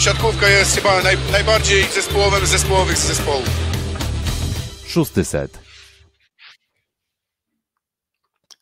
siatkówka jest chyba naj, najbardziej zespołowym z zespołowych z zespołów. Szósty set.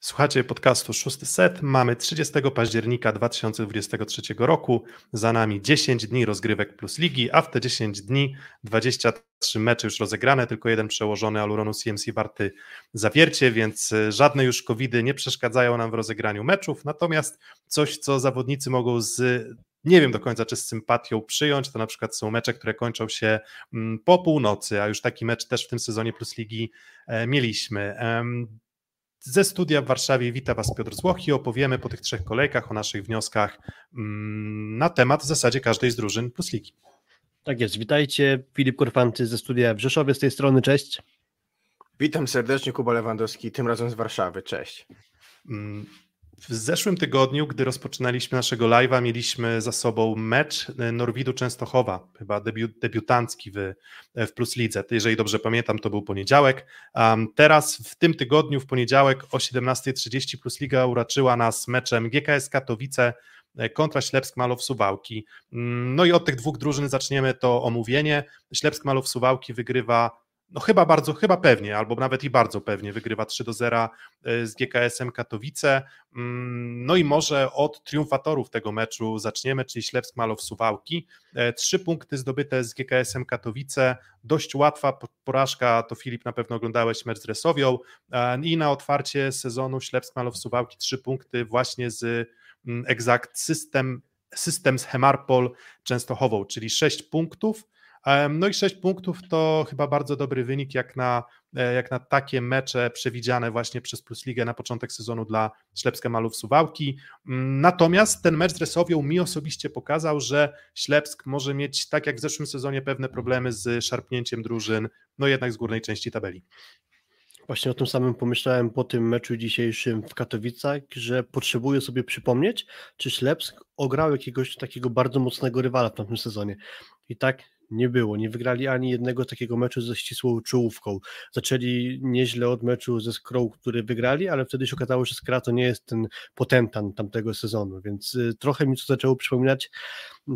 Słuchacie podcastu Szósty Set. Mamy 30 października 2023 roku. Za nami 10 dni rozgrywek plus ligi, a w te 10 dni 23 mecze już rozegrane, tylko jeden przełożony Aluronu CMC warty zawiercie, więc e, żadne już covidy nie przeszkadzają nam w rozegraniu meczów. Natomiast coś, co zawodnicy mogą z nie wiem do końca, czy z sympatią przyjąć. To na przykład są mecze, które kończą się mm, po północy, a już taki mecz też w tym sezonie Plus Ligi e, mieliśmy. Ze studia w Warszawie wita Was Piotr Złoch i opowiemy po tych trzech kolejkach o naszych wnioskach mm, na temat w zasadzie każdej z drużyn Plus Ligi. Tak jest, witajcie. Filip Korfanty ze studia w Rzeszowie z tej strony, cześć. Witam serdecznie, Kuba Lewandowski, tym razem z Warszawy, cześć. W zeszłym tygodniu, gdy rozpoczynaliśmy naszego live'a, mieliśmy za sobą mecz e, Norwidu Częstochowa, chyba debiut, debiutancki w, e, w Plus Lidze. Jeżeli dobrze pamiętam, to był poniedziałek. Um, teraz w tym tygodniu, w poniedziałek o 17.30 Plus Liga uraczyła nas meczem GKS Katowice e, kontra Ślepsk Malow Suwałki. Mm, no i od tych dwóch drużyn zaczniemy to omówienie. Ślepsk Malow Suwałki wygrywa no chyba bardzo, chyba pewnie, albo nawet i bardzo pewnie wygrywa 3 do 0 e, z GKS-em Katowice. Mm, no i może od triumfatorów tego meczu zaczniemy, czyli Ślepsk Malow Suwałki. E, trzy punkty zdobyte z GKS-em Katowice, dość łatwa porażka, to Filip na pewno oglądałeś mecz z Resowią e, i na otwarcie sezonu Ślepsk Malow Suwałki trzy punkty właśnie z mm, Exact System, Systems Hemarpol Częstochową, czyli sześć punktów. No i 6 punktów to chyba bardzo dobry wynik, jak na, e, jak na takie mecze przewidziane właśnie przez Plus Ligę na początek sezonu dla Ślepska Malów Suwałki. Mm, natomiast ten mecz z Resowią mi osobiście pokazał, że Ślepsk może mieć, tak jak w zeszłym sezonie, pewne problemy z szarpnięciem drużyn, no jednak z górnej części tabeli. Właśnie o tym samym pomyślałem po tym meczu dzisiejszym w Katowicach, że potrzebuję sobie przypomnieć, czy Ślepsk ograł jakiegoś takiego bardzo mocnego rywala w tamtym sezonie. I tak nie było. Nie wygrali ani jednego takiego meczu ze ścisłą czołówką. Zaczęli nieźle od meczu ze Skrą, który wygrali, ale wtedy się okazało, że Skra to nie jest ten potentan tamtego sezonu, więc y, trochę mi to zaczęło przypominać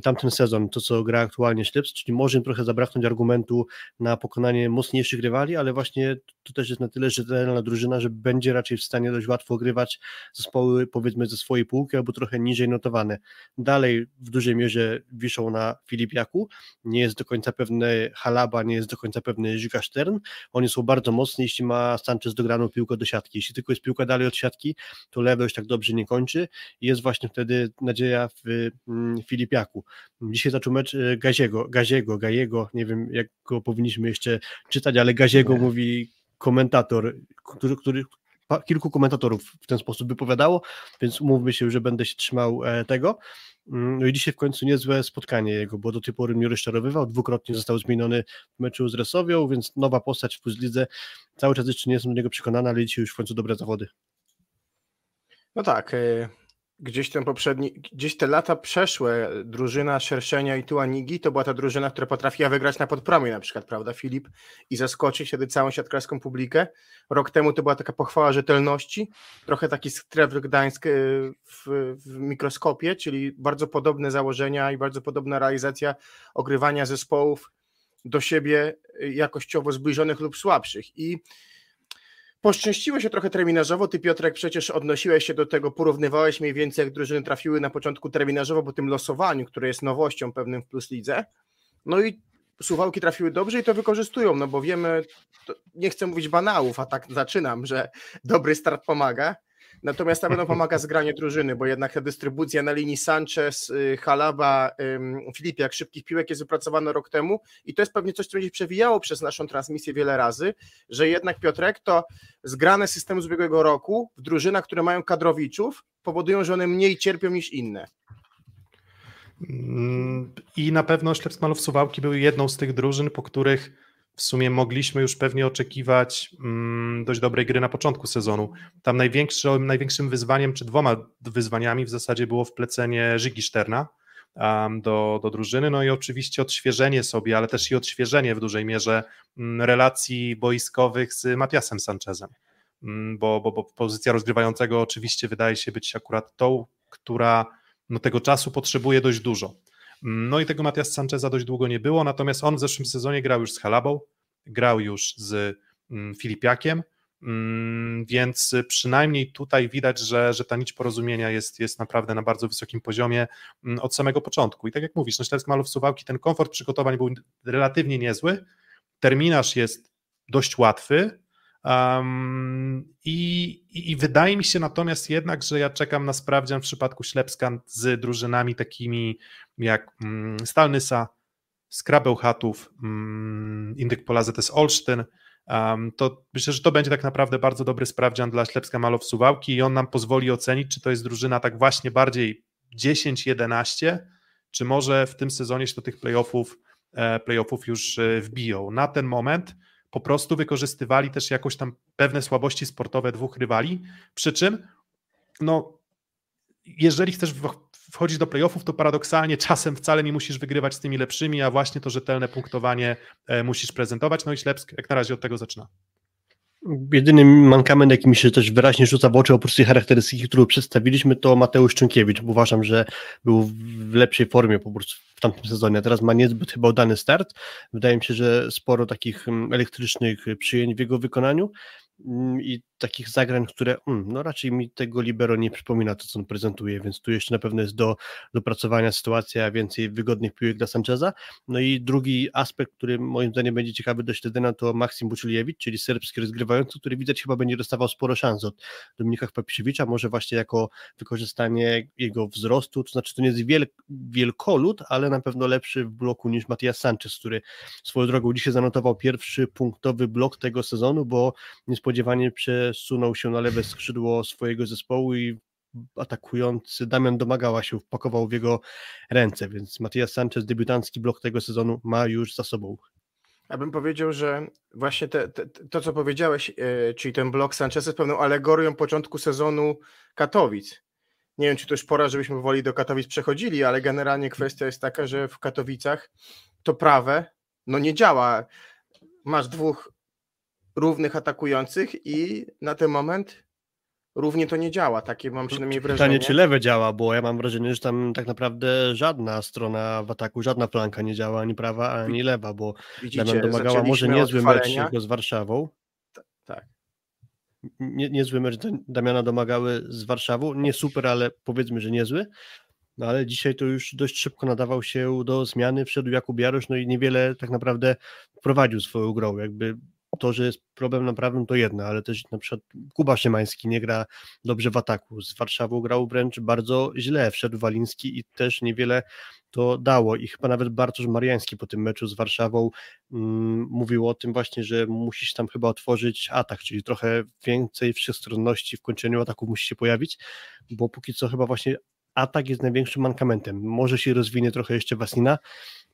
tamten sezon, to co gra aktualnie Śleps, czyli może im trochę zabraknąć argumentu na pokonanie mocniejszych rywali, ale właśnie to też jest na tyle rzetelna drużyna, że będzie raczej w stanie dość łatwo grywać zespoły powiedzmy ze swojej półki albo trochę niżej notowane. Dalej w dużej mierze wiszą na Filipiaku, nie jest do końca pewny Halaba, nie jest do końca pewny Żyga Stern, oni są bardzo mocni, jeśli ma Sanchez dograną piłkę do siatki, jeśli tylko jest piłka dalej od siatki, to lewo już tak dobrze nie kończy. I jest właśnie wtedy nadzieja w mm, Dzisiaj zaczął mecz e, Gaziego, Gaziego, Gajego, nie wiem jak go powinniśmy jeszcze czytać, ale Gaziego nie. mówi komentator, który, który kilku komentatorów w ten sposób wypowiadało, więc umówmy się, że będę się trzymał e, tego. Mm, no i dzisiaj w końcu niezłe spotkanie jego, bo do tej pory mnie rozczarowywał, dwukrotnie został zmieniony w meczu z Resowią, więc nowa postać w Plus Lidze. Cały czas jeszcze nie jestem do niego przekonany, ale dzisiaj już w końcu dobre zawody. No tak, e, gdzieś ten poprzedni, gdzieś te lata przeszłe, drużyna Szerszenia i Tuanigi to była ta drużyna, która potrafiła wygrać na podpromie na przykład, prawda Filip? I zaskoczyć wtedy całą siatkarską publikę. Rok temu to była taka pochwała rzetelności, trochę taki Stref Gdańsk e, w, w mikroskopie, czyli bardzo podobne założenia i bardzo podobna realizacja ogrywania zespołów do siebie jakościowo zbliżonych lub słabszych. I Poszczęściło się trochę terminarzowo. Ty, Piotrek, przecież odnosiłeś się do tego, porównywałeś mniej więcej, jak drużyny trafiły na początku terminarzowo po tym losowaniu, które jest nowością pewnym w Plus Lidze. No i Suwałki trafiły dobrze i to wykorzystują, no bo wiemy, nie chcę mówić banałów, a tak zaczynam, że dobry start pomaga. Natomiast na pewno pomaga zgranie drużyny, bo jednak ta dystrybucja na linii Sanchez, y, Halaba, Filipiak szybkich piłek jest wypracowana rok temu i to jest pewnie coś, co będzie przewijało przez naszą transmisję wiele razy, że jednak Piotrek to zgrane systemy z ubiegłego roku w drużynach, które mają kadrowiczów, powodują, że one mniej cierpią niż inne. Mm, I na pewno Ślepsk Malów Suwałki były jedną z tych drużyn, po których w sumie mogliśmy już pewnie oczekiwać mm, dość dobrej gry na początku sezonu. Tam największym, największym wyzwaniem, czy dwoma wyzwaniami w zasadzie było wplecenie Żygi Szterna do, do drużyny, no i oczywiście odświeżenie sobie, ale też i odświeżenie w dużej mierze mm, relacji boiskowych z Matiasem Sanchezem, mm, bo, bo, bo pozycja rozgrywającego oczywiście wydaje się być akurat tą, która no, tego czasu potrzebuje dość dużo. No i tego Matias Sancheza dość długo nie było, natomiast on w zeszłym sezonie grał już z Halabą, grał już z mm, Filipiakiem, mm, więc przynajmniej tutaj widać, że, że ta nić porozumienia jest, jest naprawdę na bardzo wysokim poziomie mm, od samego początku. I tak jak mówisz, Śledztw Malów Suwałki ten komfort przygotowań był relatywnie niezły, terminarz jest dość łatwy, Um, i, i, wydaje mi się natomiast jednak, że ja czekam na sprawdzian w przypadku Ślepska z drużynami takimi jak um, Stalnysa, Skrabełchatów, um, Indyk Pola ZS Olsztyn. Um, to myślę, że to będzie tak naprawdę bardzo dobry sprawdzian dla Ślepska Malow Suwałki i on nam pozwoli ocenić, czy to jest drużyna tak właśnie bardziej 10-11, czy może w tym sezonie się do tych playoffów, e, playoffów już e, wbiją. Na ten moment po prostu wykorzystywali też jakoś tam pewne słabości sportowe dwóch rywali, przy czym no jeżeli chcesz wchodzić do playoffów, to paradoksalnie czasem wcale nie musisz wygrywać z tymi lepszymi, a właśnie to rzetelne punktowanie e, musisz prezentować, no i Ślepsk jak na razie od tego zaczyna. Jedyny mankament, jaki mi się też wyraźnie rzuca w oczy, oprócz tej charakterystyki, którą przedstawiliśmy, to Mateusz Czunkiewicz. Uważam, że był w lepszej formie po prostu w tamtym sezonie, teraz ma niezbyt chyba udany start. Wydaje mi się, że sporo takich mm, elektrycznych przyjęć w jego wykonaniu i takich zagrań, które mm, no raczej mi tego libero nie przypomina to, co on prezentuje, więc tu jeszcze na pewno jest do dopracowania sytuacja, więcej wygodnych piłek dla Sancheza. No i drugi aspekt, który moim zdaniem będzie ciekawy do śledzenia, to Maksim Buczyliewicz, czyli serbski rozgrywający, który widać chyba będzie dostawał sporo szans od Dominika Papisiewicza, może właśnie jako wykorzystanie jego wzrostu, to znaczy to nie jest wiel, wielkolud, ale na pewno lepszy w bloku niż Matias Sanchez, który swoją drogą dzisiaj zanotował pierwszy punktowy blok tego sezonu, bo niespodziewanie przesunął się na lewe skrzydło swojego zespołu i atakujący Damian Domagała się wpakował w jego ręce, więc Matias Sanchez debiutancki blok tego sezonu ma już za sobą. Ja bym powiedział, że właśnie te, te, to, co powiedziałeś, yy, czyli ten blok Sanchez jest pewną alegorią początku sezonu Katowic. Nie wiem, czy to już pora, żebyśmy woli do Katowic przechodzili, ale generalnie kwestia jest taka, że w Katowicach to prawe no nie działa. Masz dwóch równych atakujących i na ten moment równie to nie działa. Takie mam przynajmniej wrażenie. Pytanie, czy lewe działa, bo ja mam wrażenie, że tam tak naprawdę żadna strona w ataku, żadna flanka nie działa, ani prawa, ani lewa, bo Widzicie, domagała może niezły mecz z Warszawą. tak. Nie, niezły mecz Damiana domagały z Warszawą, nie super, ale powiedzmy, że niezły. No ale dzisiaj to już dość szybko nadawał się do zmiany, wszedł Jakub Jarosz, no i niewiele tak naprawdę prowadził swoją grą, jakby to, że jest problem naprawdę to jedno, ale też na przykład Kuba Szymański nie gra dobrze w ataku, z Warszawą grał wręcz bardzo źle, wszedł Waliński i też niewiele to dało. I chyba nawet Bartosz Mariański po tym meczu z Warszawą mm, mówił o tym właśnie, że musisz tam chyba otworzyć atak, czyli trochę więcej wszechstronności w kończeniu ataku musi się pojawić, bo póki co chyba właśnie atak jest największym mankamentem. Może się rozwinie trochę jeszcze Wasina,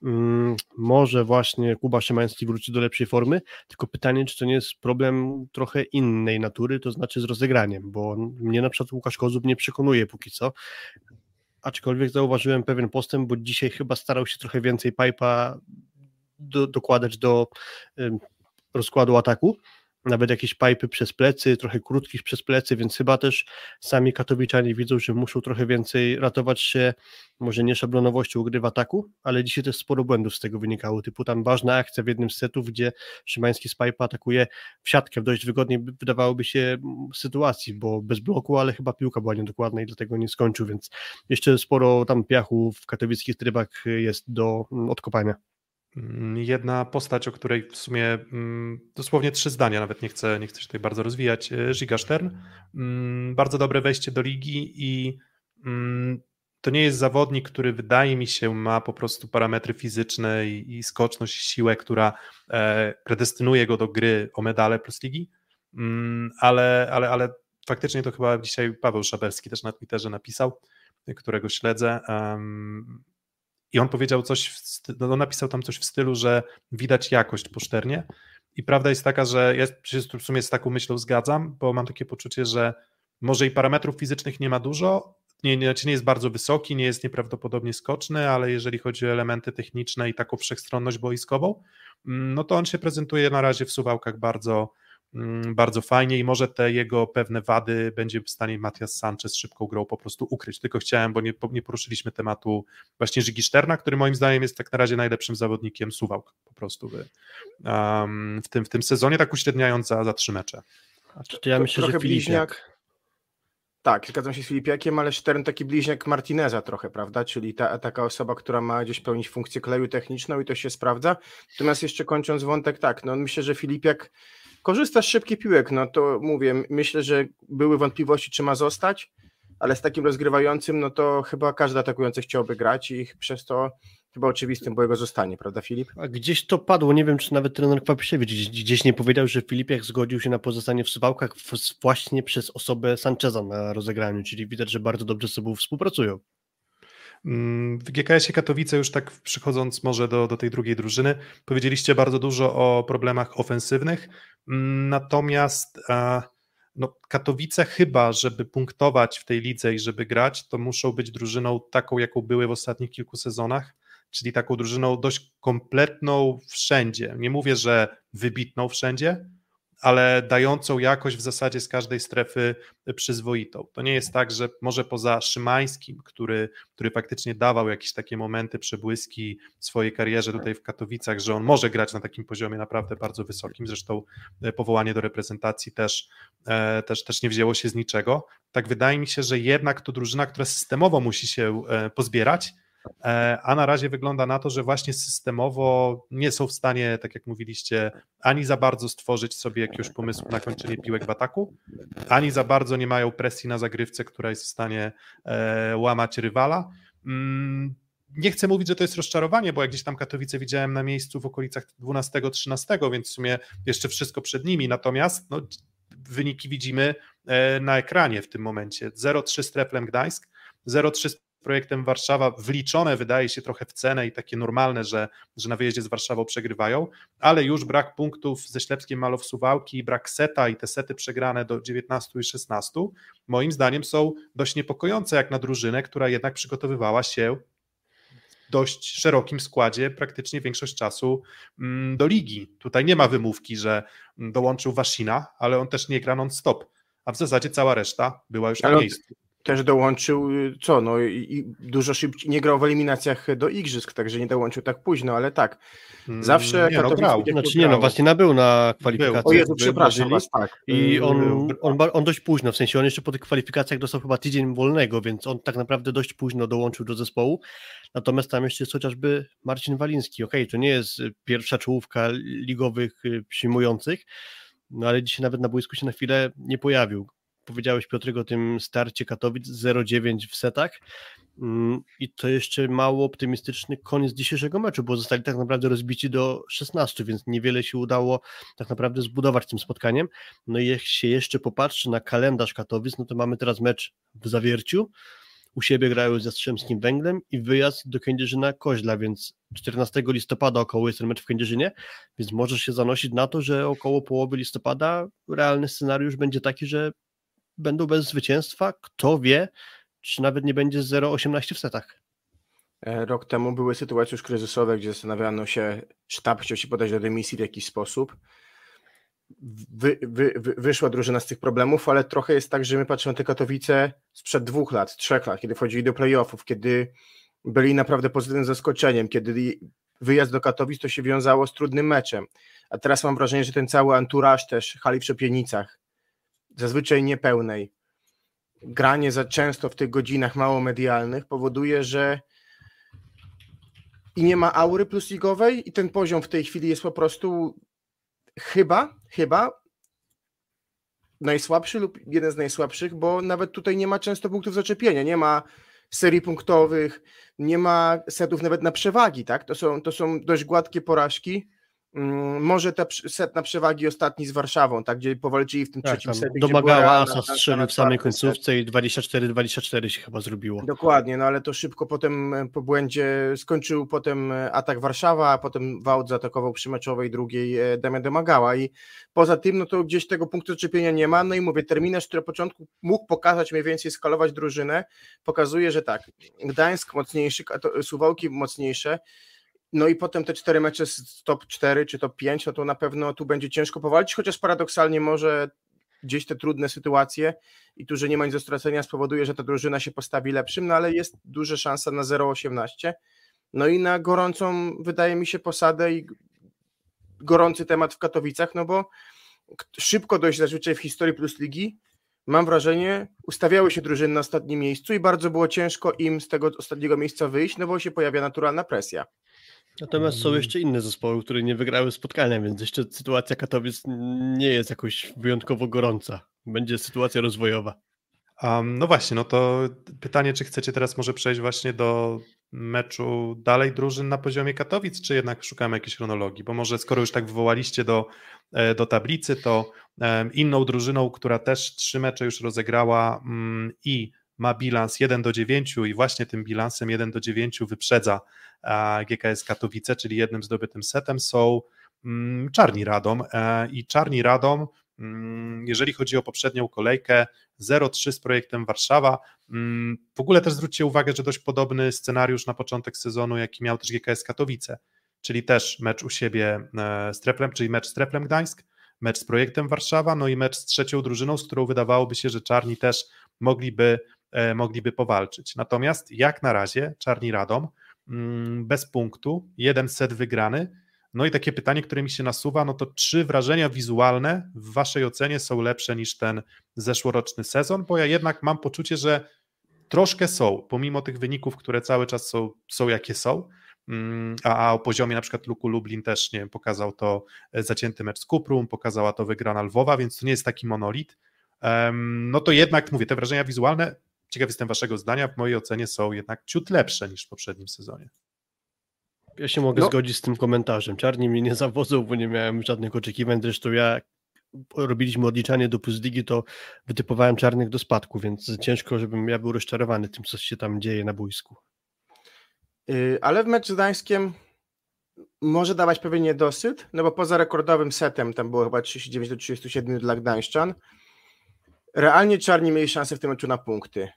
mm, może właśnie Kuba Szymański wróci do lepszej formy, tylko pytanie, czy to nie jest problem trochę innej natury, to znaczy z rozegraniem, bo mnie na przykład Łukasz Kozub nie przekonuje póki co, aczkolwiek zauważyłem pewien postęp, bo dzisiaj chyba starał się trochę więcej pipa do, dokładać do y, rozkładu ataku, nawet jakieś pipy przez plecy, trochę krótkich przez plecy, więc chyba też sami katowiczanie widzą, że muszą trochę więcej ratować się, może nie szablonowością gry w ataku, ale dzisiaj też sporo błędów z tego wynikało, typu tam ważna akcja w jednym z setów, gdzie Szymański z pipa atakuje w siatkę w dość wygodnej wydawałoby się sytuacji, bo bez bloku, ale chyba piłka była niedokładna i dlatego nie skończył, więc jeszcze sporo tam piachu w katowickich trybach jest do mm, odkopania. Mm, jedna postać, o której w sumie mm, dosłownie trzy zdania, nawet nie chcę, nie chcę się tutaj bardzo rozwijać, e, Giga Stern. Mm, bardzo dobre wejście do ligi i to nie jest zawodnik, który wydaje mi się ma po prostu parametry fizyczne i, i skoczność, siłę, która e, predestynuje go do gry o medale plus ligi, ale, ale, ale faktycznie to chyba dzisiaj Paweł Szabelski też na Twitterze napisał, którego śledzę. I on powiedział coś, no napisał tam coś w stylu, że widać jakość po szternie. I prawda jest taka, że ja się w sumie z taką myślą zgadzam, bo mam takie poczucie, że może i parametrów fizycznych nie ma dużo, nie, nie, znaczy nie jest bardzo wysoki, nie jest nieprawdopodobnie skoczny, ale jeżeli chodzi o elementy techniczne i taką wszechstronność boiskową, mm, no to on się prezentuje na razie w suwałkach bardzo, bardzo fajnie i może te jego pewne wady będzie w stanie Matias Sanchez szybką grą po prostu ukryć. Tylko chciałem, bo nie, nie poruszyliśmy tematu właśnie Żygi Szterna, który moim zdaniem jest tak na razie najlepszym zawodnikiem Suwałk po prostu w, um, w, tym, w tym sezonie, tak uśredniając za, za trzy mecze. To ja myślę, trochę że bliźniak. Tak, zgadzam się z Filipiakiem, ale Stern taki bliźniak Martineza trochę, prawda? Czyli ta, taka osoba, która ma gdzieś pełnić funkcję kleju techniczną i to się sprawdza. Natomiast jeszcze kończąc wątek, tak, no myślę, że Filipiak korzysta z szybkich piłek, no to mówię, myślę, że były wątpliwości, czy ma zostać, ale z takim rozgrywającym, no to chyba każdy atakujący chciałby grać i przez to chyba oczywistym bo jego zostanie, prawda Filip? A gdzieś to padło, nie wiem czy nawet trener Kwapiszewicz gdzieś, nie powiedział, że Filipiak zgodził się na pozostanie w Suwałkach właśnie przez osobę Sancheza na rozegraniu, czyli widać, że bardzo dobrze z sobą współpracują. W GKS-ie Katowice, już tak przychodząc może do, do tej drugiej drużyny, powiedzieliście bardzo dużo o problemach ofensywnych, natomiast no, Katowice chyba, żeby punktować w tej lidze i żeby grać, to muszą być drużyną taką, jaką były w ostatnich kilku sezonach, czyli taką drużyną dość kompletną wszędzie. Nie mówię, że wybitną wszędzie, ale dającą jakość w zasadzie z każdej strefy przyzwoitą. To nie jest tak, że może poza Szymańskim, który, który faktycznie dawał jakieś takie momenty, przebłyski w swojej karierze tutaj w Katowicach, że on może grać na takim poziomie naprawdę bardzo wysokim, zresztą e, powołanie do reprezentacji też, e, też, też nie wzięło się z niczego. Tak wydaje mi się, że jednak to drużyna, która systemowo musi się e, pozbierać, a na razie wygląda na to, że właśnie systemowo nie są w stanie, tak jak mówiliście, ani za bardzo stworzyć sobie jakiegoś pomysłu na kończenie piłek w ataku, ani za bardzo nie mają presji na zagrywce, która jest w stanie e, łamać rywala. Mm, nie chcę mówić, że to jest rozczarowanie, bo jak gdzieś tam Katowice widziałem na miejscu w okolicach 12-13, więc w sumie jeszcze wszystko przed nimi. Natomiast no, wyniki widzimy e, na ekranie w tym momencie. 0-3 z Treflem Gdańsk, 0-3 z projektem Warszawa wliczone wydaje się trochę w cenę i takie normalne, że, że na wyjeździe z Warszawą przegrywają, ale już brak punktów ze Ślepskiem Malow Suwałki, brak seta i te sety przegrane do 19 i 16 moim zdaniem są dość niepokojące jak na drużynę, która jednak przygotowywała się w dość szerokim składzie praktycznie większość czasu mm, do ligi. Tutaj nie ma wymówki, że dołączył Wasina, ale on też nie gra non-stop, a w zasadzie cała reszta była już ale na miejscu też dołączył, y, co, no i, dużo szybciej, nie grał w eliminacjach do Igrzysk, także nie dołączył tak późno, ale tak, mm, zawsze nie, no, grał. Znaczy nie, no właśnie nabył na kwalifikacjach. O Jezu, przepraszam was, tak. I y, on, on, on dość późno, w sensie on jeszcze po tych kwalifikacjach dostał chyba tydzień wolnego, więc on tak naprawdę dość późno dołączył do zespołu, natomiast tam jeszcze jest chociażby Marcin Waliński, okej, okay, to nie jest pierwsza czołówka ligowych y, przyjmujących, no ale dzisiaj nawet na boisku się na chwilę nie pojawił powiedziałeś Piotrek o tym starcie Katowic 0-9 w setach mm, i to jeszcze mało optymistyczny koniec dzisiejszego meczu, bo zostali tak naprawdę rozbici do 16, więc niewiele się udało tak naprawdę zbudować tym spotkaniem. No i jak się jeszcze popatrzy na kalendarz Katowic, no to mamy teraz mecz w Zawierciu, u siebie grają z Jastrzębskim Węglem i wyjazd do Kędzierzyna Koźla, więc 14 listopada około jest ten mecz w Kędzierzynie, więc może się zanosić na to, że około połowy listopada realny scenariusz będzie taki, że będą bez zwycięstwa. Kto wie, czy nawet nie będzie 0,18 w setach. E, rok temu były sytuacje już kryzysowe, gdzie zastanawiano się, sztab chciał się podać do dymisji w jakiś sposób. Wy, wy, wy, wyszła drużyna z tych problemów, ale trochę jest tak, że my patrzymy na te Katowice sprzed dwóch lat, trzech lat, kiedy wchodzili do playoffów, kiedy byli naprawdę pozytywnym zaskoczeniem, kiedy wyjazd do Katowic to się wiązało z trudnym meczem. A teraz mam wrażenie, że ten cały anturaż też hali w Szepienicach, zazwyczaj niepełnej, granie za często w tych godzinach mało medialnych powoduje, że i nie ma aury plusligowej i ten poziom w tej chwili jest po prostu chyba, chyba najsłabszy lub jeden z najsłabszych, bo nawet tutaj nie ma często punktów zaczepienia, nie ma serii punktowych, nie ma setów nawet na przewagi, tak? To są, to są dość gładkie porażki może te set na przewagi ostatni z Warszawą, tak, gdzie powalczyli w tym tak, trzecim secie. Domagała Asa strzelił w samej końcówce i 24-24 się chyba zrobiło. Dokładnie, no ale to szybko potem e, po błędzie skończył potem e, atak Warszawa, a potem Wałd zaatakował przy meczowej drugiej e, Damian domagała i poza tym no to gdzieś tego punktu zaczepienia nie ma, no i mówię, terminarz, który na początku mógł pokazać mniej więcej skalować drużynę, pokazuje, że tak, Gdańsk mocniejszy, Suwałki mocniejsze, no i potem te cztery mecze z top 4 czy top 5, no to na pewno tu będzie ciężko powalczyć, chociaż paradoksalnie może gdzieś te trudne sytuacje i tu, że nie ma nic do stracenia spowoduje, że ta drużyna się postawi lepszym, no ale jest duża szansa na 0,18. No i na gorącą, wydaje mi się, posadę i gorący temat w Katowicach, no bo szybko dojść zazwyczaj w historii Plus Ligi, mam wrażenie, ustawiały się drużyny na ostatnim miejscu i bardzo było ciężko im z tego ostatniego miejsca wyjść, no bo się pojawia naturalna presja. Natomiast są jeszcze inne zespoły, które nie wygrały spotkania, więc jeszcze sytuacja Katowic nie jest jakoś wyjątkowo gorąca. Będzie sytuacja rozwojowa. Um, no właśnie, no to pytanie, czy chcecie teraz może przejść właśnie do meczu dalej drużyn na poziomie Katowic, czy jednak szukamy jakiejś chronologii? Bo może skoro już tak wywołaliście do, e, do tablicy, to inną drużyną, która też trzy mecze już rozegrała mm, i ma bilans 1 do 9 i właśnie tym bilansem 1 do 9 wyprzedza GKS Katowice, czyli jednym zdobytym setem są mm, Czarni Radom e, i Czarni Radom mm, jeżeli chodzi o poprzednią kolejkę 0-3 z projektem Warszawa. Mm, w ogóle też zwróćcie uwagę, że dość podobny scenariusz na początek sezonu, jaki miał też GKS Katowice, czyli też mecz u siebie e, z Treplem, czyli mecz z Treplem Gdańsk, mecz z projektem Warszawa, no i mecz z trzecią drużyną, z którą wydawałoby się, że Czarni też mogliby, e, mogliby powalczyć. Natomiast jak na razie Czarni Radom bez punktu, jeden set wygrany, no i takie pytanie, które mi się nasuwa, no to czy wrażenia wizualne w Waszej ocenie są lepsze niż ten zeszłoroczny sezon? Bo ja jednak mam poczucie, że troszkę są, pomimo tych wyników, które cały czas są, są jakie są, mm, a, a o poziomie na przykład Luku Lublin też nie pokazał to e, zacięty mecz z Kuprum, pokazała to wygrana Lwowa, więc to nie jest taki monolit. No to jednak mówię, te wrażenia wizualne, ciekaw jestem Waszego zdania, w mojej ocenie są jednak ciut lepsze niż w poprzednim sezonie. Ja się mogę no. zgodzić z tym komentarzem. Czarni mnie nie zawodzą, bo nie miałem żadnych oczekiwań. Zresztą ja robiliśmy odliczanie do Puzdigi, to wytypowałem czarnych do spadku, więc ciężko, żebym ja był rozczarowany tym, co się tam dzieje na boisku. Yy, ale w meczu z Gdańskiem może dawać pewien niedosyt, no bo poza rekordowym setem, tam było chyba 39 do 37 dla Gdańszczan, realnie czarni mieli szansę w tym meczu na punkty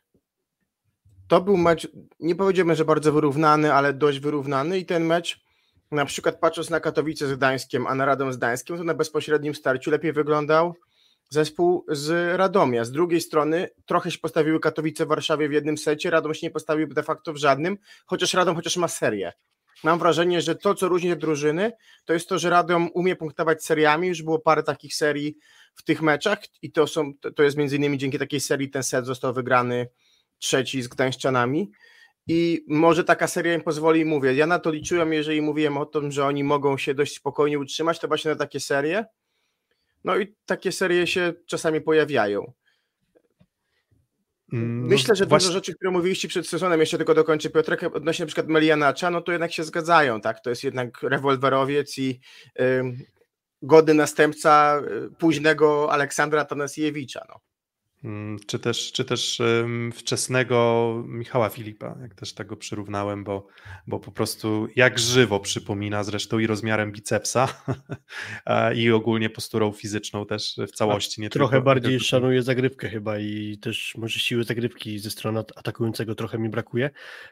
to był mecz, nie powiedziałbym, że bardzo wyrównany, ale dość wyrównany i ten mecz, na przykład patrząc na Katowice z Gdańskiem, a na Radom z Gdańskiem, to na bezpośrednim starciu lepiej wyglądał zespół z Radomia. Z drugiej strony trochę się postawiły Katowice w Warszawie w jednym secie, Radom się nie postawił de facto w żadnym, chociaż Radom chociaż ma serię. Mam wrażenie, że to, co różni te drużyny, to jest to, że Radom umie punktować seriami, już było parę takich serii w tych meczach i to, są, to jest między innymi dzięki takiej serii ten set został wygrany trzeci z Gdańszczanami. I może taka seria im pozwoli, mówię, ja na to liczyłem, jeżeli mówiłem o tym, że oni mogą się dość spokojnie utrzymać, to właśnie na takie serie, no i takie serie się czasami pojawiają. Mm, no Myślę, że właśnie... dużo rzeczy, które mówiliście przed sezonem, jeszcze tylko dokończę Piotrek, odnośnie na przykład Melianacza, no to jednak się zgadzają, tak, to jest jednak rewolwerowiec i godny następca y, późnego Aleksandra Tanasiewicza, no. Mm, czy też, czy też wczesnego Michała Filipa, jak też tego przyrównałem, bo, bo po prostu jak żywo przypomina zresztą i rozmiarem bicepsa i ogólnie posturą fizyczną też w całości. Nie trochę tylko, bardziej tylko... szanuję zagrywkę chyba i też może siły zagrywki ze strony atakującego trochę mi brakuje,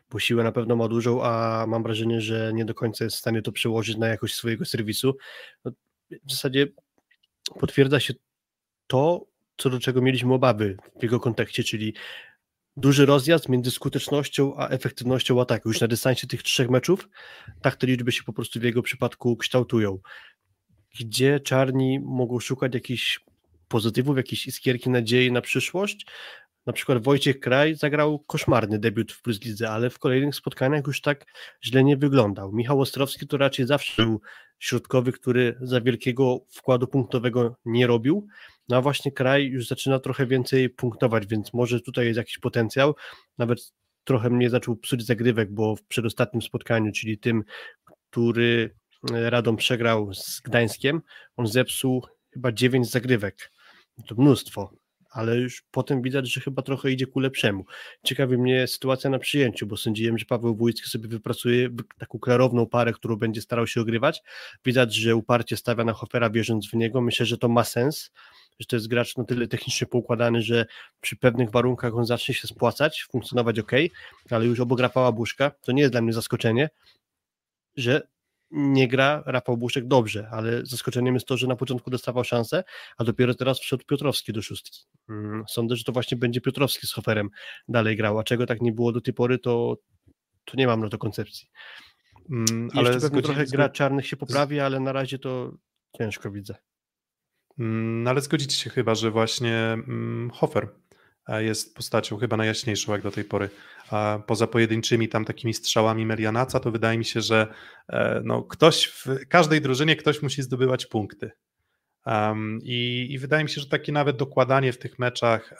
bo siłę na pewno ma dużą, a mam wrażenie, że nie do końca jest w stanie to przełożyć na jakość swojego serwisu. W zasadzie potwierdza się to, co do czego mieliśmy obawy w jego kontekście, czyli duży rozjazd między skutecznością a efektywnością ataku. Już na dystansie tych trzech meczów tak te liczby się po prostu w jego przypadku kształtują. Gdzie czarni mogą szukać jakichś pozytywów, jakiejś iskierki nadziei na przyszłość? Na przykład Wojciech Kraj zagrał koszmarny debiut w Plus Lidze, ale w kolejnych spotkaniach już tak źle nie wyglądał. Michał Ostrowski to raczej zawsze był środkowy, który za wielkiego wkładu punktowego nie robił, no a właśnie kraj już zaczyna trochę więcej punktować, więc może tutaj jest jakiś potencjał. Nawet trochę mnie zaczął psuć zagrywek, bo w przedostatnim spotkaniu, czyli tym, który e, Radom przegrał z Gdańskiem, on zepsuł chyba 9 zagrywek. To mnóstwo, ale już potem widać, że chyba trochę idzie ku lepszemu. Ciekawi mnie sytuacja na przyjęciu, bo sądziłem, że Paweł Wójcki sobie wypracuje taką klarowną parę, którą będzie starał się ogrywać. Widać, że uparcie stawia na Hofera, wierząc w niego. Myślę, że to ma sens, że to jest gracz na tyle technicznie poukładany, że przy pewnych warunkach on zacznie się spłacać, funkcjonować ok, ale już obok Rafała Buszka, to nie jest dla mnie zaskoczenie, że nie gra Rafał Buszek dobrze, ale zaskoczeniem jest to, że na początku dostawał szansę, a dopiero teraz wszedł Piotrowski do szóstki. Mm, Sądzę, że to właśnie będzie Piotrowski z Hoferem dalej grał, a czego tak nie było do tej pory, to, to nie mam na to koncepcji. Mm, Ale pewnie trochę gra czarnych się poprawi, ale na razie to ciężko widzę. Mm, Ale zgodzicie się chyba, że właśnie mm, Hofer jest postacią chyba najjaśniejszą jak do tej pory. Poza pojedynczymi tam takimi strzałami Merianaca, to wydaje mi się, że e, no, ktoś w każdej drużynie ktoś musi zdobywać punkty. Um, i, I wydaje mi się, że takie nawet dokładanie w tych meczach,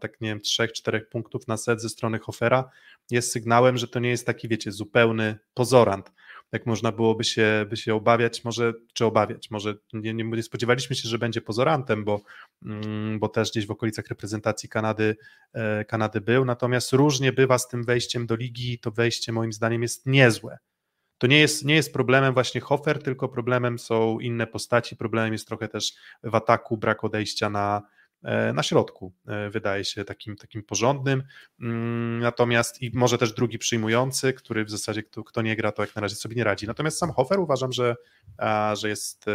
tak nie wiem, trzech, czterech punktów na set ze strony Hofera jest sygnałem, że to nie jest taki, wiecie, zupełny pozorant. Jak można byłoby się, by się obawiać, może, czy obawiać, może nie, nie, nie spodziewaliśmy się, że będzie pozorantem, bo, mm, bo też gdzieś w okolicach reprezentacji Kanady, e, Kanady był, natomiast różnie bywa z tym wejściem do ligi, to wejście moim zdaniem jest niezłe. To nie jest, nie jest problemem właśnie Hofer, tylko problemem są inne postaci, problemem jest trochę też w ataku brak odejścia na, na środku, e, wydaje się takim, takim porządnym, Mm, natomiast i może też drugi przyjmujący, który w zasadzie kto, kto nie gra, to jak na razie sobie nie radzi. Natomiast sam Hofer uważam, że, że jest e,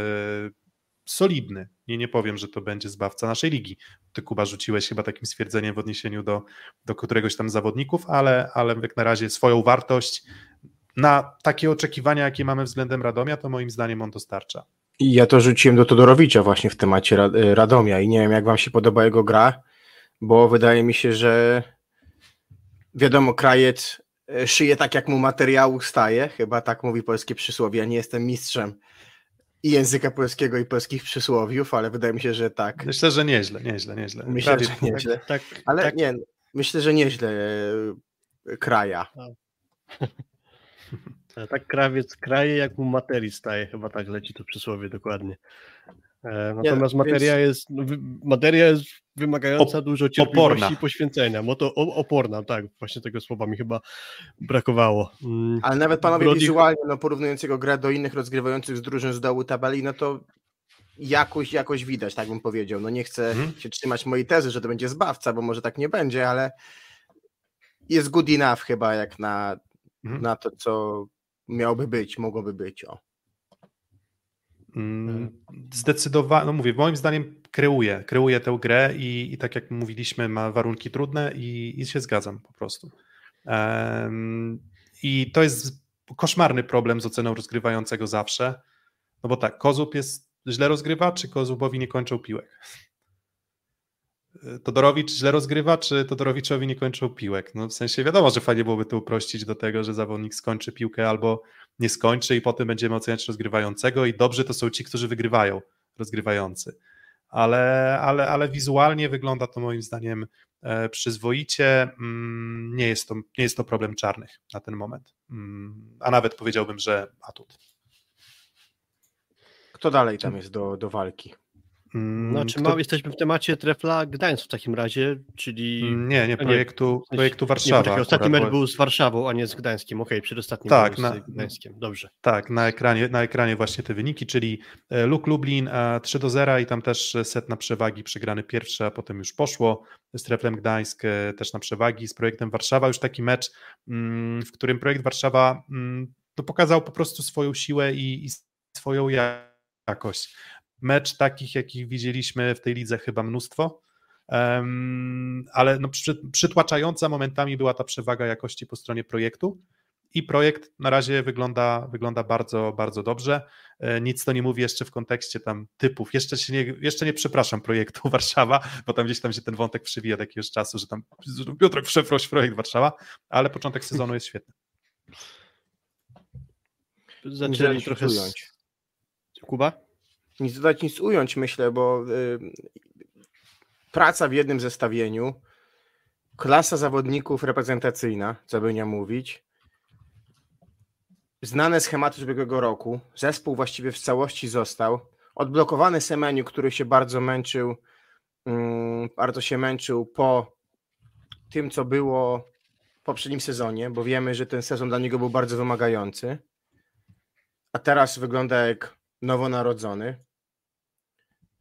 solidny. Nie, nie powiem, że to będzie zbawca naszej ligi. Ty Kuba rzuciłeś chyba takim stwierdzeniem w odniesieniu do, do któregoś tam zawodników, ale, ale jak na razie swoją wartość na takie oczekiwania, jakie mamy względem Radomia, to moim zdaniem on dostarcza. I ja to rzuciłem do Todorowicza właśnie w temacie y, Radomia i nie wiem, jak wam się podoba jego gra, bo wydaje mi się, że wiadomo, krajec y, szyje tak, jak mu materiału staje, chyba tak mówi polskie przysłowie. Ja nie jestem mistrzem i języka polskiego, i polskich przysłowiów, ale wydaje mi się, że tak. Myślę, że nieźle, nieźle, nieźle. Myślę, Prawie- że nieźle. Tak, Ale tak, nie, myślę, że nieźle y, kraja. tak krawiec kraje, jak mu materii staje, chyba tak leci to przysłowie dokładnie. E, Natomiast więc- materia, jest, no, materia jest wymagająca Op- dużo cierpliwości oporna. i poświęcenia. Mo to oporna, tak, właśnie tego słowa mi chyba brakowało. Mm, Ale nawet panowie Brodich- wizualnie, no porównując jego grę do innych rozgrywających z drużyn z dołu tabeli, no to jakoś, jakoś widać, tak bym powiedział. No nie chcę Mhm. się trzymać mojej tezy, że to będzie zbawca, bo może tak nie będzie, ale jest good enough chyba jak na, Mhm. na to, co miałoby być, mogłoby być. O. Mm, Zdecydowanie, no mówię, moim zdaniem kreuje, kreuje tę grę i, i tak jak mówiliśmy, ma warunki trudne i, i się zgadzam po prostu. Em, I to jest koszmarny problem z oceną rozgrywającego zawsze, no bo tak, Kozub jest źle rozgrywa, czy Kozubowi nie kończą piłek? Todorowicz źle rozgrywa, czy Todorowiczowi nie kończą piłek? No w sensie wiadomo, że fajnie byłoby to uprościć do tego, że zawodnik skończy piłkę albo nie skończy i potem będziemy oceniać rozgrywającego i dobrzy to są ci, którzy wygrywają, rozgrywający. Ale, ale, ale wizualnie wygląda to moim zdaniem e, przyzwoicie. Mm, Nie jest, to, nie jest to problem czarnych na ten moment. Mm, A nawet powiedziałbym, że atut. Kto dalej tam jest do, do walki? Mm, Znaczy, kto- ma, jesteśmy w temacie trefla Gdańsk w takim razie, czyli... Mm, Nie, nie, nie, projektu, projektu Nie, Warszawa. poczekaj, ostatni mecz był z Warszawą, a nie z Gdańskiem. Okej, przedostatni Tak, był na- z Gdańskiem. Dobrze. Tak, na ekranie, na ekranie właśnie te wyniki, czyli e, Luk Lublin e, 3 do 0 i tam też set na przewagi przegrany pierwszy, a potem już poszło. Z Treflem Gdańsk e, też na przewagi, z projektem Warszawa już taki mecz, mm, w którym projekt Warszawa mm, no, pokazał po prostu swoją siłę i, i swoją jakość. Mecz takich, jakich widzieliśmy w tej lidze chyba mnóstwo, ale no, przy, przytłaczająca momentami była ta przewaga jakości po stronie projektu i projekt na razie wygląda, wygląda bardzo, bardzo dobrze. E, Nic to nie mówi jeszcze w kontekście tam typów. Jeszcze, się nie, jeszcze nie przepraszam projektu Warszawa, bo tam gdzieś tam się ten wątek przewija od jakiegoś czasu, że tam Piotrek przeproś projekt Warszawa, ale początek sezonu jest świetny. Nic trochę... Z... ująć. Kuba? Nic dodać, nic ująć, myślę, bo y, praca w jednym zestawieniu, klasa zawodników reprezentacyjna, co by nie mówić, znane schematy ubiegłego roku, zespół właściwie w całości został, odblokowany Semeniu, który się bardzo męczył, mm, bardzo się męczył po tym, co było w poprzednim sezonie, bo wiemy, że ten sezon dla niego był bardzo wymagający, a teraz wygląda jak nowonarodzony.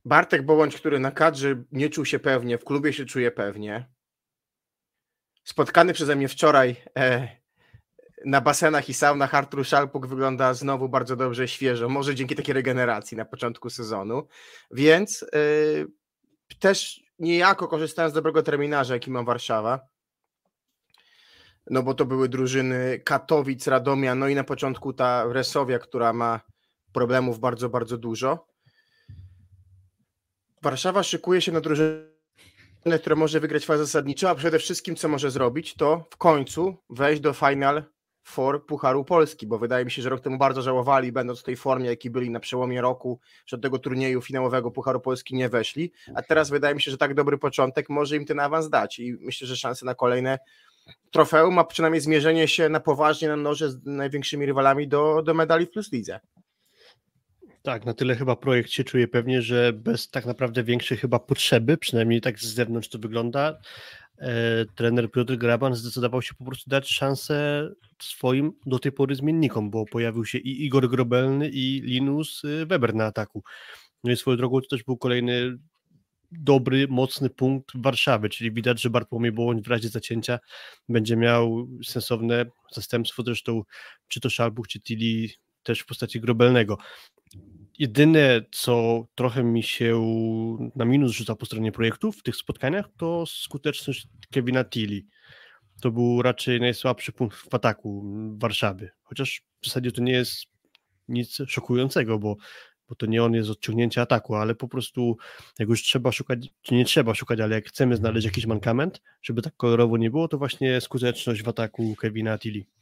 Bartek Bołądź, który na kadrze nie czuł się pewnie, w klubie się czuje pewnie. Spotkany przeze mnie wczoraj e, na basenach i saunach Artur Szalpuk wygląda znowu bardzo dobrze świeżo, może dzięki takiej regeneracji na początku sezonu, więc yy, też niejako korzystałem z dobrego terminarza, jaki ma Warszawa, no bo to były drużyny Katowic, Radomia, no i na początku ta Resowia, która ma problemów bardzo, bardzo dużo. Warszawa szykuje się na drużynę, która może wygrać fazę zasadniczą, a przede wszystkim co może zrobić, to w końcu wejść do Final Four Pucharu Polski, bo wydaje mi się, że rok temu bardzo żałowali, będąc w tej formie, jaki byli na przełomie roku, że do tego turnieju finałowego Pucharu Polski nie weszli, a teraz wydaje mi się, że tak dobry początek może im ten awans dać i myślę, że szanse na kolejne trofeum, a przynajmniej zmierzenie się na poważnie na noże z największymi rywalami do, do medali w Plus Lidze. Tak, na tyle chyba projekt się czuje pewnie, że bez tak naprawdę większej chyba potrzeby, przynajmniej tak z zewnątrz to wygląda, e, trener Piotr Graban zdecydował się po prostu dać szansę swoim do tej pory zmiennikom, bo pojawił się i Igor Grobelny i Linus y, Weber na ataku. No i swoją drogą to też był kolejny dobry, mocny punkt Warszawy, czyli widać, że Bartłomiej Bołoń w razie zacięcia będzie miał sensowne zastępstwo, zresztą czy to Szalbuch, czy Tilly też w postaci Grobelnego. Jedyne, co trochę mi się na minus rzuca po stronie projektów w tych spotkaniach, to skuteczność Kevina Tilly. To był raczej najsłabszy punkt w ataku Warszawy. Chociaż w zasadzie to nie jest nic szokującego, bo, bo to nie on jest odciągnięcie ataku, ale po prostu jak już trzeba szukać, czy nie trzeba szukać, ale jak chcemy znaleźć jakiś mankament, żeby tak kolorowo nie było, to właśnie skuteczność w ataku Kevina Tilly.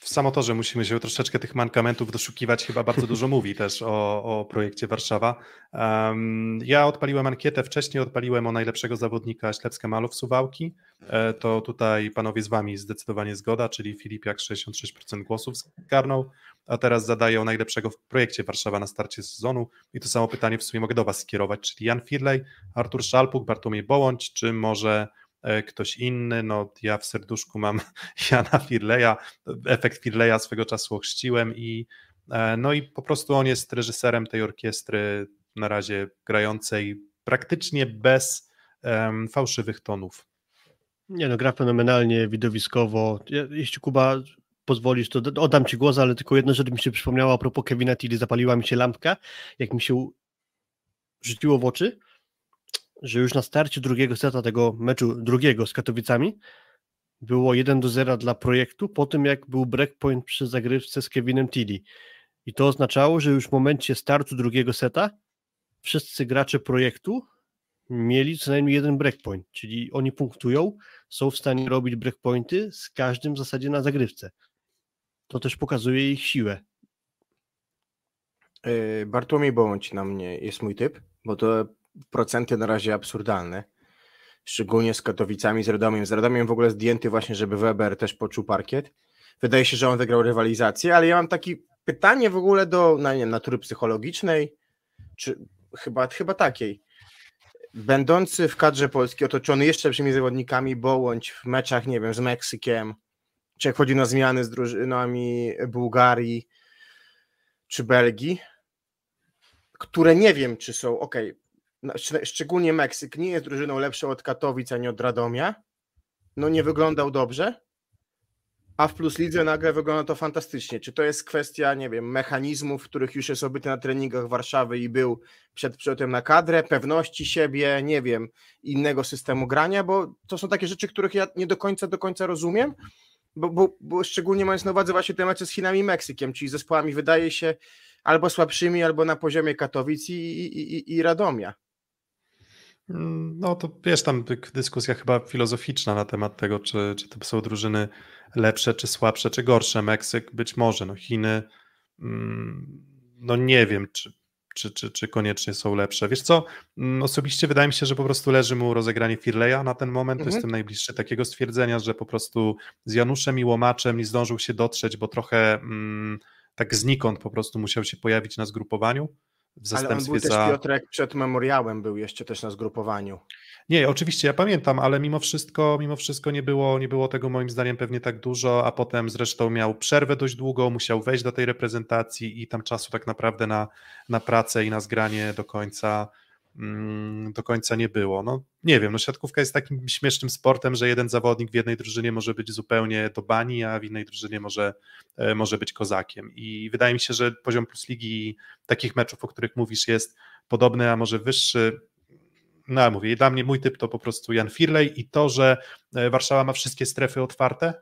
Samo to, że musimy się troszeczkę tych mankamentów doszukiwać, chyba bardzo dużo mówi też o, o projekcie Warszawa. Um, ja odpaliłem ankietę wcześniej, odpaliłem o najlepszego zawodnika Ślepskie Malów Suwałki. E, to tutaj panowie z wami zdecydowanie zgoda, czyli Filipiak 66% głosów zgarnął, a teraz zadaję o najlepszego w projekcie Warszawa na starcie sezonu i to samo pytanie w sumie mogę do was skierować, czyli Jan Firlej, Artur Szalpuk, Bartłomiej Bołądź, czy może ktoś inny. No, ja w serduszku mam Jana Firleja, efekt Firleja swego czasu ochrzciłem i e, no i po prostu on jest reżyserem tej orkiestry na razie grającej praktycznie bez um, fałszywych tonów. Nie no, gra fenomenalnie, widowiskowo. Jeśli Kuba pozwolisz, to oddam Ci głos, ale tylko jedno rzecz mi się przypomniało a propos Kevina Tilly, zapaliła mi się lampka, jak mi się rzuciło w oczy, że już na starcie drugiego seta tego meczu drugiego z Katowicami było 1 do 0 dla projektu po tym jak był breakpoint przy zagrywce z Kevinem Tilly. I to oznaczało, że już w momencie startu drugiego seta wszyscy gracze projektu mieli co najmniej jeden breakpoint, czyli oni punktują, są w stanie robić breakpointy z każdym w zasadzie na zagrywce. To też pokazuje ich siłę. Yy, Bartłomiej Bądź na mnie jest mój typ, bo to procenty na razie absurdalne. Szczególnie z Katowicami, z Radomiem. Z Radomiem w ogóle zdjęty właśnie, żeby Weber też poczuł parkiet. Wydaje się, że on wygrał rywalizację, ale ja mam takie pytanie w ogóle do no nie wiem, natury psychologicznej, czy chyba, chyba takiej. Będący w kadrze polskiej, otoczony jeszcze lepszymi zawodnikami, Bołądź w meczach, nie wiem, z Meksykiem, czy jak chodzi na zmiany z drużynami Bułgarii czy Belgii, które nie wiem, czy są, ok, szczególnie Meksyk, nie jest drużyną lepszą od Katowic, ani od Radomia. No nie wyglądał dobrze, a w Plus Lidze nagle wygląda to fantastycznie. Czy to jest kwestia, nie wiem, mechanizmów, których już jest obyty na treningach Warszawy i był przed przylotem na kadrę, pewności siebie, nie wiem, innego systemu grania, bo to są takie rzeczy, których ja nie do końca do końca rozumiem, bo, bo, bo szczególnie mając na uwadze właśnie te mecze z Chinami i Meksykiem, czyli zespołami wydaje się albo słabszymi, albo na poziomie Katowic i, i, i, i Radomia. No to wiesz, tam dyskusja chyba filozoficzna na temat tego, czy, czy to są drużyny lepsze, czy słabsze, czy gorsze. Meksyk być może, no Chiny, mm, no nie wiem, czy, czy, czy, czy koniecznie są lepsze. Wiesz co, mm, osobiście wydaje mi się, że po prostu leży mu rozegranie Firleja na ten moment, mhm. to jestem najbliższy takiego stwierdzenia, że po prostu z Januszem i Łomaczem nie zdążył się dotrzeć, bo trochę mm, tak znikąd po prostu musiał się pojawić na zgrupowaniu w zastępstwie ale on był za... też Piotrek przed memoriałem był jeszcze też na zgrupowaniu. Nie, oczywiście ja pamiętam, ale mimo wszystko, mimo wszystko nie było, nie było tego moim zdaniem pewnie tak dużo, a potem zresztą miał przerwę dość długą, musiał wejść do tej reprezentacji i tam czasu tak naprawdę na, na pracę i na zgranie do końca do końca nie było. No nie wiem, no siatkówka jest takim śmiesznym sportem, że jeden zawodnik w jednej drużynie może być zupełnie do bani, a w innej drużynie może, e, może być kozakiem. I wydaje mi się, że poziom plus ligi takich meczów, o których mówisz, jest podobny, a może wyższy. No mówię, dla mnie mój typ to po prostu Jan Firley i to, że e, Warszawa ma wszystkie strefy otwarte,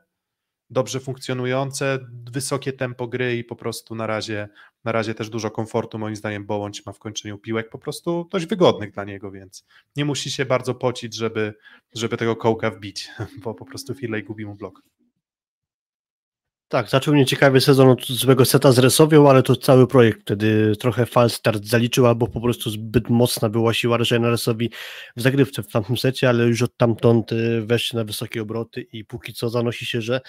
dobrze funkcjonujące, wysokie tempo gry i po prostu na razie, na razie też dużo komfortu moim zdaniem Bołądź ma w kończeniu piłek, po prostu dość wygodnych dla niego, więc nie musi się bardzo pocić, żeby, żeby tego kołka wbić, bo po prostu Firley gubi mu blok. Tak, zaczął mnie ciekawy sezon od złego seta z Resowią, ale to cały projekt. Wtedy trochę fal start zaliczył, albo po prostu zbyt mocna była siła Rejena Resowi w zagrywce w tamtym secie, ale już od tamtąd y, weszli na wysokie obroty i póki co zanosi się, że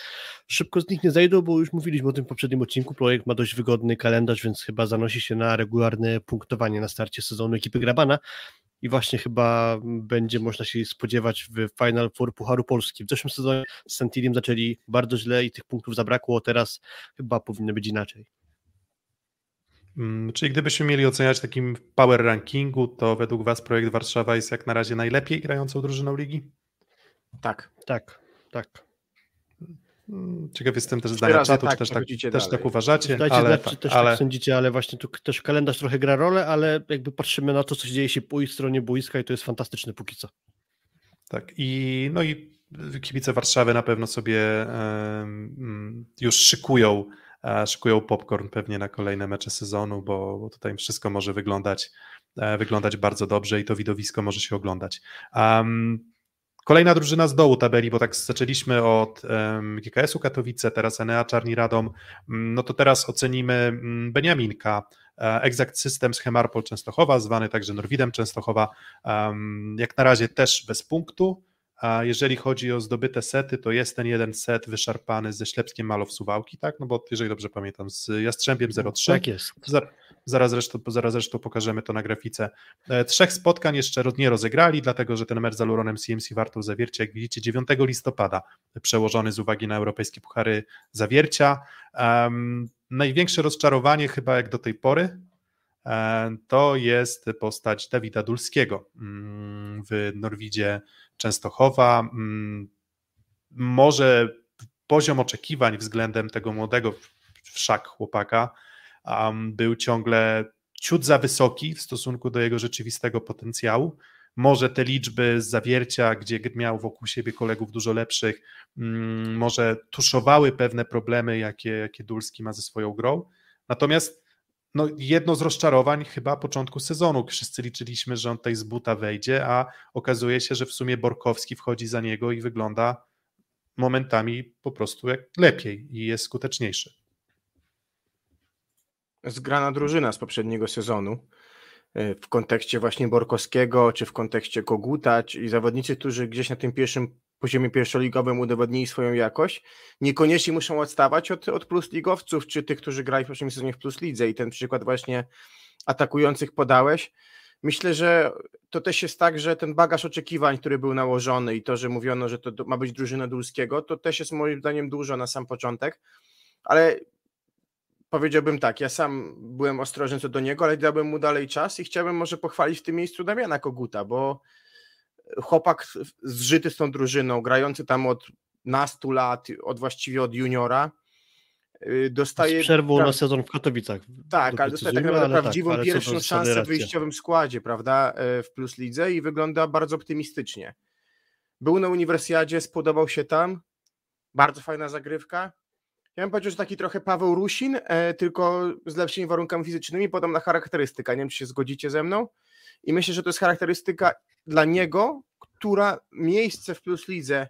szybko z nich nie zajdą, bo już mówiliśmy o tym w poprzednim odcinku, projekt ma dość wygodny kalendarz, więc chyba zanosi się na regularne punktowanie na starcie sezonu ekipy Grabana, i właśnie chyba będzie można się spodziewać w Final Four Pucharu Polski. W zeszłym sezonie z Sentiliem zaczęli bardzo źle i tych punktów zabrakło, teraz chyba powinno być inaczej. Hmm, czyli gdybyśmy mieli oceniać takim power rankingu, to według Was projekt Warszawa jest jak na razie najlepiej grającą drużyną ligi? Tak. Tak, tak. Mm, ciekaw jestem też zdania czatu, tak, czy też, tak, też tak uważacie. Dajcie ale, znać, czy też ale... tak sądzicie, ale właśnie tu też kalendarz trochę gra rolę, ale jakby patrzymy na to, co się dzieje się po ich stronie boiska i to jest fantastyczne póki co. Tak i no i kibice Warszawy na pewno sobie um, już szykują szykują popcorn pewnie na kolejne mecze sezonu, bo, bo tutaj wszystko może wyglądać e, wyglądać bardzo dobrze i to widowisko może się oglądać. Um, Kolejna drużyna z dołu tabeli, bo tak zaczęliśmy od GKS-u Katowice, teraz Enea Czarni Radom, mm, no to teraz ocenimy mm, Beniaminka, e, Exact Systems Hemarpol Częstochowa, zwany także Norwidem Częstochowa, jak na razie też bez punktu, a jeżeli chodzi o zdobyte sety, to jest ten jeden set wyszarpany ze Ślepskiem Malow Suwałki, tak? No bo jeżeli dobrze pamiętam, z Jastrzębiem 03. Tak jest. Zaraz zresztą, zaraz zresztą pokażemy to na grafice. E, trzech spotkań jeszcze nie rozegrali, dlatego że ten mecz z Aluronem CMC warto zawiercia, jak widzicie, 9 listopada, przełożony z uwagi na europejskie puchary zawiercia. Um, największe rozczarowanie chyba jak do tej pory e, to jest postać Dawida Dulskiego mm, w Norwidzie Częstochowa. Mm, może poziom oczekiwań względem tego młodego wszak chłopaka um, był ciągle ciut za wysoki w stosunku do jego rzeczywistego potencjału. Może te liczby z zawiercia, gdzie miał wokół siebie kolegów dużo lepszych, um, może tuszowały pewne problemy, jakie, jakie Dulski ma ze swoją grą. Natomiast no, jedno z rozczarowań chyba początku sezonu. Wszyscy liczyliśmy, że on tutaj z buta wejdzie, a okazuje się, że w sumie Borkowski wchodzi za niego i wygląda momentami po prostu jak lepiej i jest skuteczniejszy zgrana drużyna z poprzedniego sezonu e, w kontekście właśnie Borkowskiego, czy w kontekście Koguta, i zawodnicy, którzy gdzieś na tym pierwszym poziomie pierwszoligowym udowodnili swoją jakość, niekoniecznie muszą odstawać od, od plus ligowców, czy tych, którzy grają w poprzednim sezonie w plus lidze i ten przykład właśnie atakujących podałeś. Myślę, że to też jest tak, że ten bagaż oczekiwań, który był nałożony i to, że mówiono, że to ma być drużyna Dulskiego, to też jest moim zdaniem dużo na sam początek, ale powiedziałbym tak, ja sam byłem ostrożny co do niego, ale dałbym mu dalej czas i chciałbym może pochwalić w tym miejscu Damiana Koguta, bo chłopak zżyty z tą drużyną, grający tam od nastu lat, od właściwie od juniora, y, dostaje... Z przerwą na sezon w Katowicach. Tak, ale dostaje tak naprawdę tak, prawdziwą tak, pierwszą szansę w wyjściowym składzie, prawda, e, w Plus Lidze i wygląda bardzo optymistycznie. Był na uniwersjadzie, spodobał się tam, bardzo fajna zagrywka, ja bym powiedział, że taki trochę Paweł Rusin, e, tylko z lepszymi warunkami fizycznymi, podobna charakterystyka. Nie wiem, czy się zgodzicie ze mną. I myślę, że to jest charakterystyka dla niego, która miejsce w Plus Lidze,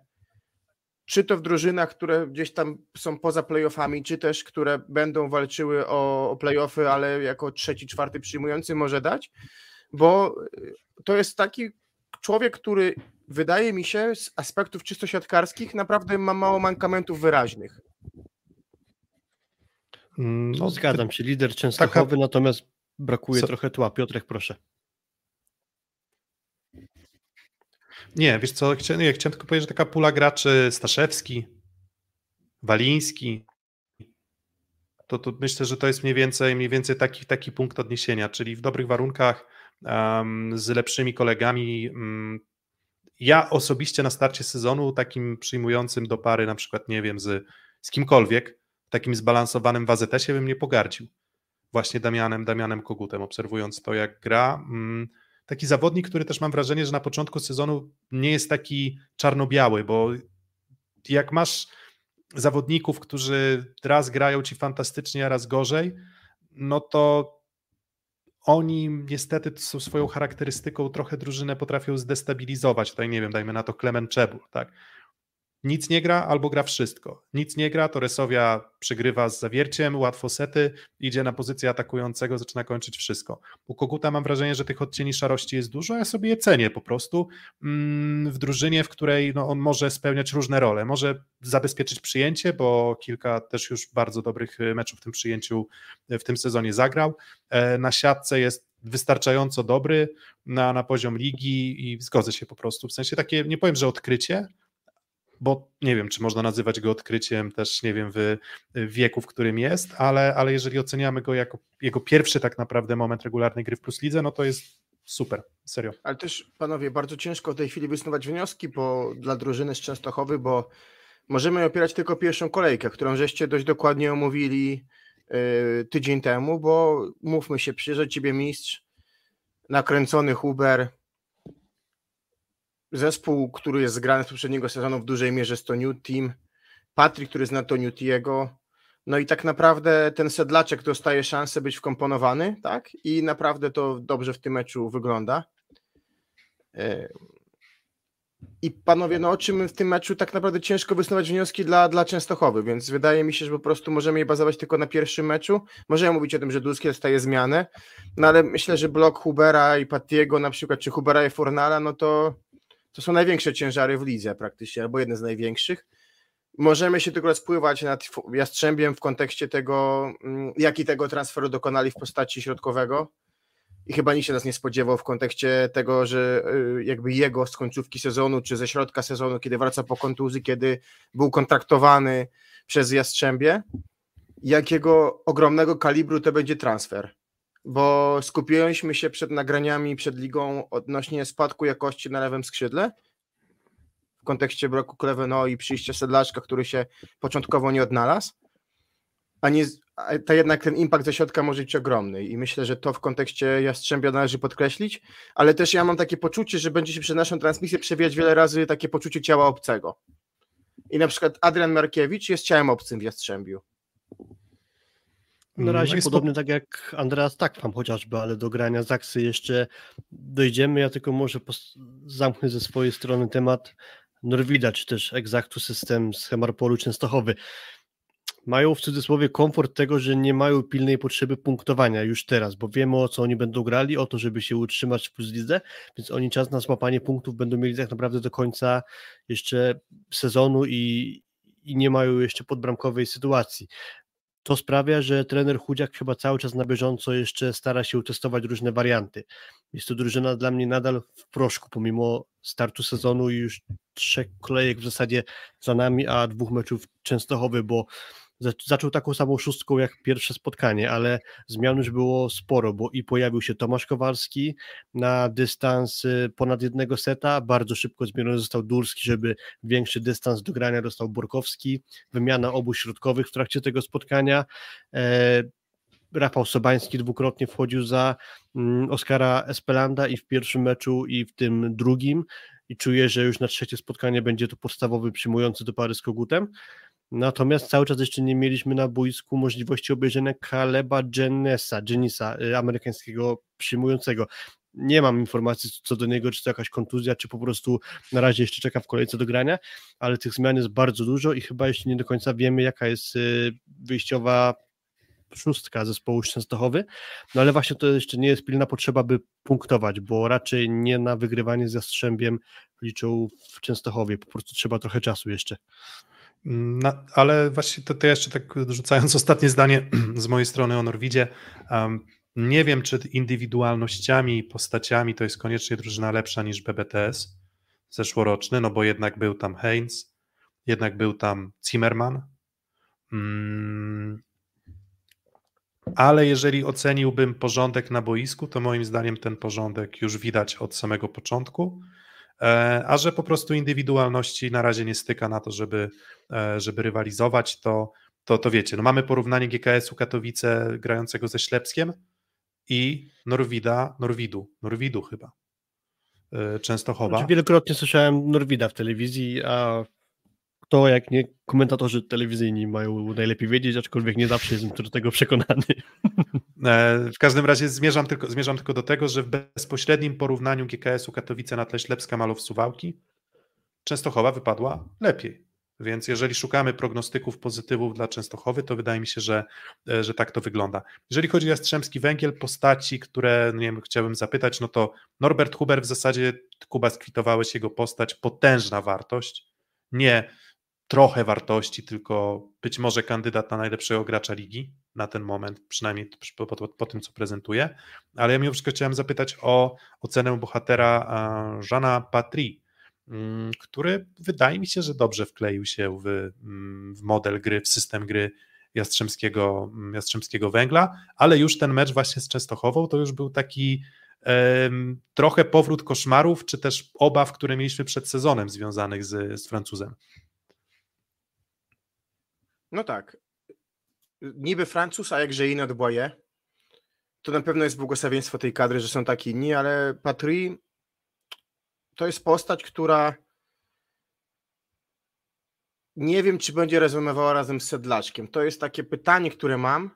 czy to w drużynach, które gdzieś tam są poza playoffami, czy też które będą walczyły o, o playoffy, ale jako trzeci, czwarty przyjmujący może dać, bo to jest taki człowiek, który wydaje mi się z aspektów czysto siatkarskich naprawdę ma mało mankamentów wyraźnych. Mm, no, Zgadzam się, lider Częstochowy, taka... natomiast brakuje Co? trochę tła. Piotrek, proszę. Nie, wiesz co, chciałem, nie, chciałem tylko powiedzieć, że taka pula graczy Staszewski, Waliński, to, to myślę, że to jest mniej więcej, mniej więcej taki, taki punkt odniesienia, czyli w dobrych warunkach um, z lepszymi kolegami. Um, ja osobiście na starcie sezonu takim przyjmującym do pary na przykład, nie wiem, z, z kimkolwiek, takim zbalansowanym w AZS-ie bym nie pogardził. Właśnie Damianem, Damianem Kogutem, obserwując to, jak gra. Um, taki zawodnik, który też mam wrażenie, że na początku sezonu nie jest taki czarno-biały, bo jak masz zawodników, którzy raz grają ci fantastycznie, a raz gorzej, no to oni niestety swoją charakterystyką trochę drużynę potrafią zdestabilizować. Tutaj nie wiem, dajmy na to Klement Czebur, tak? Nic nie gra albo gra wszystko. Nic nie gra, to Resowia przegrywa z zawierciem, łatwo sety, idzie na pozycję atakującego, zaczyna kończyć wszystko. U Koguta mam wrażenie, że tych odcieni szarości jest dużo, ja sobie je cenię po prostu mm, w drużynie, w której no, on może spełniać różne role. Może zabezpieczyć przyjęcie, bo kilka też już bardzo dobrych e, meczów w tym przyjęciu e, w tym sezonie zagrał. E, na siatce jest wystarczająco dobry na, na poziom ligi i zgodzę się po prostu. W sensie takie, nie powiem, że odkrycie, bo nie wiem, czy można nazywać go odkryciem też, nie wiem, w, wieku, w którym jest, ale, ale jeżeli oceniamy go jako jego pierwszy tak naprawdę moment regularnej gry w Plus Lidze, no to jest super, serio. Ale też, panowie, bardzo ciężko w tej chwili wysnuwać wnioski bo, dla drużyny z Częstochowy, bo możemy opierać tylko pierwszą kolejkę, którą żeście dość dokładnie omówili yy, tydzień temu, bo mówmy się, przyjeżdża ciebie mistrz, nakręcony Huber, zespół, który jest zgrany z poprzedniego sezonu w dużej mierze z to New Team, Patrick, który zna to Newtiego, no i tak naprawdę ten sedlaczek dostaje szansę być wkomponowany, tak? I naprawdę to dobrze w tym meczu wygląda. E, I panowie, no o czym w tym meczu tak naprawdę ciężko wysnuwać wnioski dla, dla Częstochowy, więc wydaje mi się, że po prostu możemy je bazować tylko na pierwszym meczu. Możemy mówić o tym, że Dulski dostaje zmianę, no ale myślę, że blok Hubera i Patiego na przykład, czy Hubera i Fornala, no to to są największe ciężary w lidze praktycznie, albo jedne z największych. Możemy się tylko spływać nad Jastrzębiem w kontekście tego, mm, jaki tego transferu dokonali w postaci środkowego. I chyba nikt się nas nie spodziewał w kontekście tego, że y, jakby jego z końcówki sezonu, czy ze środka sezonu, kiedy wraca po kontuzji, kiedy był kontraktowany przez Jastrzębie, jakiego ogromnego kalibru to będzie transfer bo skupialiśmy się przed nagraniami, przed ligą odnośnie spadku jakości na lewym skrzydle w kontekście bloku Kleveno i przyjścia Sedlaczka, który się początkowo nie odnalazł, a, nie, a to jednak ten impact ze środka może być ogromny i myślę, że to w kontekście Jastrzębia należy podkreślić, ale też ja mam takie poczucie, że będzie się przez naszą transmisję przewijać wiele razy takie poczucie ciała obcego. I na przykład Adrian Markiewicz jest ciałem obcym w Jastrzębiu na razie no podobnie tak jak Andreas Takwam chociażby, ale do grania Zaksy jeszcze dojdziemy. Ja tylko może zamknę ze swojej strony temat Norwida, czy też Exactu System z Hemarpolu Częstochowy. Mają w cudzysłowie komfort tego, że nie mają pilnej potrzeby punktowania już teraz, bo wiemy o co oni będą grali, o to, żeby się utrzymać w plus lidze, więc oni czas na złapanie punktów będą mieli tak naprawdę do końca jeszcze sezonu i, i nie mają jeszcze podbramkowej sytuacji to sprawia, że trener Chudziak chyba cały czas na bieżąco jeszcze stara się testować różne warianty. Jest to drużyna dla mnie nadal w proszku, pomimo startu sezonu i już trzech kolejek w zasadzie za nami, a dwóch meczów Częstochowy, bo zaczął taką samą szóstką jak pierwsze spotkanie, ale zmian już było sporo, bo i pojawił się Tomasz Kowalski na dystans y, ponad jednego seta, bardzo szybko zmieniony został Durski, żeby większy dystans do grania dostał Borkowski, wymiana obu środkowych w trakcie tego spotkania, e, Rafał Sobański dwukrotnie wchodził za mm, Oskara Espelanda i w pierwszym meczu i w tym drugim. I czuję, że już na trzecie spotkanie będzie to podstawowy przyjmujący do pary z Kogutem. Natomiast cały czas jeszcze nie mieliśmy na boisku możliwości obejrzenia Kaleba Jennesa, Jennisa, y, amerykańskiego przyjmującego. Nie mam informacji co do niego, czy to jakaś kontuzja, czy po prostu na razie jeszcze czeka w kolejce do grania, ale tych zmian jest bardzo dużo i chyba jeszcze nie do końca wiemy, jaka jest y, wyjściowa szóstka zespołu Częstochowy, no ale właśnie to jeszcze nie jest pilna potrzeba, by punktować, bo raczej nie na wygrywanie z Jastrzębiem liczą w Częstochowie, po prostu trzeba trochę czasu jeszcze. Na, ale właśnie to, to jeszcze tak rzucając ostatnie zdanie z mojej strony o Norwidzie, um, nie wiem, czy indywidualnościami i postaciami to jest koniecznie drużyna lepsza niż BBTS zeszłoroczny, no bo jednak był tam Heinz, jednak był tam Zimmerman. Mm, ale jeżeli oceniłbym porządek na boisku, to moim zdaniem ten porządek już widać od samego początku, a że po prostu indywidualności na razie nie styka na to, żeby, e, żeby rywalizować, to, to, to wiecie, no mamy porównanie GKS-u Katowice grającego ze Ślepskiem i Norwida, Norwidu, Norwidu chyba, e, Częstochowa. Znaczy, wielokrotnie słyszałem Norwida w telewizji, a to jak nie komentatorzy telewizyjni mają najlepiej wiedzieć, aczkolwiek nie zawsze jestem do tego przekonany. E, w każdym razie zmierzam tylko, zmierzam tylko do tego, że w bezpośrednim porównaniu GKS-u Katowice na tle Ślepska Malow Suwałki Częstochowa wypadła lepiej. Więc jeżeli szukamy prognostyków pozytywów dla Częstochowy, to wydaje mi się, że, e, że tak to wygląda. Jeżeli chodzi o Jastrzębski Węgiel, postaci, które no nie wiem, chciałbym zapytać, no to Norbert Huber w zasadzie, Kuba skwitowałeś jego postać, potężna wartość, nie trochę wartości, tylko być może kandydat na najlepszego gracza ligi na ten moment, przynajmniej po, po, po tym, co prezentuje. Ale ja mimo wszystko chciałem zapytać o ocenę bohatera Żana Patry, mm, który wydaje mi się, że dobrze wkleił się w, mm, w model gry, w system gry Jastrzębskiego, mm, Jastrzębskiego Węgla, ale już ten mecz właśnie z Częstochową to już był taki trochę powrót koszmarów, czy też obaw, które mieliśmy przed sezonem związanych z, z Francuzem. No tak. Niby Francuz, a jakże inny od Boye. To na pewno jest błogosławieństwo tej kadry, że są taki inni, ale Patry to jest postać, która nie wiem, czy będzie rezonowała razem z Sedlaczkiem. To jest takie pytanie, które mam,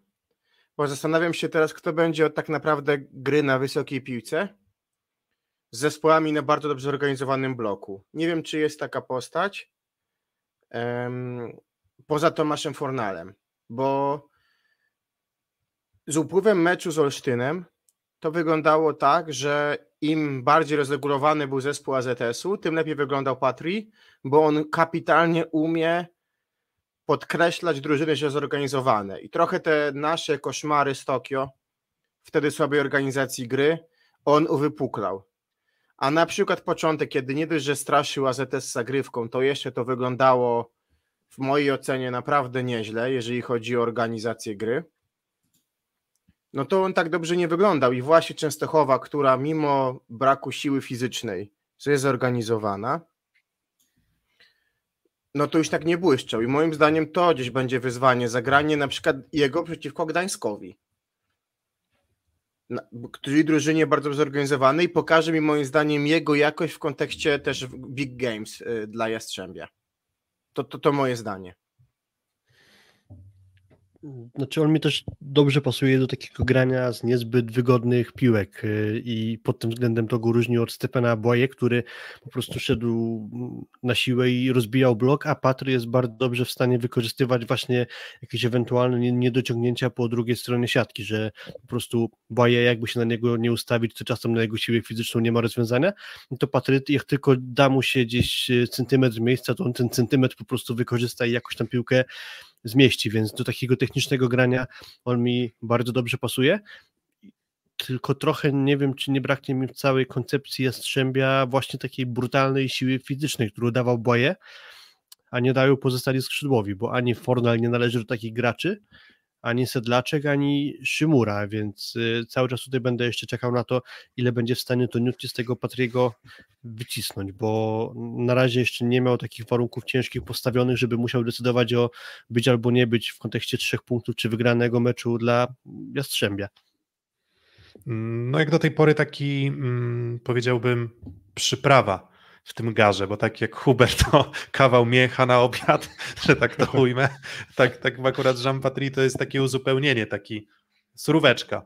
bo zastanawiam się teraz, kto będzie od tak naprawdę gry na wysokiej piłce z zespołami na bardzo dobrze zorganizowanym bloku. Nie wiem, czy jest taka postać poza Tomaszem Fornalem, bo z upływem meczu z Olsztynem to wyglądało tak, że im bardziej rozregulowany był zespół AZS-u, tym lepiej wyglądał Patri, bo on kapitalnie umie podkreślać drużyny źle zorganizowane. I trochę te nasze koszmary z Tokio, wtedy słabej organizacji gry, on uwypuklał. A na przykład początek, kiedy nie dość, że straszył AZS zagrywką, to jeszcze to wyglądało w mojej ocenie naprawdę nieźle, jeżeli chodzi o organizację gry. No to on tak dobrze nie wyglądał i właśnie Częstochowa, która mimo braku siły fizycznej, co jest zorganizowana, no to już tak nie błyszczał i moim zdaniem to gdzieś będzie wyzwanie, zagranie na przykład jego przeciwko Gdańskowi. Którzy drużynie bardzo zorganizowany i pokaże mi moim zdaniem jego jakość w kontekście też big games y, dla Jastrzębia. To, to, to moje zdanie. Znaczy on mi też dobrze pasuje do takiego grania z niezbyt wygodnych piłek y, i pod tym względem to go różni od Stepena Boye, który po prostu szedł na siłę i rozbijał blok, a Patry jest bardzo dobrze w stanie wykorzystywać właśnie jakieś ewentualne niedociągnięcia po drugiej stronie siatki, że po prostu Boye jakby się na niego nie ustawić, to czasem na jego siłę fizyczną nie ma rozwiązania, to Patry jak tylko da mu się gdzieś y, centymetr miejsca, to on ten centymetr po prostu wykorzysta i jakoś tam piłkę zmieści, więc do takiego technicznego grania on mi bardzo dobrze pasuje. Tylko trochę nie wiem, czy nie braknie mi w całej koncepcji Jastrzębia właśnie takiej brutalnej siły fizycznej, którą dawał Boje, a nie dają pozostali skrzydłowi, bo ani Fornal nie należy do takich graczy, ani Sedlaczek, ani Szymura, więc y, cały czas tutaj będę jeszcze czekał na to, ile będzie w stanie to Newt z tego Patriego wycisnąć, bo na razie jeszcze nie miał takich warunków ciężkich postawionych, żeby musiał decydować o być albo nie być w kontekście trzech punktów czy wygranego meczu dla Jastrzębia. No jak do tej pory taki mm, powiedziałbym przyprawa w tym garze, bo tak jak Hubert to kawał miecha na obiad, że tak to ujmę, tak, tak akurat Jean Patry to jest takie uzupełnienie, taki suróweczka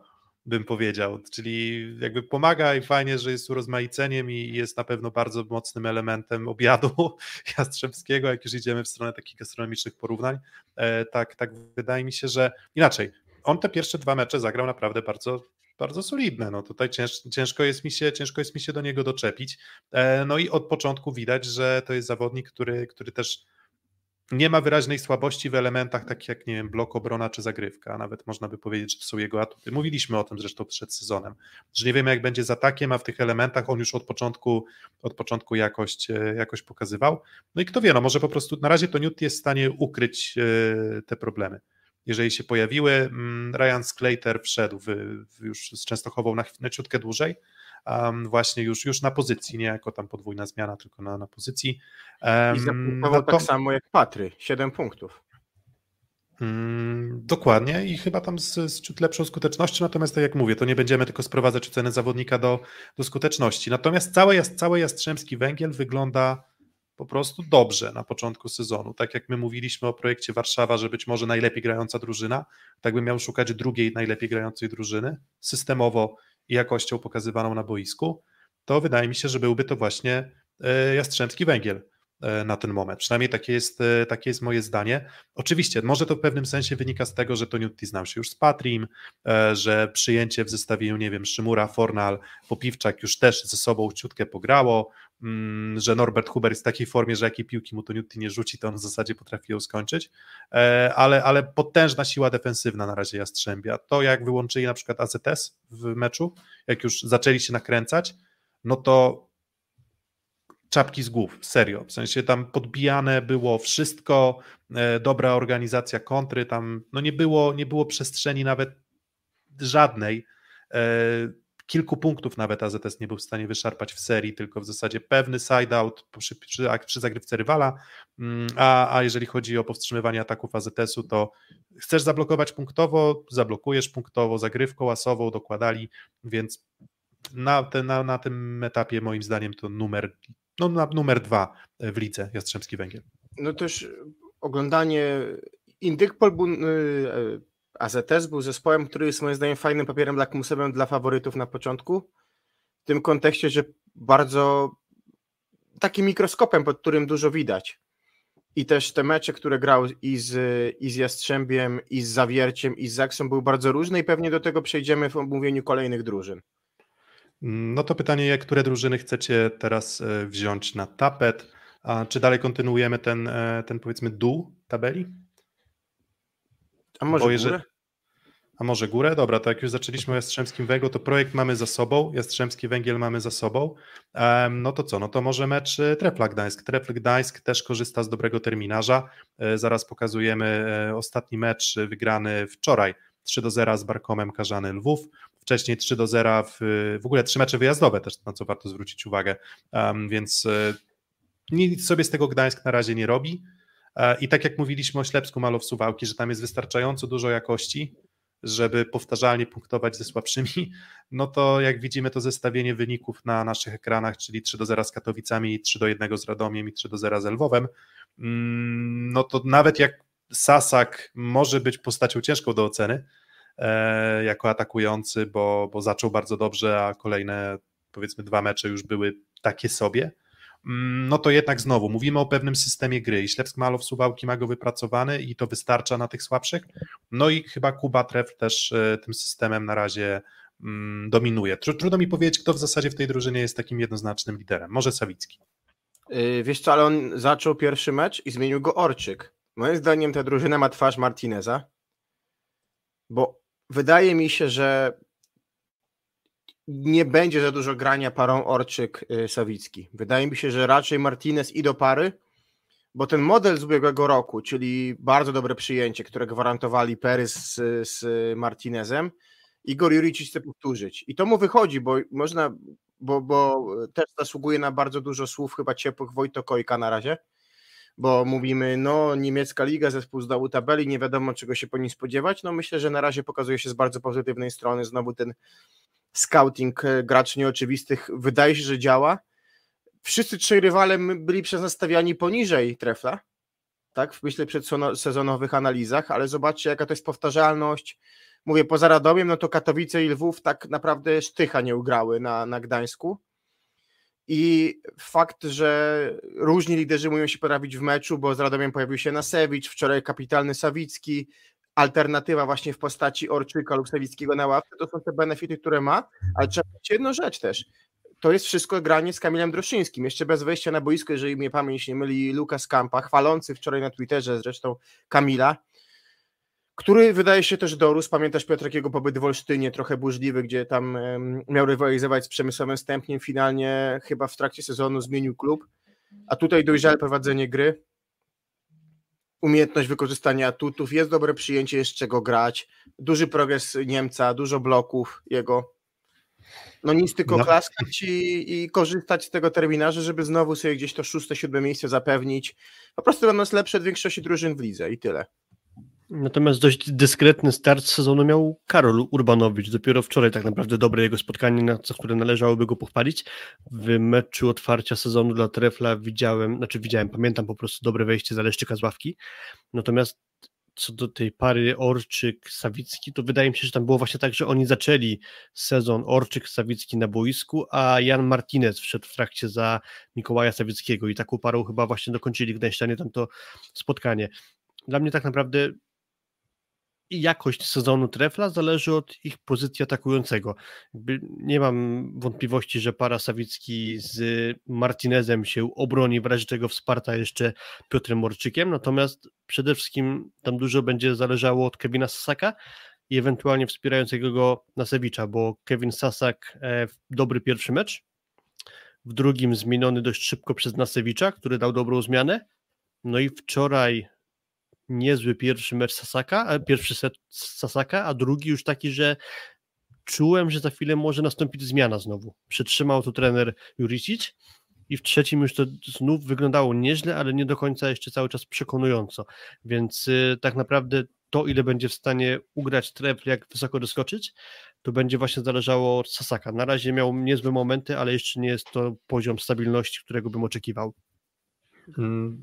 bym powiedział, czyli jakby pomaga i fajnie, że jest urozmaiceniem i jest na pewno bardzo mocnym elementem obiadu jastrzębskiego, jak już idziemy w stronę takich gastronomicznych porównań, e, tak, tak wydaje mi się, że inaczej, on te pierwsze dwa mecze zagrał naprawdę bardzo bardzo solidne. No tutaj cięż, ciężko, jest mi się, ciężko jest mi się do niego doczepić. E, no i od początku widać, że to jest zawodnik, który, który też nie ma wyraźnej słabości w elementach takich jak, nie wiem, blok obrona czy zagrywka. Nawet można by powiedzieć, że to są jego atuty. Mówiliśmy o tym zresztą przed sezonem, że nie wiemy jak będzie z atakiem, a w tych elementach on już od początku, od początku jakość, e, jakość pokazywał. No i kto wie, no może po prostu na razie to Newt jest w stanie ukryć e, te problemy. Jeżeli się pojawiły. Mm, Ryan Sclater wszedł w, w już z Częstochową na, na ciutkę dłużej, um, właśnie już, już na pozycji, nie jako tam podwójna zmiana, tylko na, na pozycji. Um, I zapunktował tak samo jak Patry, 7 punktów. Mm, dokładnie i chyba tam z, z ciut lepszą skutecznością, natomiast tak jak mówię, to nie będziemy tylko sprowadzać oceny zawodnika do, do skuteczności. Natomiast cały, cały Jastrzębski Węgiel wygląda po prostu dobrze na początku sezonu. Tak jak my mówiliśmy o projekcie Warszawa, że być może najlepiej grająca drużyna, tak bym miał szukać drugiej najlepiej grającej drużyny, systemowo i jakością pokazywaną na boisku, to wydaje mi się, że byłby to właśnie e, Jastrzębski Węgiel na ten moment. Przynajmniej takie jest, e, takie jest moje zdanie. Oczywiście, może to w pewnym sensie wynika z tego, że to Newty znał się już z Patrim, że przyjęcie w zestawieniu, nie wiem, Szymura, Fornal, Popiwczak już też ze sobą ciutkę pograło, Mm, że Norbert Huber jest w takiej formie, że jakiej piłki mu to Newton nie rzuci, to on w zasadzie potrafi ją skończyć, e, ale, ale potężna siła defensywna na razie Jastrzębia. To jak wyłączyli na przykład AZS w meczu, jak już zaczęli się nakręcać, no to czapki z głów, serio, w sensie tam podbijane było wszystko, e, dobra organizacja kontry, tam no nie było, nie było przestrzeni nawet żadnej, e, kilku punktów nawet AZS nie był w stanie wyszarpać w serii, tylko w zasadzie pewny side-out przy, przy, przy zagrywce rywala, mm, a, a jeżeli chodzi o powstrzymywanie ataków AZS-u, to chcesz zablokować punktowo, zablokujesz punktowo, zagrywką łasową dokładali, więc na, te, na, na tym etapie moim zdaniem to numer, no, numer dwa w lidze Jastrzębski Węgiel. No też oglądanie Indykpol AZS był zespołem, który jest moim zdaniem fajnym papierem lakmusowym dla faworytów na początku. W tym kontekście, że bardzo takim mikroskopem, pod którym dużo widać. I też te mecze, które grał i z, i z Jastrzębiem, i z Zawierciem, i z Zaksą były bardzo różne i pewnie do tego przejdziemy w omówieniu kolejnych drużyn. No to pytanie, które drużyny chcecie teraz e, wziąć na tapet? A czy dalej kontynuujemy ten, e, ten powiedzmy dół tabeli? A może jeżeli, górę? A może górę? Dobra, to jak już zaczęliśmy o Jastrzębskim Węglu, to projekt mamy za sobą, Jastrzębski Węgiel mamy za sobą. No to co, no to może mecz y, Trefla Gdańsk. Trefl Gdańsk też korzysta z dobrego terminarza. E, zaraz pokazujemy e, ostatni mecz wygrany wczoraj 3 do 0 z Barkomem Karzany Lwów. Wcześniej 3 do 0 w, w ogóle trzy mecze wyjazdowe też, na co warto zwrócić uwagę. Um, więc e, nic sobie z tego Gdańsk na razie nie robi. I tak jak mówiliśmy o Ślepsku Malow Suwałki, że tam jest wystarczająco dużo jakości, żeby powtarzalnie punktować ze słabszymi, no to jak widzimy to zestawienie wyników na naszych ekranach, czyli 3 do 0 z Katowicami, 3 do 1 z Radomiem i 3 do 0 z Lwowem, mm, no to nawet jak Sasak może być postacią ciężką do oceny e, jako atakujący, bo, bo zaczął bardzo dobrze, a kolejne powiedzmy dwa mecze już były takie sobie, Mm, no to jednak znowu mówimy o pewnym systemie gry i Ślepsk Malow Suwałki ma go wypracowany i to wystarcza na tych słabszych. No i chyba Kuba Tref też e, tym systemem na razie mm, dominuje. Trudno mi powiedzieć, kto w zasadzie w tej drużynie jest takim jednoznacznym liderem. Może Sawicki. Yy, wiesz co, ale on zaczął pierwszy mecz i zmienił go Orczyk. Moim zdaniem ta drużyna ma twarz Martineza, bo wydaje mi się, że nie będzie za dużo grania parą Orczyk-Sawicki. Wydaje mi się, że raczej Martinez i do pary, bo ten model z ubiegłego roku, czyli bardzo dobre przyjęcie, które gwarantowali Perez z, z Martinezem, Igor Juricic chce powtórzyć. I to mu wychodzi, bo można, bo, bo też zasługuje na bardzo dużo słów chyba ciepłych Wojto Kojka na razie, bo mówimy, no niemiecka liga, zespół z dołu tabeli, nie wiadomo czego się po nim spodziewać. No myślę, że na razie pokazuje się z bardzo pozytywnej strony znowu ten scouting e, graczy nieoczywistych wydaje się, że działa. Wszyscy trzej rywale byli przenastawiani poniżej trefla, tak, w myślę przedsezonowych analizach, ale zobaczcie jaka to jest powtarzalność. Mówię, poza Radomiem, no to Katowice i Lwów tak naprawdę sztycha nie ugrały na, na Gdańsku. I fakt, że różni liderzy muszą się pojawić w meczu, bo z Radomiem pojawił się Nasewicz, wczoraj kapitalny Sawicki, alternatywa właśnie w postaci Orczyka lub Sawickiego na ławce, to są te benefity, które ma, ale trzeba powiedzieć jedną rzecz też. To jest wszystko granie z Kamilem Droszyńskim, jeszcze bez wejścia na boisko, jeżeli mnie pamięć nie myli, Lukas Kampa, chwalący wczoraj na Twitterze zresztą Kamila, który wydaje się też dorósł. Pamiętasz Piotr, jakiego pobyt w Olsztynie, trochę burzliwy, gdzie tam miał rywalizować z Przemysłowem Stępniem, finalnie chyba w trakcie sezonu zmienił klub, a tutaj dojrzałe prowadzenie gry, umiejętność wykorzystania atutów, jest dobre przyjęcie, jest czego grać, duży progres Niemca, dużo bloków jego. No nic tylko No. klaskać i, i korzystać z tego terminarza, żeby znowu sobie gdzieś to szóste, siódme miejsce zapewnić. Po prostu będąc lepszy od większości drużyn w lidze i tyle. Natomiast dość dyskretny start sezonu miał Karol Urbanowicz. Dopiero wczoraj tak naprawdę dobre jego spotkanie, na za które należałoby go pochwalić. W meczu otwarcia sezonu dla Trefla widziałem, znaczy widziałem, pamiętam po prostu dobre wejście Zaleszczyka z ławki. Natomiast co do tej pary Orczyk-Sawicki, to wydaje mi się, że tam było właśnie tak, że oni zaczęli sezon Orczyk-Sawicki na boisku, a Jan Martinez wszedł w trakcie za Mikołaja Sawickiego i taką parą chyba właśnie dokończyli Gdańszczanie tamto spotkanie. Dla mnie tak naprawdę i jakość sezonu trefla zależy od ich pozycji atakującego. Nie mam wątpliwości, że para Sawicki z Martinezem się obroni, w razie czego wsparta jeszcze Piotrem Morczykiem, natomiast przede wszystkim tam dużo będzie zależało od Kevina Sasaka i ewentualnie wspierającego go Nasewicza, bo Kevin Sasak e, dobry pierwszy mecz, w drugim zmieniony dość szybko przez Nasewicza, który dał dobrą zmianę, no i wczoraj niezły pierwszy mecz Sasaka, e, pierwszy set Sasaka, a drugi już taki, że czułem, że za chwilę może nastąpić zmiana znowu. Przytrzymał to trener Juricic i w trzecim już to znów wyglądało nieźle, ale nie do końca jeszcze cały czas przekonująco. Więc y, tak naprawdę to, ile będzie w stanie ugrać trefl, jak wysoko doskoczyć, to będzie właśnie zależało od Sasaka. Na razie miał niezłe momenty, ale jeszcze nie jest to poziom stabilności, którego bym oczekiwał. Mm,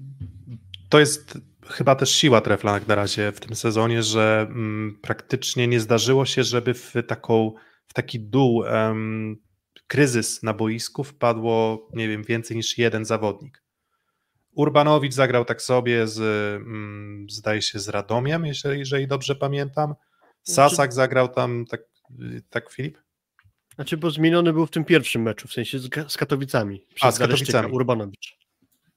To jest chyba też siła Trefla jak na razie w tym sezonie, że mm, praktycznie nie zdarzyło się, żeby w, taką, w taki dół, kryzys na boisku wpadło, nie wiem, więcej niż jeden zawodnik. Urbanowicz zagrał tak sobie z, mm, zdaje się, z Radomiem, jeżeli, jeżeli dobrze pamiętam. Sasak zagrał tam, tak, tak Filip? Znaczy, bo zmieniony był w tym pierwszym meczu, w sensie z, z Katowicami. Przez z Katowicami. Urbanowicz.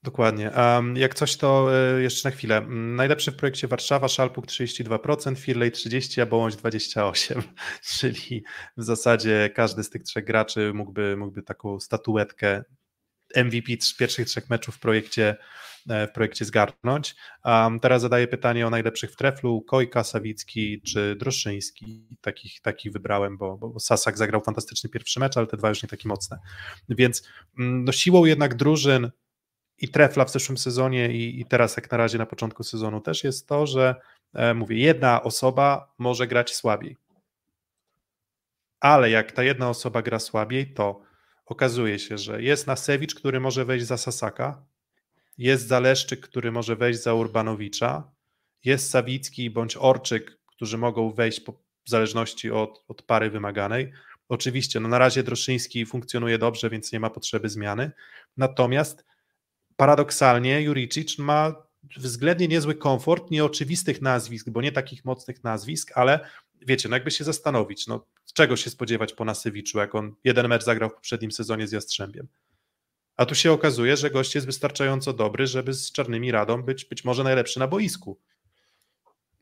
Dokładnie. Um, jak coś, to e, jeszcze na chwilę. Mm, Najlepszy w projekcie Warszawa, Szalpuk 32%, Firley 30%, a Bołądź 28%. Czyli w zasadzie każdy z tych trzech graczy mógłby, mógłby taką statuetkę MVP z pierwszych trzech meczów w projekcie, e, w projekcie zgarnąć. Um, teraz zadaję pytanie o najlepszych w treflu. Kojka, Sawicki czy Droszyński. Takich, takich wybrałem, bo, bo Sasak zagrał fantastyczny pierwszy mecz, ale te dwa już nie takie mocne. Więc no, siłą jednak drużyn i trefla w zeszłym sezonie i, i teraz jak na razie na początku sezonu też jest to, że e, mówię, jedna osoba może grać słabiej. Ale jak ta jedna osoba gra słabiej, to okazuje się, że jest Nasewicz, który może wejść za Sasaka, jest Zaleszczyk, który może wejść za Urbanowicza, jest Sawicki bądź Orczyk, którzy mogą wejść po, w zależności od, od pary wymaganej. Oczywiście, no na razie Droszyński funkcjonuje dobrze, więc nie ma potrzeby zmiany. Natomiast paradoksalnie Juricic ma względnie niezły komfort nieoczywistych nazwisk, bo nie takich mocnych nazwisk, ale wiecie, no jakby się zastanowić, no czego się spodziewać po Nasewiczu, jak on jeden mecz zagrał w poprzednim sezonie z Jastrzębiem. A tu się okazuje, że gość jest wystarczająco dobry, żeby z Czarnymi Radą być być może najlepszy na boisku.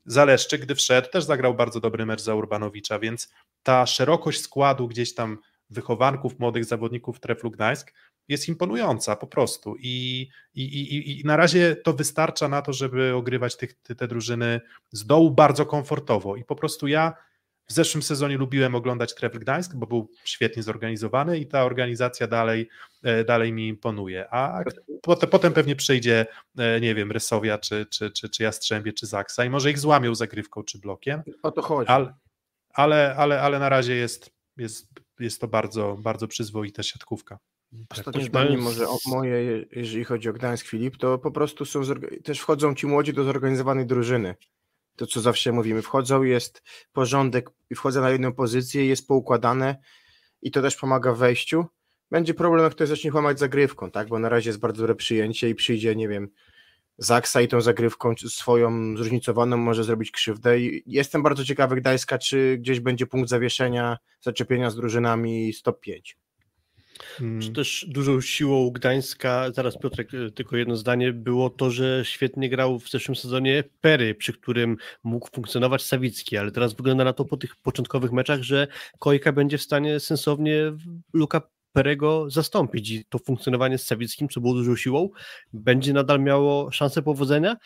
Zaleszczyk, gdy wszedł, też zagrał bardzo dobry mecz za Urbanowicza, więc ta szerokość składu gdzieś tam wychowanków, młodych zawodników Treflu Gdańsk jest imponująca po prostu i, i, i, i na razie to wystarcza na to, żeby ogrywać tych, te, te drużyny z dołu bardzo komfortowo i po prostu ja w zeszłym sezonie lubiłem oglądać Trefl Gdańsk, bo był świetnie zorganizowany i ta organizacja dalej, e, dalej mi imponuje, a potem, pewnie przyjdzie, e, nie wiem, Rysowia, czy, czy, czy, czy Jastrzębie, czy Zaksa i może ich złamią zagrywką, czy blokiem, O to chodzi. ale, ale, ale, ale na razie jest, jest, jest to bardzo, bardzo przyzwoita siatkówka. Ostatnie Też zdanie może o moje, jeżeli chodzi o Gdańsk Filip, to po prostu są też wchodzą ci młodzi do zorganizowanej drużyny. To co zawsze mówimy, wchodzą, jest porządek i wchodzą na jedną pozycję, jest poukładane i to też pomaga w wejściu. Będzie problem, jak ktoś zacznie łamać zagrywką, tak? Bo na razie jest bardzo dobre przyjęcie i przyjdzie, nie wiem, Zaksa i tą zagrywką swoją zróżnicowaną może zrobić krzywdę. I jestem bardzo ciekawy Gdańska, czy gdzieś będzie punkt zawieszenia, zaczepienia z drużynami stop 5. Mm. Czy też dużą siłą Gdańska, zaraz Piotrek, y, tylko jedno zdanie, było to, że świetnie grał w zeszłym sezonie Pery, przy którym mógł funkcjonować Sawicki, ale teraz wygląda na to po tych początkowych meczach, że Kojka będzie w stanie sensownie Luka Perego zastąpić i to funkcjonowanie z Sawickim, co było dużą siłą, będzie nadal miało szansę powodzenia.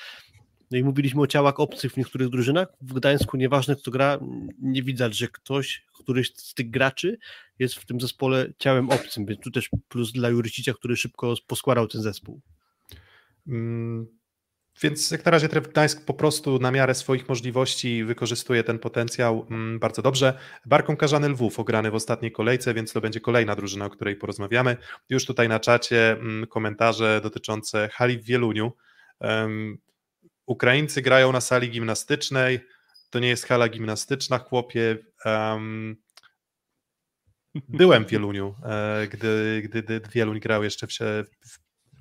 No i mówiliśmy o ciałach obcych w niektórych drużynach. W Gdańsku nieważne kto gra, nie widać, że ktoś, któryś z tych graczy jest w tym zespole ciałem obcym, więc tu też plus dla Juricicia, który szybko poskładał ten zespół. Mm, więc jak na razie Tref Gdańsk po prostu na miarę swoich możliwości wykorzystuje ten potencjał mm, bardzo dobrze. Barką Karzany Lwów ograny w ostatniej kolejce, więc to będzie kolejna drużyna, o której porozmawiamy. Już tutaj na czacie mm, komentarze dotyczące hali w Wieluniu. Ukraińcy grają na sali gimnastycznej, to nie jest hala gimnastyczna, chłopie. Um, byłem w Wieluniu, e, gdy, gdy, gdy Wieluń grał jeszcze w, w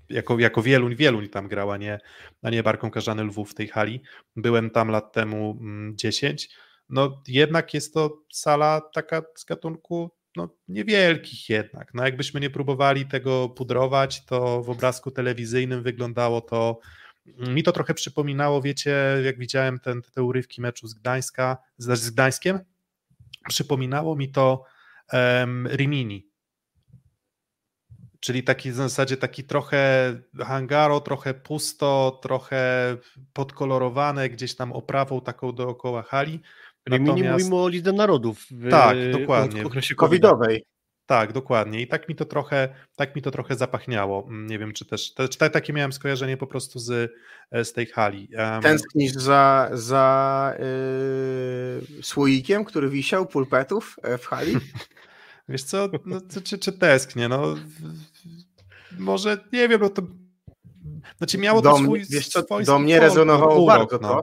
jako, jako Wieluń, Wieluń tam grała, nie, a nie Barką Karzany Lwów w tej hali. Byłem tam lat temu 10. Mm, no jednak jest to sala taka z gatunku no, niewielkich jednak. No jakbyśmy nie próbowali tego pudrować, to w obrazku telewizyjnym wyglądało to mi to trochę przypominało, wiecie, jak widziałem ten, te urywki meczu z Gdańska, z, z Gdańskiem, przypominało mi to um, Rimini, Czyli taki w zasadzie taki trochę hangaro, trochę pusto, trochę podkolorowane, gdzieś tam oprawą taką dookoła hali. Natomiast... Nie mówimy o Lidze Narodów w tak, dokładnie. W okresie covidowej. Tak, dokładnie. I tak mi to trochę, tak mi to trochę zapachniało. Mm, nie wiem, czy też, czy takie miałem skojarzenie po prostu z, e, z tej hali. Um... Tęsknisz za, za yy, słoikiem, który wisiał, pulpetów e, w hali? Wiesz co, no, czy, czy tęsknię, no może, nie wiem, no to znaczy miało do to swój, wiesz co, swój Do mnie rezonowało urok, bardzo no. to.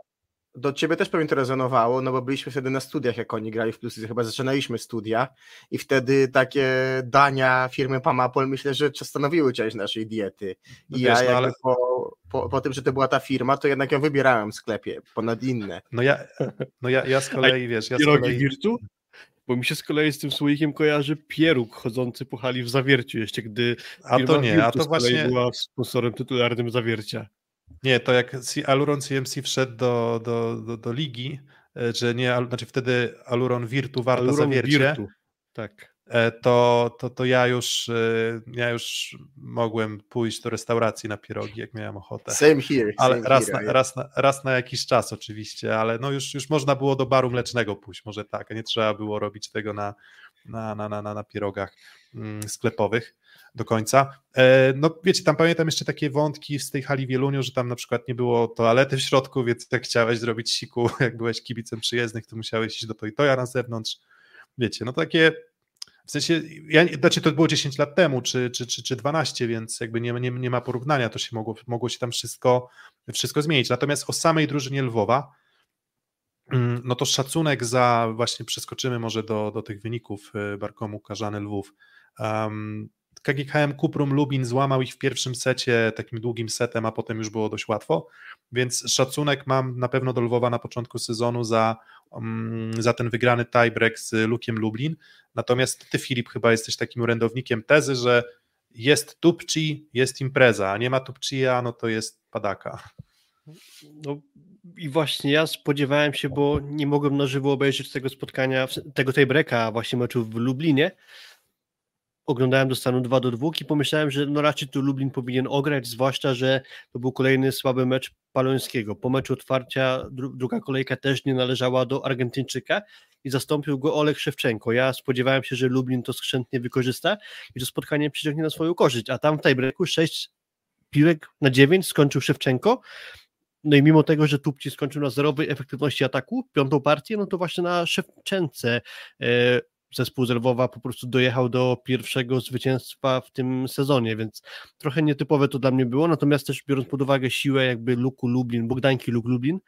Do ciebie też pewnie to rezonowało, no bo byliśmy wtedy na studiach, jak oni grali w Plus, chyba zaczynaliśmy studia i wtedy takie dania firmy Pamapol myślę, że stanowiły część naszej diety. I no ja no, ale... po, po, po, tym, że to była ta firma, to jednak ją wybierałem w sklepie ponad inne. No ja, no ja, ja z kolei, wiesz, ja z kolei... Wirtu? Bo mi się z kolei z tym słoikiem kojarzy pieróg chodzący po hali w zawierciu, jeszcze gdy a to nie, a to właśnie była sponsorem tytularnym zawiercia. Nie, to jak Aluron CMC wszedł do, do, do, do ligi, e, że nie, znaczy wtedy Aluron Virtu warta Aluron zawiercie. Virtu. Tak. E, to, to, to ja, już, e, ja już mogłem pójść do restauracji na pierogi, jak miałem ochotę. Same here. Ale same raz, here, na, raz, na, raz na jakiś czas oczywiście, ale no już, już można było do baru mlecznego pójść, może tak, a nie trzeba było robić tego na, na, na, na, na pierogach mm, sklepowych do końca. E, no wiecie, tam pamiętam jeszcze takie wątki z tej hali Wieluniu, że tam na przykład nie było toalety w środku, więc jak chciałeś zrobić siku, jak byłeś kibicem przyjezdnych, to musiałeś iść do to i toja na zewnątrz. Wiecie, no takie w sensie, ja, znaczy to było 10 lat temu, czy, czy, czy, czy 12, więc jakby nie, nie, nie ma porównania, to się mogło, mogło się tam wszystko, wszystko zmienić. Natomiast o samej drużynie Lwowa, mm, no to szacunek za, właśnie przeskoczymy może do, do tych wyników y, Barkomu, Karzany, Lwów. KGKM Kuprum Lubin złamał ich w pierwszym secie takim długim setem, a potem już było dość łatwo, więc szacunek mam na pewno do Lwowa na początku sezonu za, um, za ten wygrany tiebreak z Lukiem Lublin, natomiast ty Filip chyba jesteś takim orędownikiem tezy, że jest tupci, jest impreza, a nie ma tupcia, no to jest padaka. No i właśnie ja spodziewałem się, bo nie mogłem na żywo obejrzeć tego spotkania, tego tiebreaka właśnie meczu w Lublinie, oglądałem do stanu 2 do 2 i pomyślałem, że no raczej tu Lublin powinien ograć, zwłaszcza, że to był kolejny słaby mecz Palońskiego. Po meczu otwarcia dru druga kolejka też nie należała do Argentyńczyka i zastąpił go Olek Szewczenko. Ja spodziewałem się, że Lublin to skrzętnie wykorzysta i to spotkanie przyciągnie na swoją korzyść, a tam w tiebreaku 6 piłek na 9 skończył Szewczenko, no i mimo tego, że Tupci skończył na zerowej efektywności ataku, piątą partię, no to właśnie na Szewczence e, zespół z Lwowa po prostu dojechał do pierwszego zwycięstwa w tym sezonie, więc trochę nietypowe to dla mnie było, natomiast też biorąc pod uwagę siłę jakby Luku Lublin, Bogdańki Luk Lublin,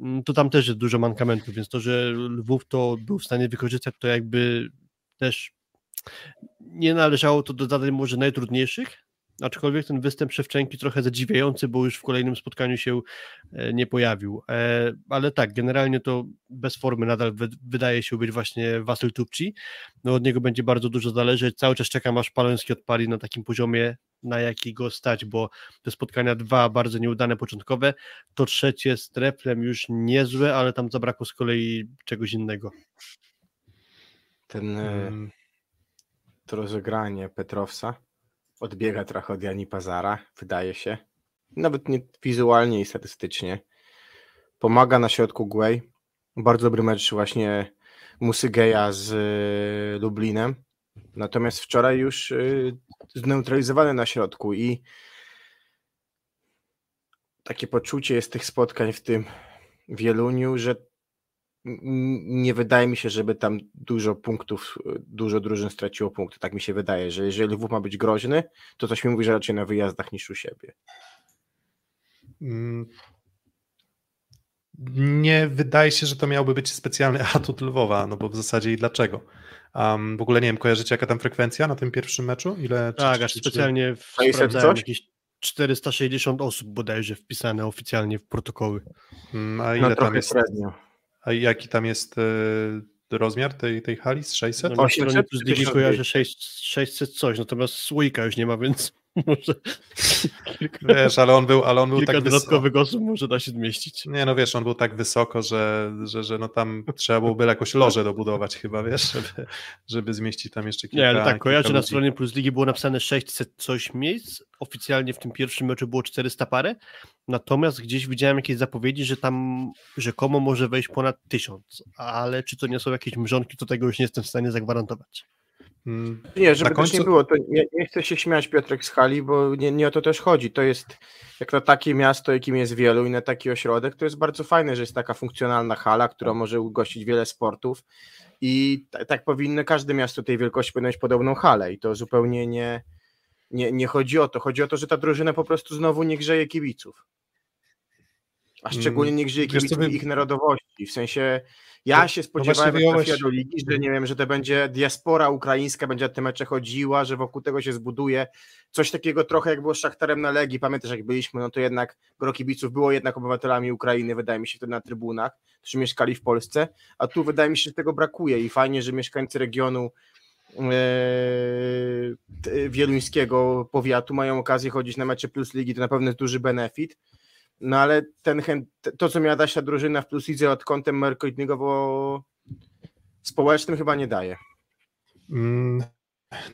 mm, to tam też jest dużo mankamentów, więc to, że Lwów to był w stanie wykorzystać, to jakby też nie należało to do zadań może najtrudniejszych, aczkolwiek ten występ Szewczenki trochę zadziwiający, bo już w kolejnym spotkaniu się e, nie pojawił. E, ale tak, generalnie to bez formy nadal wydaje się być właśnie Wasyl Tupci. No od niego będzie bardzo dużo zależeć. Cały czas czekam aż Paloński odpali na takim poziomie, na jaki go stać, bo te spotkania dwa bardzo nieudane początkowe, to trzecie z Treflem już niezłe, ale tam zabrakło z kolei czegoś innego. Ten hmm. to rozegranie Petrowsa odbiega trochę od Jani Pazara, wydaje się. nawet nie wizualnie i statystycznie. Pomaga na środku Guay. Bardzo dobry mecz właśnie Musygeja z y, Lublinem. Natomiast wczoraj już y, zneutralizowany na środku i takie poczucie jest tych spotkań w tym Wieluniu, że nie wydaje mi się, żeby tam dużo punktów, dużo drużyn straciło punkty. Tak mi się wydaje, że jeżeli Lwów ma być groźny, to coś mi mówi, że raczej na wyjazdach niż u siebie. Mm. Nie wydaje się, że to miałby być specjalny atut Lwowa, no bo w zasadzie i dlaczego? Um, w ogóle nie wiem, kojarzycie jaka tam frekwencja na tym pierwszym meczu? Ile, tak, aż specjalnie sprawdzałem jakieś 460 osób bodajże wpisane oficjalnie w protokoły. Mm, a ile no, tam jest? Średnio. A jaki tam jest e, rozmiar tej, tej hali z 600? No, 800 plus Digi kojarzy 600 coś, natomiast słoika już nie ma, więc może kilka, wiesz, ale on był, ale on był kilka tak dodatkowych wysoko. osób może da się zmieścić. Nie, no wiesz, on był tak wysoko, że, że, że no tam trzeba byłoby jakoś loże dobudować chyba, wiesz, żeby, żeby zmieścić tam jeszcze kilka Nie, ale tak, kojarzę na stronie Plus Ligi było napisane 600 coś miejsc, oficjalnie w tym pierwszym meczu było 400 parę, natomiast gdzieś widziałem jakieś zapowiedzi, że tam rzekomo może wejść ponad 1000, ale czy to nie są jakieś mrzonki, to tego już nie jestem w stanie zagwarantować. Mm, nie, żeby końcu... też nie było, to nie, nie, chcę się śmiać Piotrek z hali, bo nie, nie o to też chodzi. To jest jak na takie miasto, jakim jest wielu i na taki ośrodek, to jest bardzo fajne, że jest taka funkcjonalna hala, która może ugościć wiele sportów i t- tak powinno każde miasto tej wielkości powinno mieć podobną halę i to zupełnie nie, nie, nie chodzi o to. Chodzi o to, że ta drużyna po prostu znowu nie grzeje kibiców. A szczególnie nie grzeje kibiców Wiesz, ich narodowości. W sensie ja się no spodziewałem, no jak do ligi, że nie wiem, że to będzie diaspora ukraińska, będzie na te mecze chodziła, że wokół tego się zbuduje coś takiego trochę jak było z Szachtarem na Legii. Pamiętasz, jak byliśmy, no to jednak gro kibiców było jednak obywatelami Ukrainy, wydaje mi się, wtedy na trybunach, którzy mieszkali w Polsce, a tu wydaje mi się, że tego brakuje i fajnie, że mieszkańcy regionu e, wieluńskiego powiatu mają okazję chodzić na mecze Plus Ligi, to na pewno jest duży benefit. No ale ten, to, co miała dać ta drużyna w Plus Lidze od kątem marketingowo społecznym chyba nie daje. Mm,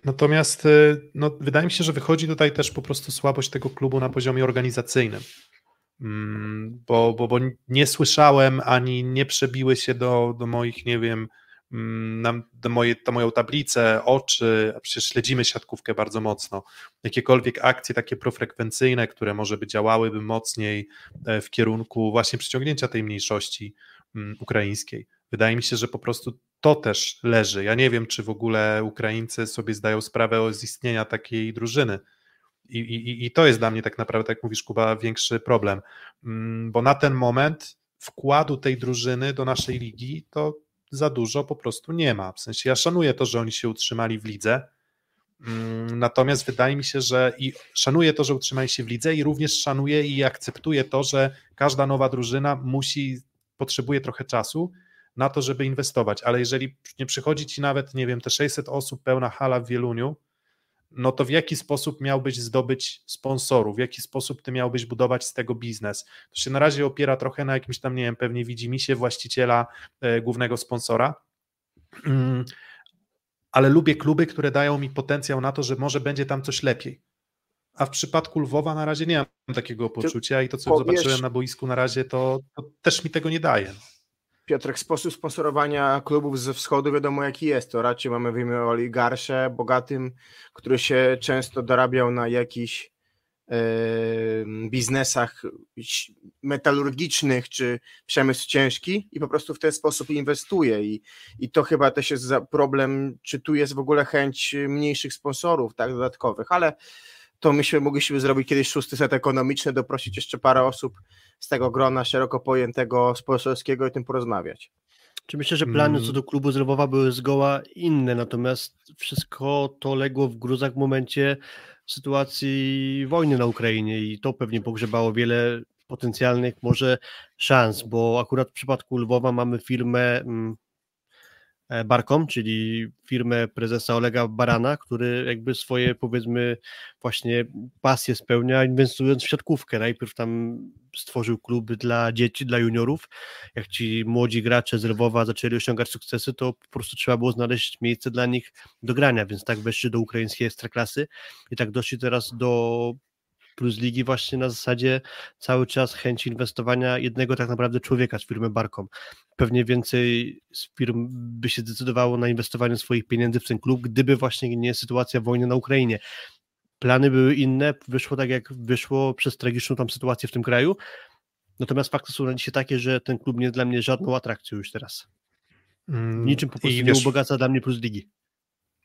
natomiast y, no, wydaje mi się, że wychodzi tutaj też po prostu słabość tego klubu na poziomie organizacyjnym. Mm, bo, bo, bo nie słyszałem ani nie przebiły się do, do moich, nie wiem, Mm, na, moje, to moją tablicę, oczy, a przecież śledzimy siatkówkę bardzo mocno, jakiekolwiek akcje takie profrekwencyjne, które może by działałyby mocniej e, w kierunku właśnie przyciągnięcia tej mniejszości mm, ukraińskiej. Wydaje mi się, że po prostu to też leży. Ja nie wiem, czy w ogóle Ukraińcy sobie zdają sprawę z istnienia takiej drużyny. I, i, I to jest dla mnie tak naprawdę, tak jak mówisz, Kuba, większy problem, mm, bo na ten moment wkładu tej drużyny do naszej ligi to za dużo po prostu nie ma. W sensie ja szanuję to, że oni się utrzymali w lidze, mm, natomiast wydaje mi się, że i szanuję to, że utrzymali się w lidze i również szanuję i akceptuję to, że każda nowa drużyna musi, potrzebuje trochę czasu na to, żeby inwestować, ale jeżeli nie przychodzi ci nawet, nie wiem, te 600 osób, pełna hala w Wieluniu, no to w jaki sposób miałbyś zdobyć sponsorów, w jaki sposób ty miałbyś budować z tego biznes. To się na razie opiera trochę na jakimś tam, nie wiem, pewnie widzi mi się właściciela e, głównego sponsora. Mm, ale lubię kluby, które dają mi potencjał na to, że może będzie tam coś lepiej. A w przypadku Lwowa na razie nie mam takiego poczucia i to, co powiesz... zobaczyłem na boisku na razie, to, to też mi tego nie daje. Piotrek, sposób sponsorowania klubów ze wschodu wiadomo jaki jest. To raczej mamy w imię oligarsze, bogatym, który się często dorabiał na jakichś yy, biznesach metalurgicznych czy przemysł ciężki i po prostu w ten sposób inwestuje i, i to chyba też jest problem, czy tu jest w ogóle chęć mniejszych sponsorów, tak, dodatkowych, ale to myśmy mogliśmy zrobić kiedyś szósty set ekonomiczny, doprosić jeszcze parę osób z tego grona szeroko pojętego sponsorskiego i tym porozmawiać. Czy myślę, że plany co mm. do klubu z Lwowa były zgoła inne, natomiast wszystko to legło w gruzach w momencie sytuacji wojny na Ukrainie i to pewnie pogrzebało wiele potencjalnych może szans, bo akurat w przypadku Lwowa mamy firmę mm, Barkom, czyli firmę prezesa Olega Barana, który jakby swoje powiedzmy właśnie pasje spełnia inwestując w siatkówkę. Najpierw tam stworzył kluby dla dzieci, dla juniorów. Jak ci młodzi gracze z Lwowa zaczęli osiągać sukcesy, to po prostu trzeba było znaleźć miejsce dla nich do grania, więc tak weszli do ukraińskiej ekstraklasy i tak doszli teraz do plus ligi właśnie na zasadzie cały czas chęci inwestowania jednego tak naprawdę człowieka z firmy Barkom. Pewnie więcej z firm by się zdecydowało na inwestowanie swoich pieniędzy w ten klub, gdyby właśnie nie sytuacja wojny na Ukrainie. Plany były inne, wyszło tak jak wyszło przez tragiczną tam sytuację w tym kraju. Natomiast fakty są na dzisiaj takie, że ten klub nie jest dla mnie żadną atrakcją już teraz. Mm, Niczym po prostu i nie wiesz, ubogaca dla mnie plus ligi.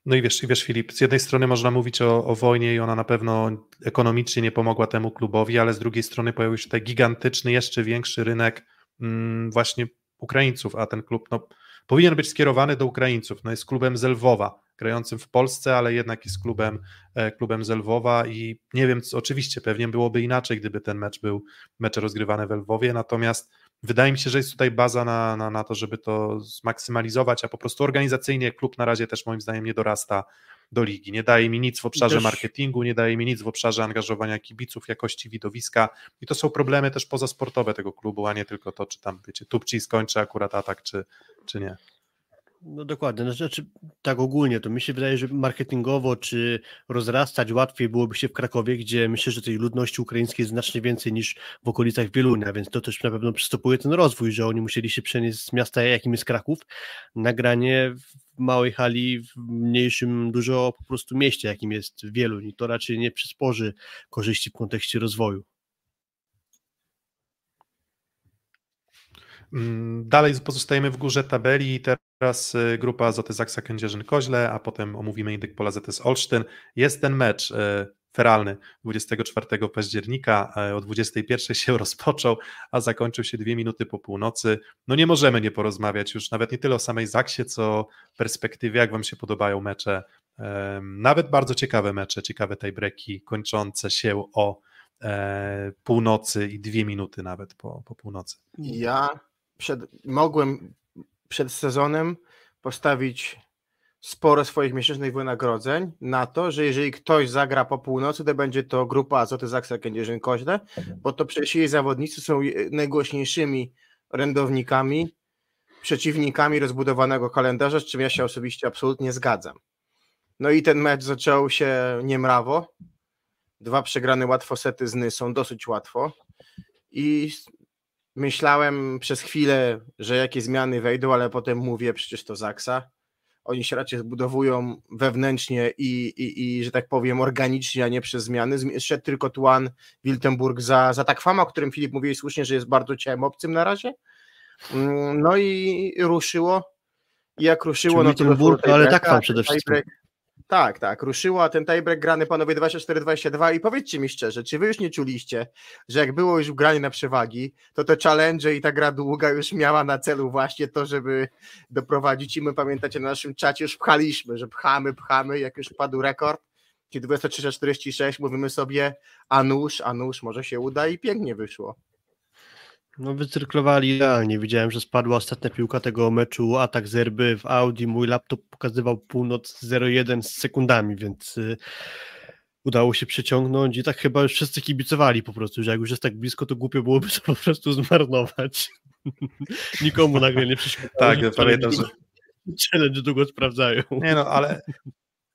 No i wiesz, wiesz, Filip, z jednej strony można mówić o, o wojnie i ona na pewno ekonomicznie nie pomogła temu klubowi, ale z drugiej strony pojawił się tutaj gigantyczny, jeszcze większy rynek mm, właśnie Ukraińców, a ten klub no, powinien być skierowany do Ukraińców. No jest klubem z Lwowa, grającym w Polsce, ale jednak jest klubem, e, klubem z Lwowa i nie wiem, co, oczywiście pewnie byłoby inaczej, gdyby ten mecz był mecze rozgrywany w Lwowie, natomiast wydaje mi się, że jest tutaj baza na, na, na to, żeby to zmaksymalizować, a po prostu organizacyjnie klub na razie też moim zdaniem nie dorasta do ligi. Nie daje mi nic w obszarze Też- marketingu, nie daje mi nic w obszarze angażowania kibiców, jakości widowiska i to są problemy też pozasportowe tego klubu, a nie tylko to, czy tam, wiecie, Tupci skończy akurat atak, czy, czy nie. No dokładnie, no, znaczy tak ogólnie, to mi się wydaje, że marketingowo czy rozrastać łatwiej byłoby się w Krakowie, gdzie myślę, że tej ludności ukraińskiej jest znacznie więcej niż w okolicach Wielunia, więc to też na pewno przystopuje ten rozwój, że oni musieli się przenieść z miasta, jakim jest Kraków, na granie w małej hali, w mniejszym dużo po prostu mieście, jakim jest Wieluń i to raczej nie przysporzy korzyści w kontekście rozwoju. Mm, Dalej pozostajemy w górze tabeli i teraz y, grupa Azoty Zaksa Kędzierzyn-Koźle, a potem omówimy Indyk Pola ZS Olsztyn. Jest ten mecz y, feralny 24 października, y, o 21 się rozpoczął, a zakończył się dwie minuty po północy. No nie możemy nie porozmawiać już nawet nie tyle o samej Zaksie, co perspektywie, jak wam się podobają mecze. Nawet bardzo ciekawe mecze, ciekawe tiebreaki kończące się o e, północy i dwie minuty nawet po, po północy. Ja przed, mogłem przed sezonem postawić sporo swoich miesięcznych wynagrodzeń na to, że jeżeli ktoś zagra po północy, to będzie to grupa Azoty Zaksa Kędzierzyn-Koźle, bo to przecież jej zawodnicy są najgłośniejszymi orędownikami, przeciwnikami rozbudowanego kalendarza, z czym ja się osobiście absolutnie zgadzam. No i ten mecz zaczął się niemrawo. Dwa przegrane łatwo sety z Nysą, dosyć łatwo. I myślałem przez chwilę, że jakie zmiany wejdą, ale potem mówię, przecież to Zaksa. Oni się raczej zbudowują wewnętrznie i, i, i że tak powiem, organicznie, a nie przez zmiany. Zmi- Szedł tylko Tuan Wiltenburg za, za Takwama, o którym Filip mówił słusznie, że jest bardzo ciałem obcym na razie. Mm, No i ruszyło. I jak ruszyło, Czyli no to Wiltenburg, ale Takwam ten przede wszystkim. Tak, tak, ruszyło, a ten tiebreak grany panowie 24-22 i powiedzcie mi szczerze, czy wy już nie czuliście, że jak było już granie na przewagi, to te challenge i ta gra długa już miała na celu właśnie to, żeby doprowadzić i my pamiętacie na naszym czacie już pchaliśmy, że pchamy, pchamy, jak już padł rekord, czyli 23-46 mówimy sobie, a nóż, a nóż, może się uda i pięknie wyszło. No wycyrklowali idealnie. Widziałem, że spadła ostatnia piłka tego meczu, atak zerby w Audi. Mój laptop pokazywał północ 0,1 z sekundami, więc y, udało się przeciągnąć i tak chyba już wszyscy kibicowali po prostu, że jak już jest tak blisko, to głupio byłoby to po prostu zmarnować. Nikomu nagle nie przeszkadzało. Tak, że pamiętam, że Challenge długo sprawdzają. Nie no, ale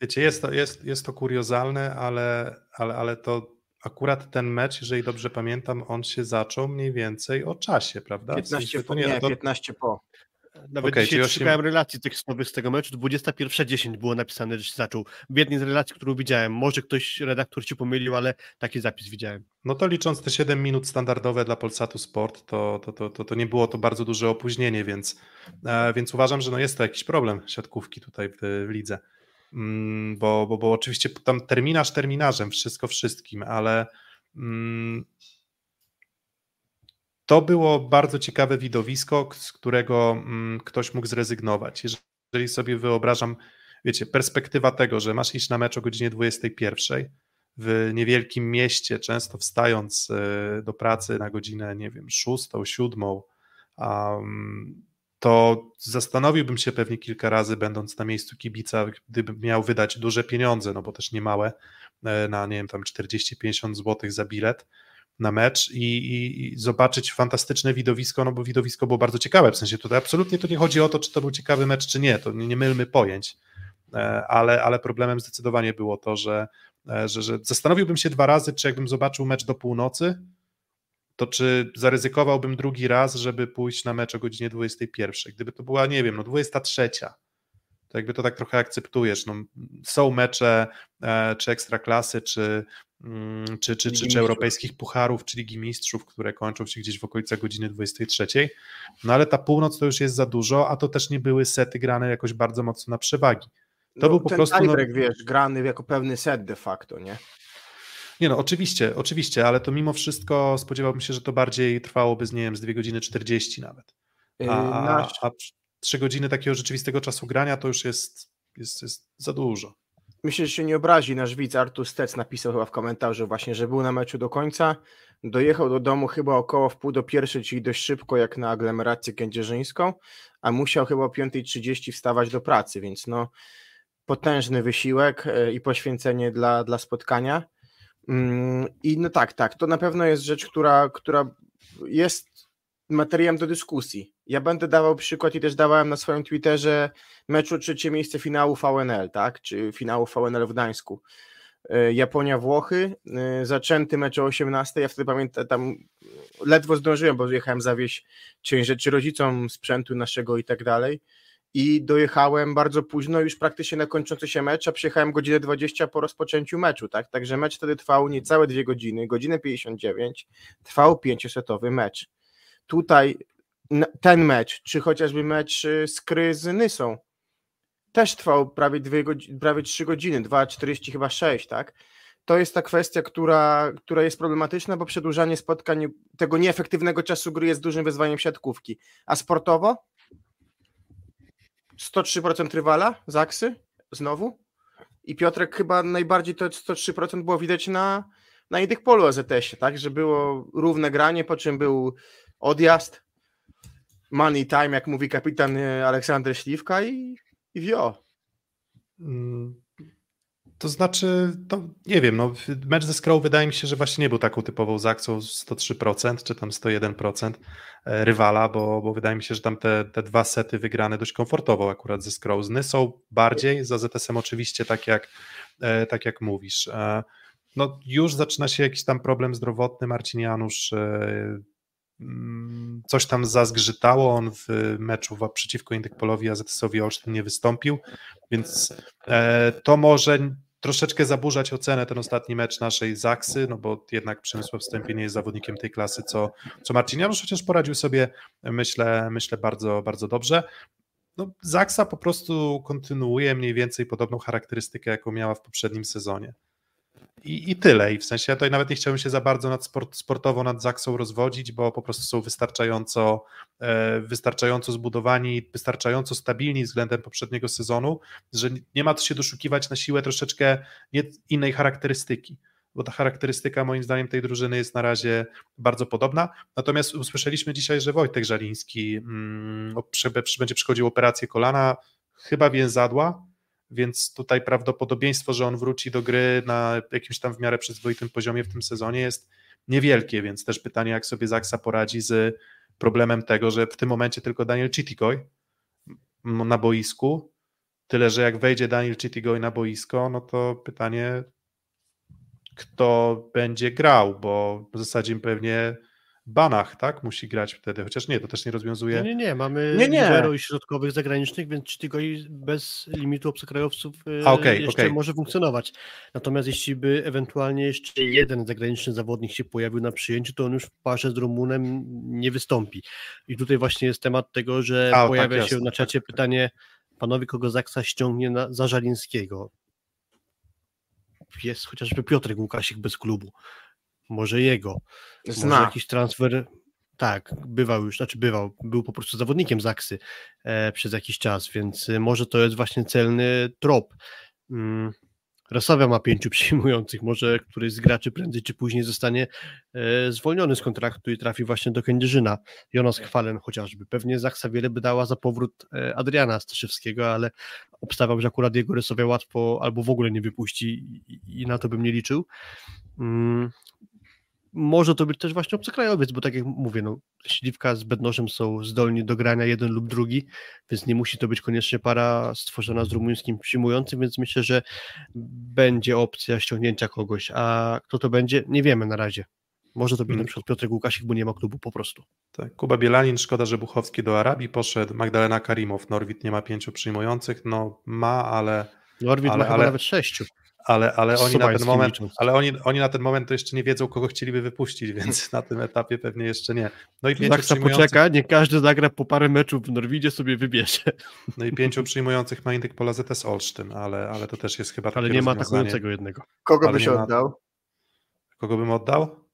wiecie, jest to, jest, jest to kuriozalne, ale, ale, ale to akurat ten mecz, jeżeli dobrze pamiętam, on się zaczął mniej więcej o czasie, prawda? W 15 sensie po, nie, to, 15 po. Nawet Okej, dzisiaj czyli osiem- szukałem relacji tekstowych z tego meczu, 21.10 było napisane, że się zaczął. W jednej z relacji, którą widziałem. Może ktoś, redaktor się pomylił, ale taki zapis widziałem. no to licząc te 7 minut standardowe dla Polsatu Sport, to, to, to, to, to nie było to bardzo duże opóźnienie, więc, e, więc uważam, że no jest to jakiś problem siatkówki tutaj w, w lidze. Mm, bo, bo, bo oczywiście tam terminarz terminarzem, wszystko wszystkim, ale mm, to było bardzo ciekawe widowisko, z którego mm, ktoś mógł zrezygnować. Jeżeli sobie wyobrażam, wiecie, perspektywa tego, że masz iść na mecz o godzinie 21 w niewielkim mieście, często wstając e, do pracy na godzinę, nie wiem, 6, 7, um, to zastanowiłbym się pewnie kilka razy, będąc na miejscu kibica, gdybym miał wydać duże pieniądze, no bo też nie małe, e, na nie wiem, tam 40-50 zł za bilet na mecz i, i, i zobaczyć fantastyczne widowisko, no bo widowisko było bardzo ciekawe, w sensie tutaj absolutnie to nie chodzi o to, czy to był ciekawy mecz, czy nie, to nie, nie mylmy pojęć, E, ale, ale problemem zdecydowanie było to, że e, że, że zastanowiłbym się dwa razy, czy jakbym zobaczył mecz do północy, to czy zaryzykowałbym drugi raz, żeby pójść na mecz o godzinie 21. Gdyby to była, nie wiem, no 23, to jakby to tak trochę akceptujesz. No, są mecze e, czy ekstraklasy, czy, mm, czy, czy, czy, czy europejskich pucharów, czy Ligi Mistrzów, które kończą się gdzieś w okolicach godziny 23. No ale ta północ to już jest za dużo, a to też nie były sety grane jakoś bardzo mocno na przewagi. To no, był po ten prostu. No, wiesz, grany jako pewny set de facto, nie? Nie no, oczywiście, oczywiście, ale to mimo wszystko spodziewałbym się, że to bardziej trwałoby z, nie wiem, z 2 godziny 40 nawet. A, Yy, nasz... a 3 godziny takiego rzeczywistego czasu grania to już jest, jest, jest za dużo. Myślę, że się nie obrazi nasz widz Artur Stec napisał chyba w komentarzu właśnie, że był na meczu do końca, dojechał do domu chyba około w pół do pierwszej, czyli dość szybko jak na aglomerację kędzierzyńską, a musiał chyba o 5.30 wstawać do pracy, więc no potężny wysiłek e, i poświęcenie dla, dla spotkania. Mm, I no tak, tak, to na pewno jest rzecz, która, która jest materiałem do dyskusji. Ja będę dawał przykład i też dawałem na swoim Twitterze meczu trzecie miejsce finału VNL, tak, czy finału VNL w Gdańsku. E, Japonia-Włochy, e, zaczęty mecz o 18, ja wtedy pamiętam, tam ledwo zdążyłem, bo jechałem zawieźć część rzeczy rodzicom, sprzętu naszego i tak dalej i dojechałem bardzo późno, już praktycznie na kończący się mecz, a przyjechałem godzinę 20 po rozpoczęciu meczu, tak? Także mecz wtedy trwał niecałe dwie godziny, godzinę 59, trwał pięciosetowy mecz. Tutaj ten mecz, czy chociażby mecz y, z Kry Nysą, też trwał prawie, dwie godziny, prawie 3 godziny, 2,40 chyba 6, tak? To jest ta kwestia, która, która jest problematyczna, bo przedłużanie spotkań, tego nieefektywnego czasu gry jest dużym wyzwaniem siatkówki. A sportowo? 103% rywala, Zaksy, znowu. I Piotrek chyba najbardziej to 103% było widać na, na innych polu AZS-ie, tak? Że było równe granie, po czym był odjazd, money time, jak mówi kapitan e, Aleksander Śliwka i, i wio. Mm, to znaczy, to nie wiem, no, mecz ze Skrą wydaje mi się, że właśnie nie był taką typową zakcją 103% czy tam 101% e, rywala, bo, bo wydaje mi się, że tam te, te dwa sety wygrane dość komfortowo akurat ze Skrą. są bardziej, za ZS-em oczywiście tak jak, e, tak jak mówisz. No już zaczyna się jakiś tam problem zdrowotny, Marcin Janusz Mm, coś tam zazgrzytało, on w meczu przeciwko Indykpolowi AZS-owi Olsztyn nie wystąpił, więc e, to może troszeczkę zaburzać ocenę ten ostatni mecz naszej Zaksy, no bo jednak Przemysław Wstępie nie jest zawodnikiem tej klasy, co, co Marcin Janusz, chociaż poradził sobie, myślę, myślę bardzo, bardzo dobrze. No, Zaksa po prostu kontynuuje mniej więcej podobną charakterystykę, jaką miała w poprzednim sezonie. I, I tyle. I w sensie ja tutaj nawet nie chciałbym się za bardzo nad sport, sportowo nad Zaksą rozwodzić, bo po prostu są wystarczająco, e, wystarczająco zbudowani, wystarczająco stabilni względem poprzedniego sezonu, że nie ma co się doszukiwać na siłę troszeczkę innej charakterystyki bo ta charakterystyka moim zdaniem tej drużyny jest na razie bardzo podobna. Natomiast usłyszeliśmy dzisiaj, że Wojtek Żaliński mm, będzie przychodził operację kolana, chyba więzadła, więc tutaj prawdopodobieństwo, że on wróci do gry na jakimś tam w miarę przyzwoitym poziomie w tym sezonie jest niewielkie, więc też pytanie, jak sobie Zaksa poradzi z problemem tego, że w tym momencie tylko Daniel Chitikoj na boisku, tyle, że jak wejdzie Daniel Chitigoj na boisko, no to pytanie, kto będzie grał, bo w zasadzie pewnie Banach, tak? Musi grać wtedy, chociaż nie, to też nie rozwiązuje. Nie, nie, nie. mamy nie, nie. zero i środkowych zagranicznych, więc tylko i bez limitu obcokrajowców A, okay, jeszcze okay. może funkcjonować. Natomiast jeśli by ewentualnie jeszcze jeden zagraniczny zawodnik się pojawił na przyjęciu, to on już w parze z Rumunem nie wystąpi. I tutaj właśnie jest temat tego, że A, tak, pojawia tak, się jasne, na czacie tak, tak, pytanie, panowie kogo Zaksa ściągnie na, za Żalińskiego? Jest chociażby Piotrek Łukasik bez klubu może jego, Zna. może jakiś transfer, tak, bywał już, znaczy bywał, był po prostu zawodnikiem Zaksy e, przez jakiś czas, więc e, może to jest właśnie celny trop. Mm. Rosawia ma pięciu przyjmujących, może któryś z graczy prędzej czy później zostanie e, zwolniony z kontraktu i trafi właśnie do Kędzierzyna. Jonas Chwalen chociażby. Pewnie Zaksa wiele by dała za powrót e, Adriana Staszewskiego, ale obstawiam, że akurat jego Rosowia łatwo albo w ogóle nie wypuści i, i na to bym nie liczył. Mm, może to być też właśnie obcokrajowiec, bo tak jak mówię, no, Śliwka z Bednoszem są zdolni do grania jeden lub drugi, więc nie musi to być koniecznie para stworzona z rumuńskim przyjmującym, więc myślę, że będzie opcja ściągnięcia kogoś, a kto to będzie, nie wiemy na razie. Może to być Hmm. na przykład Piotrek Łukasik, bo nie ma klubu po prostu. Tak, Kuba Bielanin, szkoda, że Buchowski do Arabii poszedł, Magdalena Karimow, Norwid nie ma pięciu przyjmujących, no ma, ale, Norwid Ale- ma chyba ale- nawet sześciu. Ale, ale oni na ten moment, licząc. ale oni, oni na ten moment to jeszcze nie wiedzą, kogo chcieliby wypuścić, więc na tym etapie pewnie jeszcze nie. No i pięciu, Zaksa przyjmujących, poczeka, nie każdy zagra po parę meczów w Norwidzie, sobie wybierze. no i pięciu przyjmujących ma indyk pola ZS Olsztyn, ale, ale to też jest chyba Ale takie nie ma atakującego jednego. Kogo Ale byś ma- oddał? Kogo bym oddał?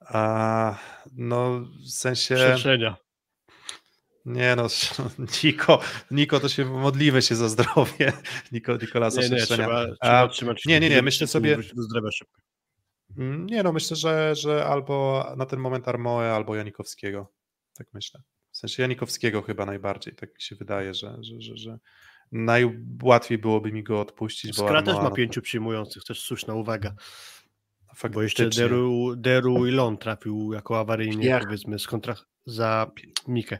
A, no w sensie... Szerszenia. Nie no, Niko, Niko to się modlimy się za zdrowie. Niko, Nikolasa Nie, nie, trzeba, A, trzeba trzymać. nie, nie, nie, myślę sobie- wrócić do zdrowia szybko. Nie no, myślę, że, że albo na ten moment Armoe, albo Janikowskiego. Tak myślę. W sensie Janikowskiego chyba najbardziej, tak mi się wydaje, że, że, że, że najłatwiej byłoby mi go odpuścić, Skra też ma no, pięciu przyjmujących, też słuszna uwaga. faktycznie, Bo jeszcze Deru, Deru i Lon trafił jako awaryjnie, powiedzmy, z kontra za Mikę.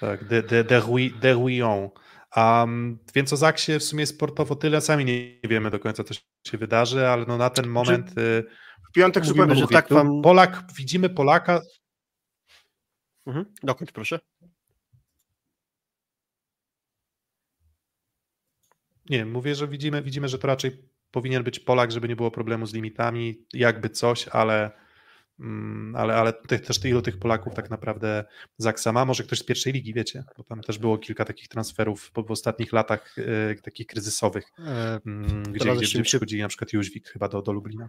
Tak, de, de, de, Rui- de Ruillon. Um, więc o Zaksie w sumie sportowo tyle, sami nie wiemy do końca, co się wydarzy, ale no na ten moment y, W piątek super że tak wam... Polak, widzimy Polaka, Mhm. Dokończ proszę. Nie, mówię, że widzimy, widzimy, że to raczej powinien być Polak, żeby nie było problemu z limitami, jakby coś, ale, ale, ale tych, też ilu tych Polaków tak naprawdę Zaksa ma, może ktoś z pierwszej ligi, wiecie, bo tam też było kilka takich transferów po, w ostatnich latach e, takich kryzysowych, E, mm, gdzie, gdzie, gdzie przychodzili na przykład Jóźwik chyba do, do Lublina.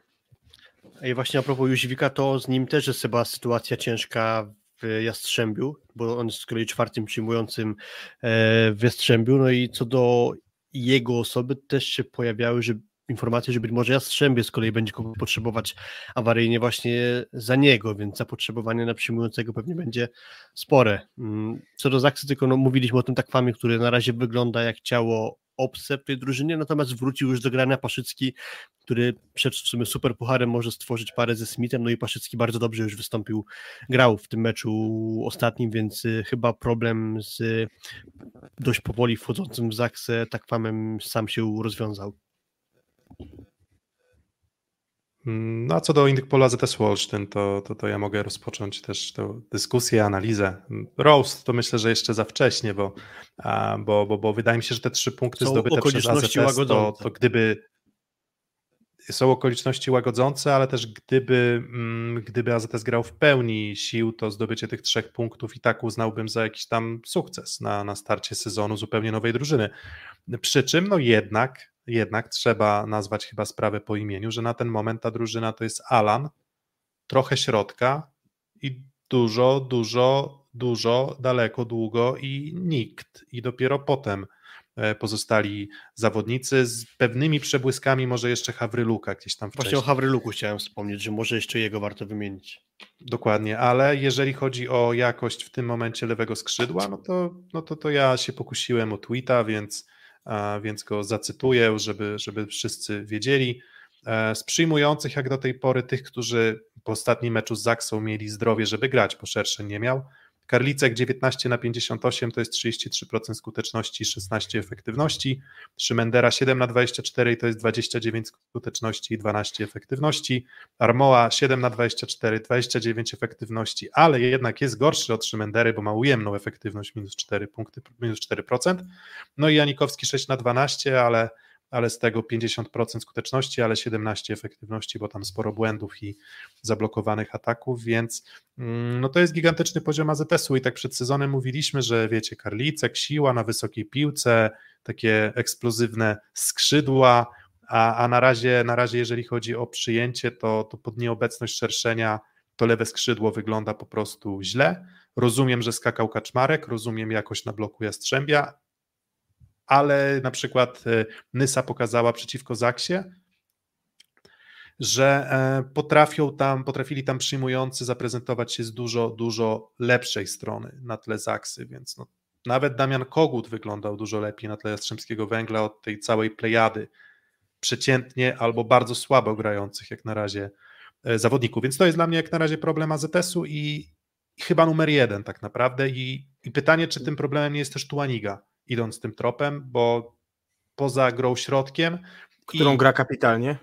I właśnie a propos Jóźwika, to z nim też jest chyba sytuacja ciężka w Jastrzębiu, bo on jest z kolei czwartym przyjmującym e, w Jastrzębiu, no i co do jego osoby też się pojawiały, że informacje, że być może Jastrzębie z kolei będzie potrzebować awaryjnie właśnie za niego, więc zapotrzebowanie na przyjmującego pewnie będzie spore. Mm, Co do Zaksy, tylko no, mówiliśmy o tym takwamie, który na razie wygląda jak ciało obce w tej drużynie, natomiast wrócił już do grania Paszycki, który przed w sumie super pucharem może stworzyć parę ze Smithem, no i Paszycki bardzo dobrze już wystąpił, grał w tym meczu ostatnim, więc y, chyba problem z dość powoli wchodzącym w Zaksę takwamem sam się rozwiązał. No a co do Indyk Pola ZS Wolsztyn, to, to, to ja mogę rozpocząć też tę dyskusję, analizę. Roast to myślę, że jeszcze za wcześnie, bo, bo, bo, bo wydaje mi się, że te trzy punkty Są zdobyte przez AZS to, łagodzące. to gdyby są okoliczności łagodzące, ale też gdyby, mm, gdyby AZS grał w pełni sił, to zdobycie tych trzech punktów i tak uznałbym za jakiś tam sukces na, na starcie sezonu zupełnie nowej drużyny. Przy czym, no jednak, jednak trzeba nazwać chyba sprawę po imieniu, że na ten moment ta drużyna to jest Alan, trochę środka i dużo, dużo, dużo, daleko, długo i nikt. I dopiero potem e, pozostali zawodnicy z pewnymi przebłyskami, może jeszcze Hawryluka gdzieś tam wcześniej. Właśnie o Hawryluku chciałem wspomnieć, że może jeszcze jego warto wymienić. Dokładnie, ale jeżeli chodzi o jakość w tym momencie lewego skrzydła, no to, no to, to ja się pokusiłem o tweeta, więc, więc go zacytuję, żeby, żeby wszyscy wiedzieli. E, Z przyjmujących jak do tej pory tych, którzy po ostatnim meczu z Zaksą mieli zdrowie, żeby grać, bo szerszy nie miał. Karlicek 19 na 58 to jest 33% skuteczności, 16 efektywności. Szymendera 7 na 24 to jest 29 skuteczności i 12 efektywności. Armoa 7 na 24, 29 efektywności, ale jednak jest gorszy od Szymendery, bo ma ujemną efektywność minus 4 punkty, minus 4%. No i Janikowski 6 na 12, ale, ale z tego 50% skuteczności, ale 17 efektywności, bo tam sporo błędów i zablokowanych ataków, więc mm, no to jest gigantyczny poziom AZS-u i tak przed sezonem mówiliśmy, że wiecie, Karlicek, siła na wysokiej piłce, takie eksplozywne skrzydła, a, a na, razie, na razie jeżeli chodzi o przyjęcie, to, to pod nieobecność szerszenia to lewe skrzydło wygląda po prostu źle. Rozumiem, że skakał Kaczmarek, rozumiem jakość na bloku Jastrzębia, ale na przykład e, Nysa pokazała przeciwko Zaksie, że e, potrafią tam, potrafili tam przyjmujący zaprezentować się z dużo, dużo lepszej strony na tle Zaksy, więc no, nawet Damian Kogut wyglądał dużo lepiej na tle Jastrzębskiego Węgla od tej całej plejady przeciętnie albo bardzo słabo grających jak na razie e, zawodników. Więc to jest dla mnie jak na razie problem AZS-u i, i chyba numer jeden tak naprawdę. I, I, pytanie, czy tym problemem nie jest też Tuaniga, idąc tym tropem, bo poza grą środkiem. Którą i, gra kapitalnie.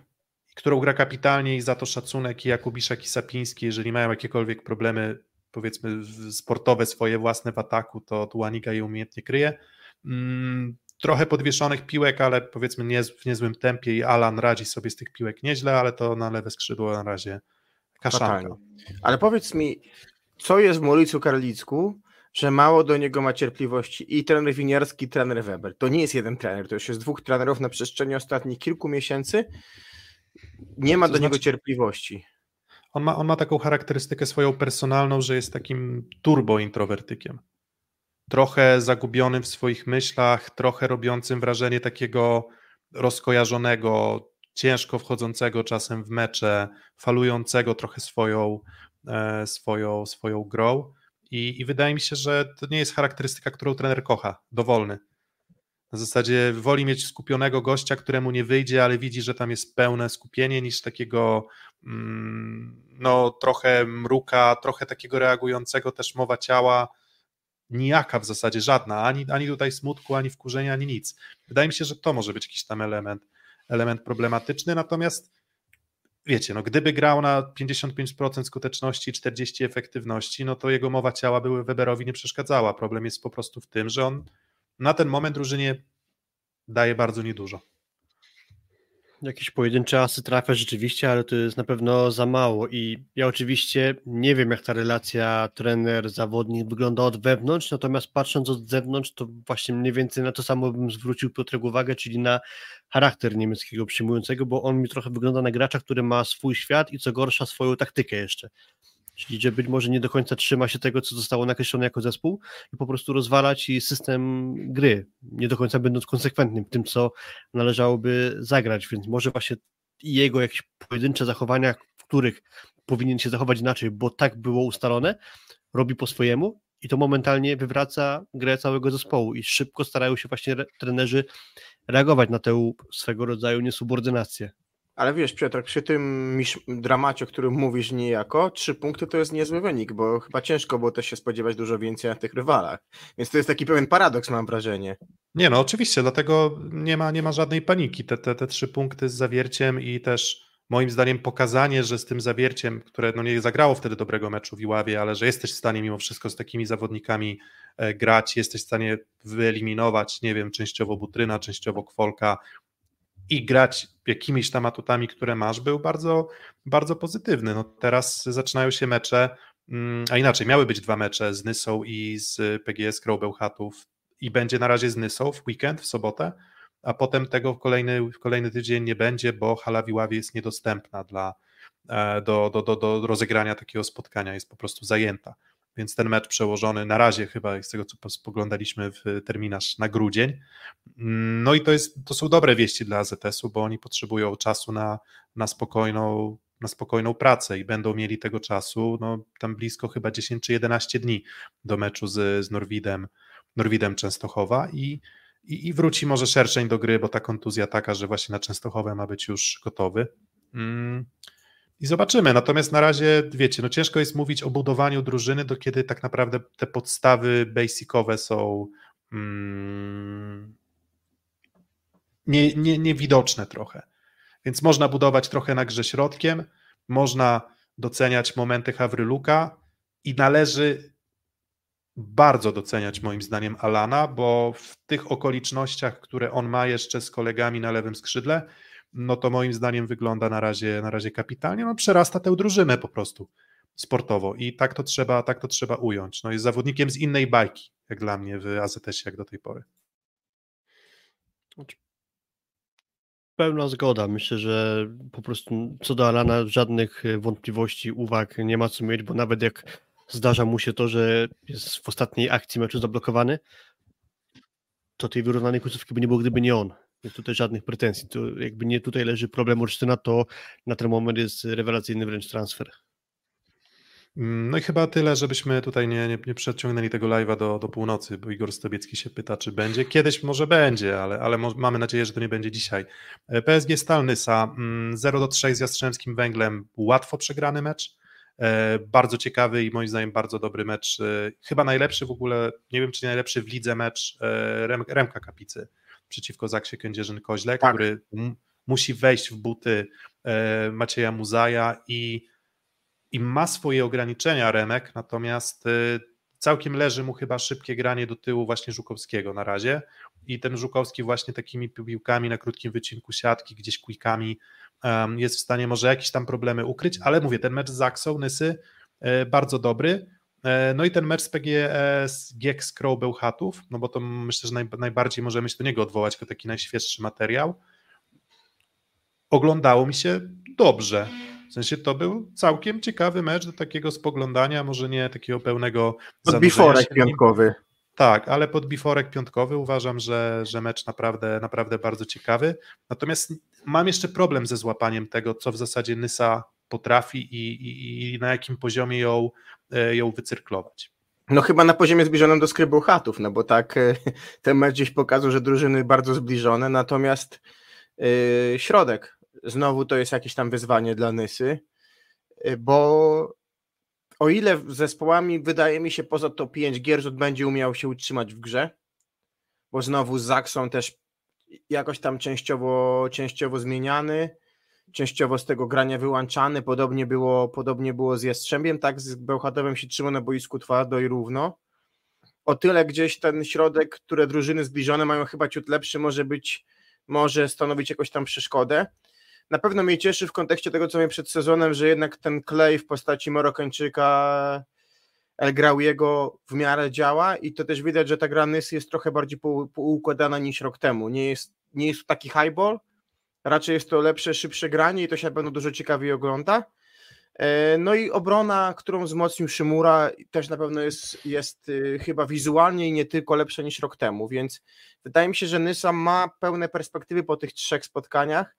Którą gra kapitalnie i za to szacunek i Jakubiszak i Sapiński, jeżeli mają jakiekolwiek problemy, powiedzmy sportowe swoje własne w ataku, to Tuaniga je umiejętnie kryje. Mm, trochę podwieszonych piłek, ale powiedzmy nie, w niezłym tempie i Alan radzi sobie z tych piłek nieźle, ale to na lewe skrzydło na razie kaszanka. Ale powiedz mi, co jest w Molicu Karlicku, że mało do niego ma cierpliwości i trener Winiarski, i trener Weber. To nie jest jeden trener, to już jest dwóch trenerów na przestrzeni ostatnich kilku miesięcy. Nie ma to do znaczy, niego cierpliwości. On ma, on ma taką charakterystykę swoją personalną, że jest takim turbo introwertykiem trochę zagubionym w swoich myślach, trochę robiącym wrażenie takiego rozkojarzonego, ciężko wchodzącego czasem w mecze, falującego trochę swoją, e, swoją, swoją grą. I, I wydaje mi się, że to nie jest charakterystyka, którą trener kocha, dowolny. Na zasadzie woli mieć skupionego gościa, któremu nie wyjdzie, ale widzi, że tam jest pełne skupienie, niż takiego mm, no, trochę mruka, trochę takiego reagującego też mowa ciała, nijaka w zasadzie, żadna, ani, ani tutaj smutku, ani wkurzenia, ani nic. Wydaje mi się, że to może być jakiś tam element, element problematyczny, natomiast wiecie, no gdyby grał na 55% skuteczności, 40% efektywności, no to jego mowa ciała by Weberowi nie przeszkadzała. Problem jest po prostu w tym, że on na ten moment drużynie daje bardzo niedużo. Jakieś pojedyncze asy trafia rzeczywiście, ale to jest na pewno za mało i ja oczywiście nie wiem jak ta relacja trener-zawodnik wygląda od wewnątrz, natomiast patrząc od zewnątrz to właśnie mniej więcej na to samo bym zwrócił Piotrek uwagę, czyli na charakter niemieckiego przyjmującego, bo on mi trochę wygląda na gracza, który ma swój świat i co gorsza swoją taktykę jeszcze. Czyli, że być może nie do końca trzyma się tego, co zostało nakreślone jako zespół i po prostu rozwalać i system gry, nie do końca będąc konsekwentnym w tym, co należałoby zagrać, więc może właśnie jego jakieś pojedyncze zachowania, w których powinien się zachować inaczej, bo tak było ustalone, robi po swojemu i to momentalnie wywraca grę całego zespołu i szybko starają się właśnie trenerzy reagować na tę swego rodzaju niesubordynację. Ale wiesz, Piotr, przy tym dramacie, o którym mówisz niejako, trzy punkty to jest niezły wynik, bo chyba ciężko było też się spodziewać dużo więcej na tych rywalach. Więc to jest taki pewien paradoks, mam wrażenie. Nie, no oczywiście, dlatego nie ma, nie ma żadnej paniki. Te, te, te trzy punkty z zawierciem i też moim zdaniem pokazanie, że z tym zawierciem, które no nie zagrało wtedy dobrego meczu w Iławie, ale że jesteś w stanie mimo wszystko z takimi zawodnikami e, grać, jesteś w stanie wyeliminować, nie wiem, częściowo Butryna, częściowo Kwolka, i grać jakimiś tam atutami, które masz, był bardzo, bardzo pozytywny. No teraz zaczynają się mecze, mm, a inaczej, miały być dwa mecze z Nysą i z PGS Bełchatów i będzie na razie z Nysą w weekend, w sobotę, a potem tego w kolejny, w kolejny tydzień nie będzie, bo hala Wiławie jest niedostępna dla, e, do, do, do, do rozegrania takiego spotkania, jest po prostu zajęta więc ten mecz przełożony na razie chyba z tego co spoglądaliśmy w terminarz na grudzień. No i to, jest, to są dobre wieści dla AZS-u, bo oni potrzebują czasu na, na, spokojną, na spokojną pracę i będą mieli tego czasu no, tam blisko chyba 10 czy 11 dni do meczu z, z Norwidem, Norwidem Częstochowa i, i, i wróci może szerszeń do gry, bo ta kontuzja taka, że właśnie na Częstochowę ma być już gotowy. Mm. I zobaczymy. Natomiast na razie, wiecie, no ciężko jest mówić o budowaniu drużyny, do kiedy tak naprawdę te podstawy basicowe są mm, nie, nie, niewidoczne trochę. Więc można budować trochę na grze środkiem, można doceniać momenty Hawryluka i należy bardzo doceniać moim zdaniem Alana, bo w tych okolicznościach, które on ma jeszcze z kolegami na lewym skrzydle, no to moim zdaniem wygląda na razie, na razie kapitalnie. No, przerasta tę drużynę po prostu sportowo i tak to trzeba, tak to trzeba ująć. No, jest zawodnikiem z innej bajki, jak dla mnie w AZS jak do tej pory. Pełna zgoda. Myślę, że po prostu co do Alana żadnych wątpliwości, uwag nie ma co mieć, bo nawet jak zdarza mu się to, że jest w ostatniej akcji meczu zablokowany, to tej wyrównanej końcówki by nie było, gdyby nie on. Więc tutaj żadnych pretensji. To jakby nie tutaj leży problem Olsztyna, to na ten moment jest rewelacyjny wręcz transfer. Mm, no i chyba tyle, żebyśmy tutaj nie, nie, nie przeciągnęli tego live'a do, do północy, bo Igor Stobiecki się pyta, czy będzie. Kiedyś może będzie, ale, ale mo mamy nadzieję, że to nie będzie dzisiaj. E, PSG Stalnysa 0 mm, do 3 z Jastrzębskim Węglem, łatwo przegrany mecz. E, bardzo ciekawy i moim zdaniem bardzo dobry mecz. E, chyba najlepszy w ogóle, nie wiem czy najlepszy w lidze mecz Remka Kapicy przeciwko Zaksie Kędzierzyn-Koźle, tak. który musi wejść w buty Macieja Muzaja i i ma swoje ograniczenia Remek, natomiast y, całkiem leży mu chyba szybkie granie do tyłu właśnie Żukowskiego na razie i ten Żukowski właśnie takimi piłkami na krótkim wycinku siatki, gdzieś kujkami jest w stanie może jakieś tam problemy ukryć, ale mówię, ten mecz z Zaksą, Nysy e, bardzo dobry, e, no i ten mecz z PGS Giek z Bełchatów, no bo to myślę, że najbardziej możemy się do niego odwołać jako taki najświeższy materiał. Oglądało mi się dobrze. W sensie to był całkiem ciekawy mecz do takiego spoglądania, może nie takiego pełnego Pod biforek piątkowy. Tak, ale pod biforek piątkowy uważam, że, że mecz naprawdę, naprawdę bardzo ciekawy. Natomiast mam jeszcze problem ze złapaniem tego, co w zasadzie Nysa potrafi i, i, i na jakim poziomie ją, e, ją wycyrklować. No chyba na poziomie zbliżonym do skrybu chatów, no bo tak e, ten mecz gdzieś pokazał, że drużyny bardzo zbliżone, natomiast yy, środek znowu to jest jakieś tam wyzwanie dla Nysy, y, bo o ile zespołami wydaje mi się poza top 5 Gierżut będzie umiał się utrzymać w grze, bo znowu z Zaksą też jakoś tam częściowo, częściowo zmieniany, częściowo z tego grania wyłączany, podobnie było, podobnie było z Jastrzębiem, tak z Bełchatowem się trzyma na boisku twardo i równo. O tyle gdzieś ten środek, które drużyny zbliżone mają chyba ciut lepszy, może być, może stanowić jakąś tam przeszkodę na pewno mnie cieszy w kontekście tego, co miałem przed sezonem, że jednak ten klej w postaci Marokańczyka El Grauiego w miarę działa i to też widać, że ta gra jest trochę bardziej poukładana niż rok temu. Nie jest, nie jest taki highball, raczej jest to lepsze, szybsze granie i to się pewno dużo ciekawiej ogląda. E, no i obrona, którą wzmocnił Szymura, też na pewno jest, jest y, chyba wizualnie i nie tylko lepsza niż rok temu, więc wydaje mi się, że Nysa ma pełne perspektywy po tych trzech spotkaniach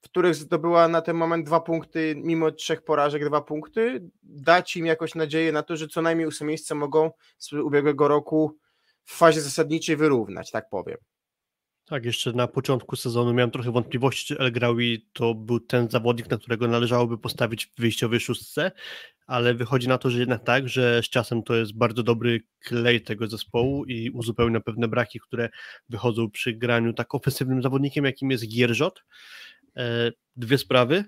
w których zdobyła na ten moment dwa punkty, mimo trzech porażek, dwa punkty, dać im jakoś nadzieję na to, że co najmniej ósme miejsce mogą z ubiegłego roku w fazie zasadniczej wyrównać, tak powiem. Tak, jeszcze na początku sezonu miałem trochę wątpliwości, czy El Graoui to był ten zawodnik, na którego należałoby postawić w wyjściowej szóstce, ale wychodzi na to, że jednak tak, że z czasem to jest bardzo dobry klej tego zespołu i uzupełnia pewne braki, które wychodzą przy graniu tak ofensywnym zawodnikiem, jakim jest Gierżot. E, dwie sprawy.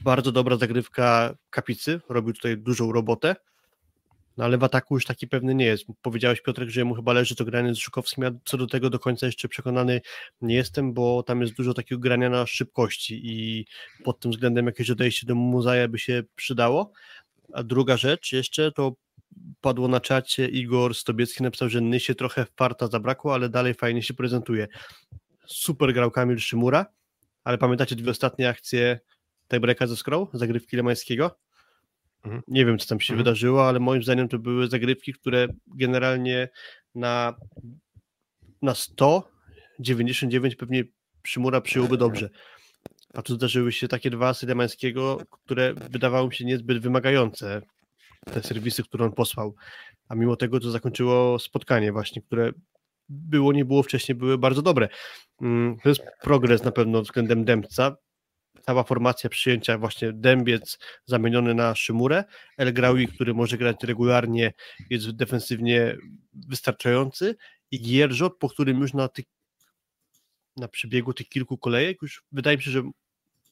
Bardzo dobra zagrywka Kapicy, robił tutaj dużą robotę, no ale w ataku już taki pewny nie jest. Powiedziałeś Piotrek, że mu chyba leży to granie z Żukowskim, ja co do tego do końca jeszcze przekonany nie jestem, bo tam jest dużo takiego grania na szybkości i pod tym względem jakieś odejście do Muzaja by się przydało. A druga rzecz jeszcze to padło na czacie, Igor Stobiecki napisał, że Nysie trochę farta zabrakło, ale dalej fajnie się prezentuje. Super grał Kamil Szymura, ale pamiętacie dwie ostatnie akcje tiebreaka ze Scroll, zagrywki Lemańskiego? Mhm. Nie wiem, co tam się mhm. wydarzyło, ale moim zdaniem to były zagrywki, które generalnie na, na 100, 99 pewnie Przymura przyjąłby dobrze. A tu zdarzyły się takie dwa asy Lemańskiego, które wydawały mi się niezbyt wymagające, te serwisy, które on posłał. A mimo tego to zakończyło spotkanie właśnie, które było, nie było wcześniej, były bardzo dobre. Mm, to jest progres na pewno względem Dębca. Cała formacja przyjęcia właśnie Dębiec zamieniony na Szymurę, El Graui, który może grać regularnie, jest defensywnie wystarczający. I Gierżot, po którym już na, tych, na przebiegu tych kilku kolejek już wydaje mi się, że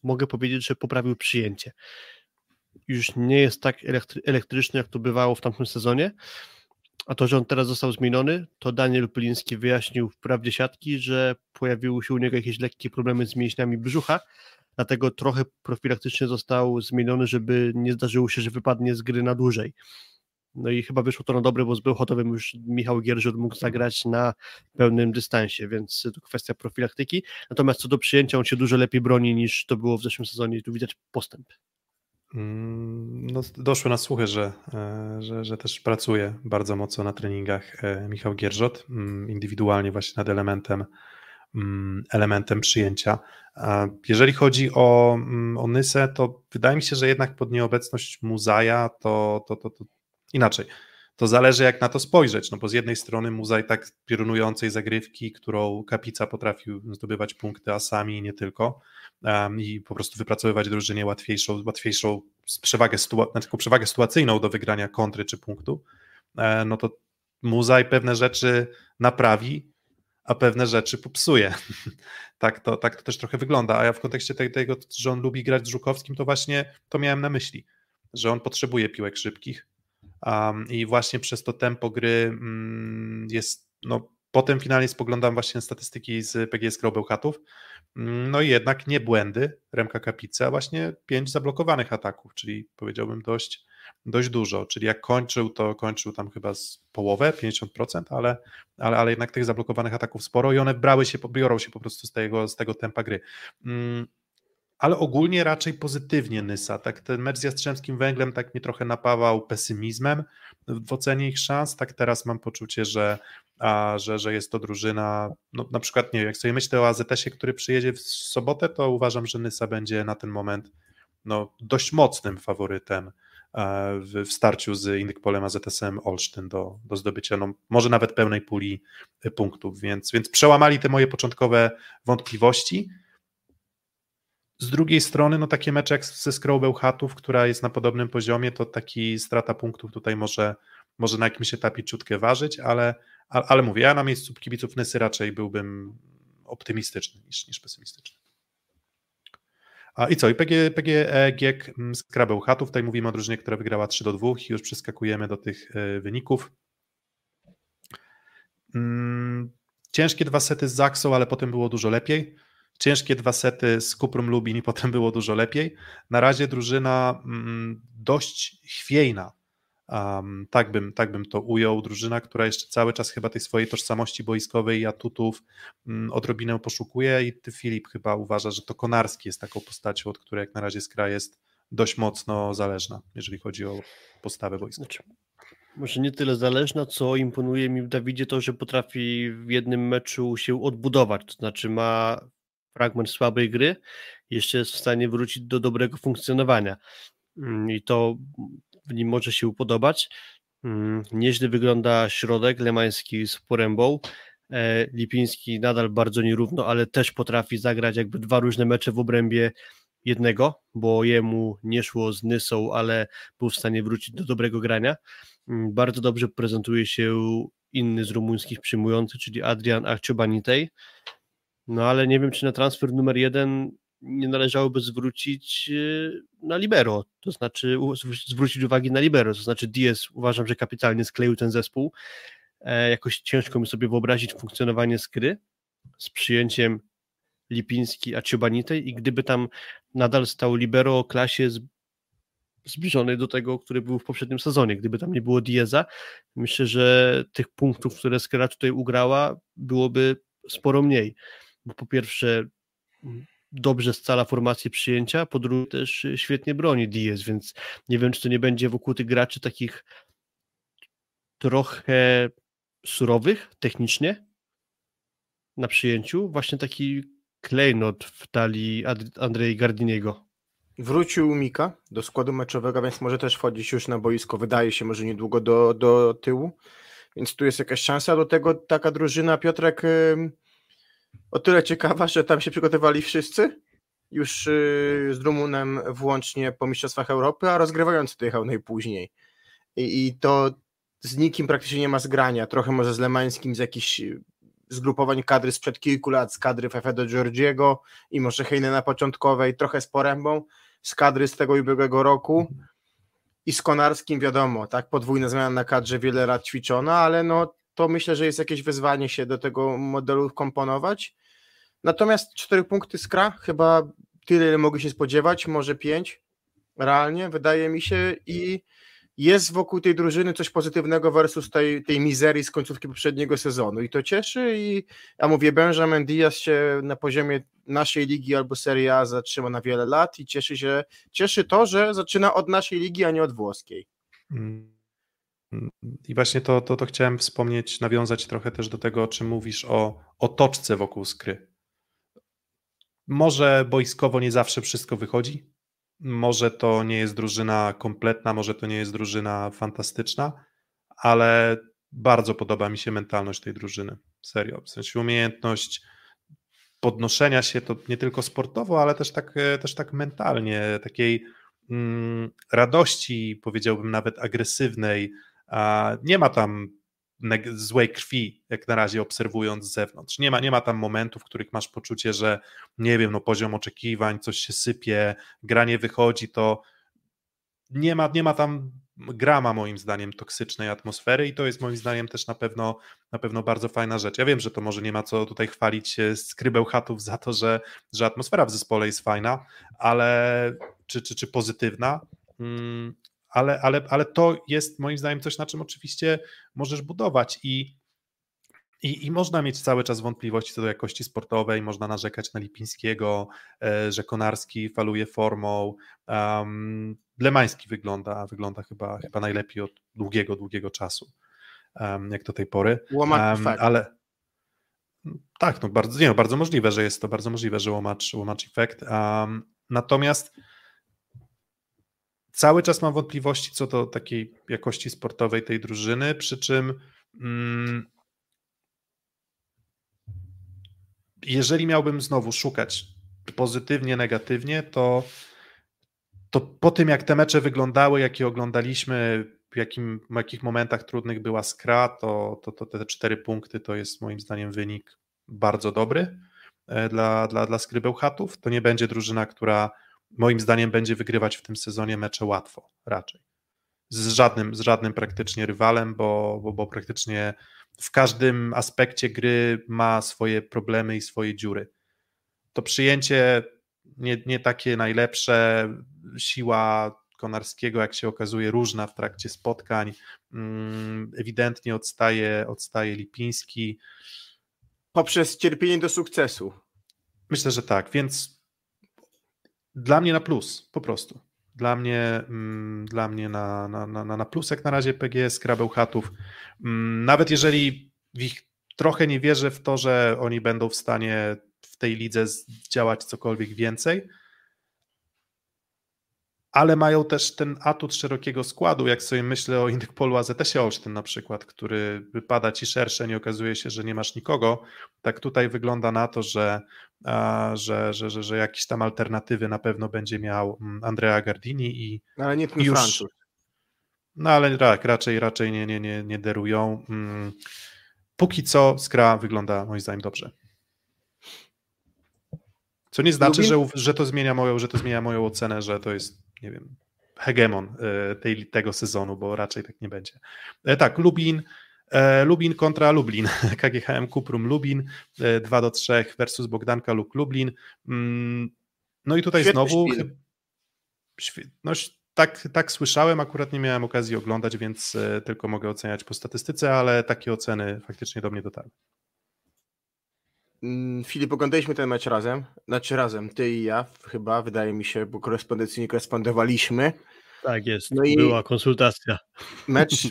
mogę powiedzieć, że poprawił przyjęcie. Już nie jest tak elektryczny, jak to bywało w tamtym sezonie, a to, że on teraz został zmieniony, to Daniel Pliński wyjaśnił w prawdzie siatki, że pojawiły się u niego jakieś lekkie problemy z mięśniami brzucha, dlatego trochę profilaktycznie został zmieniony, żeby nie zdarzyło się, że wypadnie z gry na dłużej. No i chyba wyszło to na dobre, bo z Bełchatowym już Michał Gierżut mógł zagrać na pełnym dystansie, więc to kwestia profilaktyki. Natomiast co do przyjęcia, on się dużo lepiej broni niż to było w zeszłym sezonie i tu widać postęp. Mm, no, doszły na słuchy, że, e, że, że też pracuje bardzo mocno na treningach e, Michał Gierżot, mm, indywidualnie właśnie nad elementem elementem przyjęcia. Jeżeli chodzi o, mm, o Nysę, to wydaje mi się, że jednak pod nieobecność Muzaja to, to, to, to inaczej. To zależy jak na to spojrzeć, no bo z jednej strony Muzaj tak piorunującej zagrywki, którą Kapica potrafił zdobywać punkty asami i nie tylko um, i po prostu wypracowywać drużynie łatwiejszą, łatwiejszą przewagę, sytua- znaczy przewagę sytuacyjną do wygrania kontry czy punktu, e, no to Muzaj pewne rzeczy naprawi, a pewne rzeczy popsuje. tak, to, tak to też trochę wygląda. A ja w kontekście tego, że on lubi grać z Żukowskim, to właśnie to miałem na myśli, że on potrzebuje piłek szybkich um, i właśnie przez to tempo gry um, jest, no potem finalnie spoglądam właśnie statystyki z PGS Grau Bełchatów, mm, no i jednak nie błędy Remka Kapicy, a właśnie pięć zablokowanych ataków, czyli powiedziałbym dość dość dużo, czyli jak kończył, to kończył tam chyba z połowę, 50%, ale, ale, ale jednak tych zablokowanych ataków sporo i one brały się, biorą się po prostu z tego, z tego tempa gry. Mm, ale ogólnie raczej pozytywnie Nysa. Tak, ten mecz z Jastrzębskim Węglem tak mnie trochę napawał pesymizmem w ocenie ich szans. Tak teraz mam poczucie, że, a, że, że jest to drużyna, no, na przykład nie wiem, jak sobie myślę o AZS-ie, który przyjedzie w sobotę, to uważam, że Nysa będzie na ten moment no, dość mocnym faworytem w, w starciu z Indykpolem AZS-em Olsztyn do, do zdobycia no, może nawet pełnej puli e, punktów, więc, więc przełamali te moje początkowe wątpliwości. Z drugiej strony, no takie mecze jak ze Skrą Bełchatów, która jest na podobnym poziomie, to taki strata punktów tutaj może, może na jakimś etapie ciutkę ważyć, ale, ale, ale mówię, ja na miejscu kibiców Nysy raczej byłbym optymistyczny niż, niż pesymistyczny. A i co? I PG, PGE GiEK z Krabeł Tutaj mówimy o drużynie, która wygrała 3 do 2 i już przeskakujemy do tych e, wyników. Mm, ciężkie dwa sety z Zaksą, ale potem było dużo lepiej. Ciężkie dwa sety z Kuprum Lubin i potem było dużo lepiej. Na razie drużyna mm, dość chwiejna Um, tak, bym, tak bym to ujął. Drużyna, która jeszcze cały czas chyba tej swojej tożsamości boiskowej i atutów um, odrobinę poszukuje i ty Filip chyba uważa, że to Konarski jest taką postacią, od której jak na razie Skra jest dość mocno zależna, jeżeli chodzi o postawę boiskową. Znaczy, może nie tyle zależna, co imponuje mi w Dawidzie to, że potrafi w jednym meczu się odbudować, to znaczy ma fragment słabej gry, jeszcze jest w stanie wrócić do dobrego funkcjonowania. Mm, I to w nim może się upodobać. Mm, nieźle wygląda środek lemański z porębą. E, Lipiński nadal bardzo nierówno, ale też potrafi zagrać jakby dwa różne mecze w obrębie jednego, bo jemu nie szło z Nysą, ale był w stanie wrócić do dobrego grania. Mm, bardzo dobrze prezentuje się inny z rumuńskich przyjmujący, czyli Adrian Arciobanitej. No ale nie wiem, czy na transfer numer jeden nie należałoby zwrócić y, na libero, to znaczy zwrócić uwagi na libero, to znaczy Diaz uważam, że kapitalnie skleił ten zespół. E, jakoś ciężko mi sobie wyobrazić funkcjonowanie skry z przyjęciem Lipiński, a Ciubanitej i gdyby tam nadal stał libero o klasie zbliżonej do tego, który był w poprzednim sezonie. Gdyby tam nie było Dieza, myślę, że tych punktów, które Skra tutaj ugrała, byłoby sporo mniej. Bo po pierwsze, dobrze scala formację przyjęcia, po drugie też y, świetnie broni Diaz, więc nie wiem, czy to nie będzie wokół tych graczy takich trochę surowych technicznie na przyjęciu, właśnie taki klejnot w talii Andrzej Gardiniego. Wrócił Mika do składu meczowego, więc może też wchodzić już na boisko, wydaje się, może niedługo do, do tyłu, więc tu jest jakaś szansa. Do tego taka drużyna, Piotrek, o tyle ciekawa, że tam się przygotowali wszyscy, już y, z Rumunem włącznie po Mistrzostwach Europy, a rozgrywający dojechał najpóźniej. I, I, to z nikim praktycznie nie ma zgrania. Trochę może z Lemańskim z jakichś y, zgrupowań kadry sprzed kilku lat, z kadry Fefe do Giorgiego i może na początkowej, trochę z Porębą, z kadry z tego ubiegłego roku i z Konarskim wiadomo, tak, podwójna zmiana na kadrze wiele lat ćwiczono, ale no to myślę, że jest jakieś wyzwanie się do tego modelu komponować. Natomiast cztery punkty skra, chyba tyle, ile mogli się spodziewać, może pięć realnie, wydaje mi się, i jest wokół tej drużyny coś pozytywnego versus tej, tej mizerii z końcówki poprzedniego sezonu i to cieszy i ja mówię, Benjamin Diaz się na poziomie naszej ligi albo Serie A zatrzyma na wiele lat i cieszy się, cieszy to, że zaczyna od naszej ligi, a nie od włoskiej. Hmm. I właśnie to, to, to chciałem wspomnieć, nawiązać trochę też do tego, o czym mówisz o otoczce wokół skry. Może boiskowo nie zawsze wszystko wychodzi, może to nie jest drużyna kompletna, może to nie jest drużyna fantastyczna, ale bardzo podoba mi się mentalność tej drużyny. Serio. W sensie umiejętność podnoszenia się to nie tylko sportowo, ale też tak, też tak mentalnie, takiej mm, radości, powiedziałbym nawet agresywnej. Nie ma tam złej krwi, jak na razie obserwując z zewnątrz. Nie ma, nie ma tam momentów, w których masz poczucie, że nie wiem, no poziom oczekiwań, coś się sypie, gra nie wychodzi, to nie ma, nie ma tam grama moim zdaniem toksycznej atmosfery i to jest moim zdaniem też na pewno, na pewno bardzo fajna rzecz. Ja wiem, że to może nie ma co tutaj chwalić skrybeł chatów za to, że, że atmosfera w zespole jest fajna, ale czy, czy, czy pozytywna, mm, ale, ale, ale to jest moim zdaniem coś, na czym oczywiście możesz budować i i, I można mieć cały czas wątpliwości co do jakości sportowej, można narzekać na Lipińskiego, e, że Konarski faluje formą. Um, Lemański wygląda, wygląda chyba, chyba najlepiej od długiego, długiego czasu, um, jak do tej pory. Łomacz, um, ale tak, no bardzo, nie, no, bardzo możliwe, że jest to bardzo możliwe, że łomacz, łomacz efekt. Um, natomiast cały czas mam wątpliwości co do takiej jakości sportowej tej drużyny, przy czym mm, jeżeli miałbym znowu szukać pozytywnie, negatywnie, to, to po tym, jak te mecze wyglądały, jakie oglądaliśmy, w jakim, w jakich momentach trudnych była skra, to, to, to te cztery punkty to jest moim zdaniem wynik bardzo dobry e, dla, dla, dla. To nie będzie drużyna, która moim zdaniem będzie wygrywać w tym sezonie mecze łatwo, raczej. Z żadnym, z żadnym praktycznie rywalem, bo, bo, bo praktycznie w każdym aspekcie gry ma swoje problemy i swoje dziury. To przyjęcie nie, nie takie najlepsze, siła Konarskiego, jak się okazuje, różna w trakcie spotkań. Mm, ewidentnie odstaje, odstaje Lipiński. Poprzez cierpienie do sukcesu. Myślę, że tak, więc dla mnie na plus, po prostu. Dla mnie, mm, dla mnie na, na, na, na plus jak na razie PGS Krabełchatów. Mm, nawet jeżeli w ich trochę nie wierzę w to, że oni będą w stanie w tej lidze działać cokolwiek więcej, ale mają też ten atut szerokiego składu, jak sobie myślę o Indykpolu AZS-ie Olsztyn na przykład, który wypada ci szersze, nie okazuje się, że nie masz nikogo, tak tutaj wygląda na to, że, że, że, że, że jakieś tam alternatywy na pewno będzie miał mm, Andrea Gardini i no, ale nie ten już, Francuz. No ale tak, raczej, raczej nie, nie, nie, nie derują. Mm, póki co skra wygląda moim zdaniem dobrze. Co nie znaczy, że, że, to zmienia moją, że to zmienia moją ocenę, że to jest nie wiem, hegemon e, tej, tego sezonu, bo raczej tak nie będzie. E, tak, Lubin, e, Lubin kontra Lublin, KGHM Kuprum Lubin, 2 do 3 versus Bogdanka Luk Lublin. Mm, no i tutaj Świetny znowu no, tak, tak słyszałem, akurat nie miałem okazji oglądać, więc tylko mogę oceniać po statystyce, ale takie oceny faktycznie do mnie dotarły. Mm, Filip, oglądaliśmy ten mecz razem. Znaczy razem, ty i ja chyba, wydaje mi się, bo korespondencyjnie korespondowaliśmy. Tak jest, no była konsultacja. Mecz,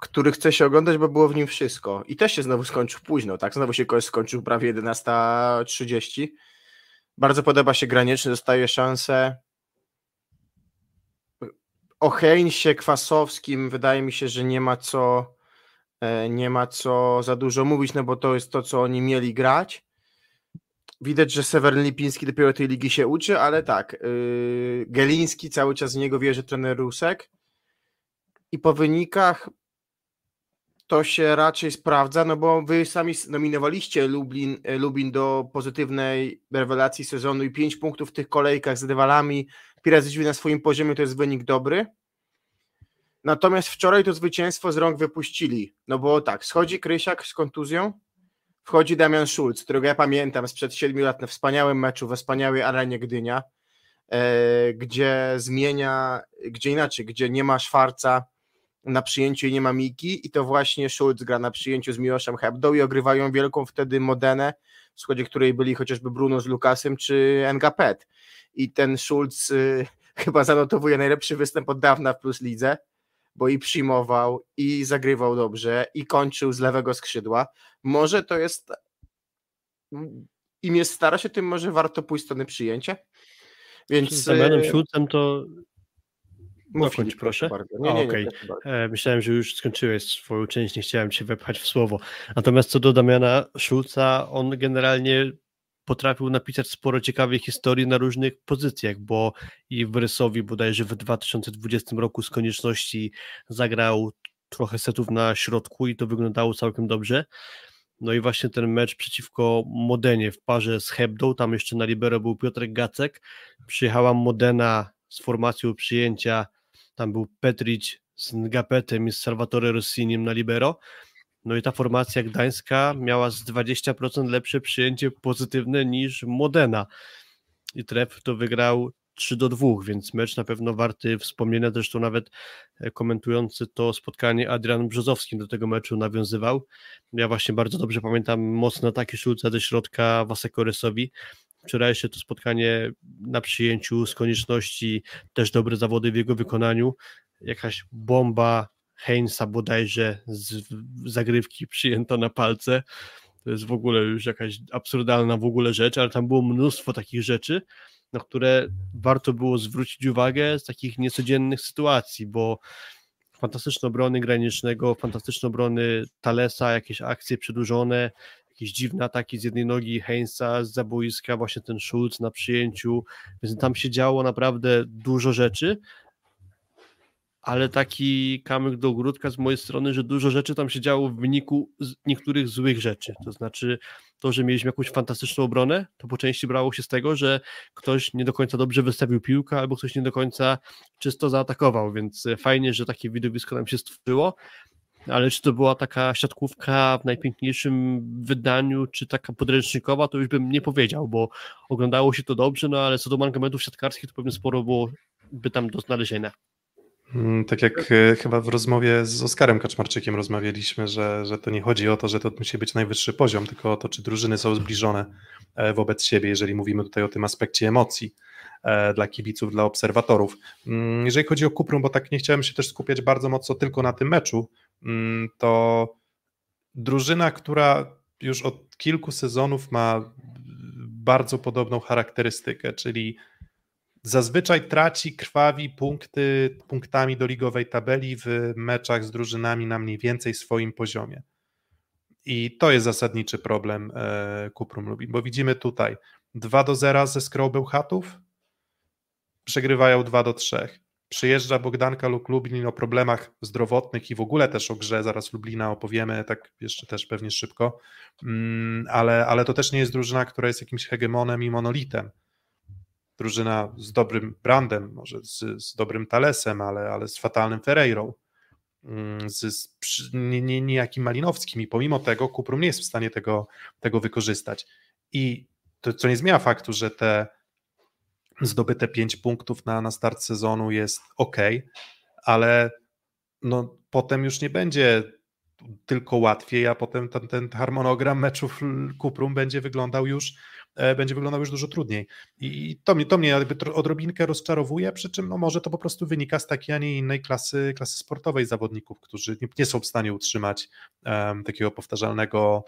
który chce się oglądać, bo było w nim wszystko. I też się znowu skończył późno, tak? Znowu się skończył prawie 11.30. Bardzo podoba się Graniczny, dostaje szansę. O Heinsie, Kwasowskim wydaje mi się, że nie ma co nie ma co za dużo mówić, no bo to jest to, co oni mieli grać. Widać, że Seweryn Lipiński dopiero tej ligi się uczy, ale tak, yy, Geliński cały czas z niego wierzy trener Rusek i po wynikach to się raczej sprawdza, no bo wy sami nominowaliście Lublin, e, Lubin do pozytywnej rewelacji sezonu i pięć punktów w tych kolejkach z rywalami Pirates na swoim poziomie to jest wynik dobry. Natomiast wczoraj to zwycięstwo z rąk wypuścili. No bo tak, schodzi Krysiak z kontuzją, wchodzi Damian Schulz, którego ja pamiętam sprzed siedmiu lat na wspaniałym meczu we wspaniałej arenie Gdynia, e, gdzie zmienia, gdzie inaczej, gdzie nie ma Szwarca na przyjęciu i nie ma Miki i to właśnie Schulz gra na przyjęciu z Miłoszem Hebdą i ogrywają wielką wtedy Modenę, w składzie której byli chociażby Bruno z Lukasem czy Engapet. I ten Schulz y, chyba zanotowuje najlepszy występ od dawna w Plus Lidze bo i przyjmował, i zagrywał dobrze, i kończył z lewego skrzydła. Może to jest im jest stara się, tym może warto pójść strony przyjęcia. Więc z Damianem e, Schulzem to dokończ, proszę. Bardzo. Nie, A, nie, nie, okej. proszę bardzo. E, Myślałem, że już skończyłeś swoją część, nie chciałem cię wepchać w słowo. Natomiast co do Damiana Schulza, on generalnie potrafił napisać sporo ciekawych historii na różnych pozycjach, bo i w Rysowi bodajże w 2020 roku z konieczności zagrał trochę setów na środku i to wyglądało całkiem dobrze. No i właśnie ten mecz przeciwko Modenie w parze z Hebdą, tam jeszcze na libero był Piotrek Gacek, przyjechała Modena z formacją przyjęcia, tam był Petrić z Ngapetem i z Salvatore Rossinim na libero, no i ta formacja gdańska miała z 20% lepsze przyjęcie pozytywne niż Modena i Tref to wygrał 3 do 2, więc mecz na pewno warty wspomnienia, zresztą nawet e, komentujący to spotkanie Adrian Brzozowski do tego meczu nawiązywał. Ja właśnie bardzo dobrze pamiętam mocne ataki Szulca ze środka Waseko Rysowi. Wczorajsze to spotkanie na przyjęciu z konieczności, też dobre zawody w jego wykonaniu. Jakaś bomba Heinza bodajże z zagrywki przyjęta na palce. To jest w ogóle już jakaś absurdalna w ogóle rzecz, ale tam było mnóstwo takich rzeczy, na które warto było zwrócić uwagę z takich niecodziennych sytuacji, bo fantastyczne obrony granicznego, fantastyczne obrony Talesa, jakieś akcje przedłużone, jakieś dziwne ataki z jednej nogi Heinza z zaboiska, właśnie ten Schulz na przyjęciu, więc tam się działo naprawdę dużo rzeczy, ale taki kamyk do ogródka z mojej strony, że dużo rzeczy tam się działo w wyniku niektórych złych rzeczy. To znaczy to, że mieliśmy jakąś fantastyczną obronę, to po części brało się z tego, że ktoś nie do końca dobrze wystawił piłkę, albo ktoś nie do końca czysto zaatakował, więc fajnie, że takie widowisko nam się stworzyło. Ale czy to była taka siatkówka w najpiękniejszym wydaniu, czy taka podręcznikowa, to już bym nie powiedział, bo oglądało się to dobrze, no ale co do mangamentów siatkarskich, to pewnie sporo było by tam do znalezienia. Mm, Tak jak e, chyba w rozmowie z Oskarem Kaczmarczykiem rozmawialiśmy, że, że to nie chodzi o to, że to musi być najwyższy poziom, tylko o to, czy drużyny są zbliżone e, wobec siebie, jeżeli mówimy tutaj o tym aspekcie emocji e, dla kibiców, dla obserwatorów. Mm, Jeżeli chodzi o Kuprum, bo tak nie chciałem się też skupiać bardzo mocno tylko na tym meczu, mm, to drużyna, która już od kilku sezonów ma bardzo podobną charakterystykę, czyli zazwyczaj traci, krwawi punkty, punktami do ligowej tabeli w meczach z drużynami na mniej więcej swoim poziomie. I to jest zasadniczy problem e, Kuprum Lubin, bo widzimy tutaj 2 do 0 ze Skrą Bełchatów, przegrywają 2 do 3. Przyjeżdża Bogdanka lub Lublin o problemach zdrowotnych i w ogóle też o grze, zaraz Lublina opowiemy, tak jeszcze też pewnie szybko, Mm, ale, ale to też nie jest drużyna, która jest jakimś hegemonem i monolitem drużyna z dobrym brandem, może z, z dobrym Talesem, ale, ale z fatalnym Ferreirą, mm, z, z nie, nie, Malinowskim i pomimo tego Kuprum nie jest w stanie tego, tego wykorzystać. I to, co nie zmienia faktu, że te zdobyte 5 punktów na, na start sezonu jest ok, ale no, potem już nie będzie tylko łatwiej, a potem ten, ten harmonogram meczów Kuprum będzie wyglądał już będzie wyglądał już dużo trudniej. I to mnie, to mnie jakby odrobinkę rozczarowuje, przy czym no może to po prostu wynika z takiej, a nie innej klasy, klasy sportowej zawodników, którzy nie, nie są w stanie utrzymać em, takiego powtarzalnego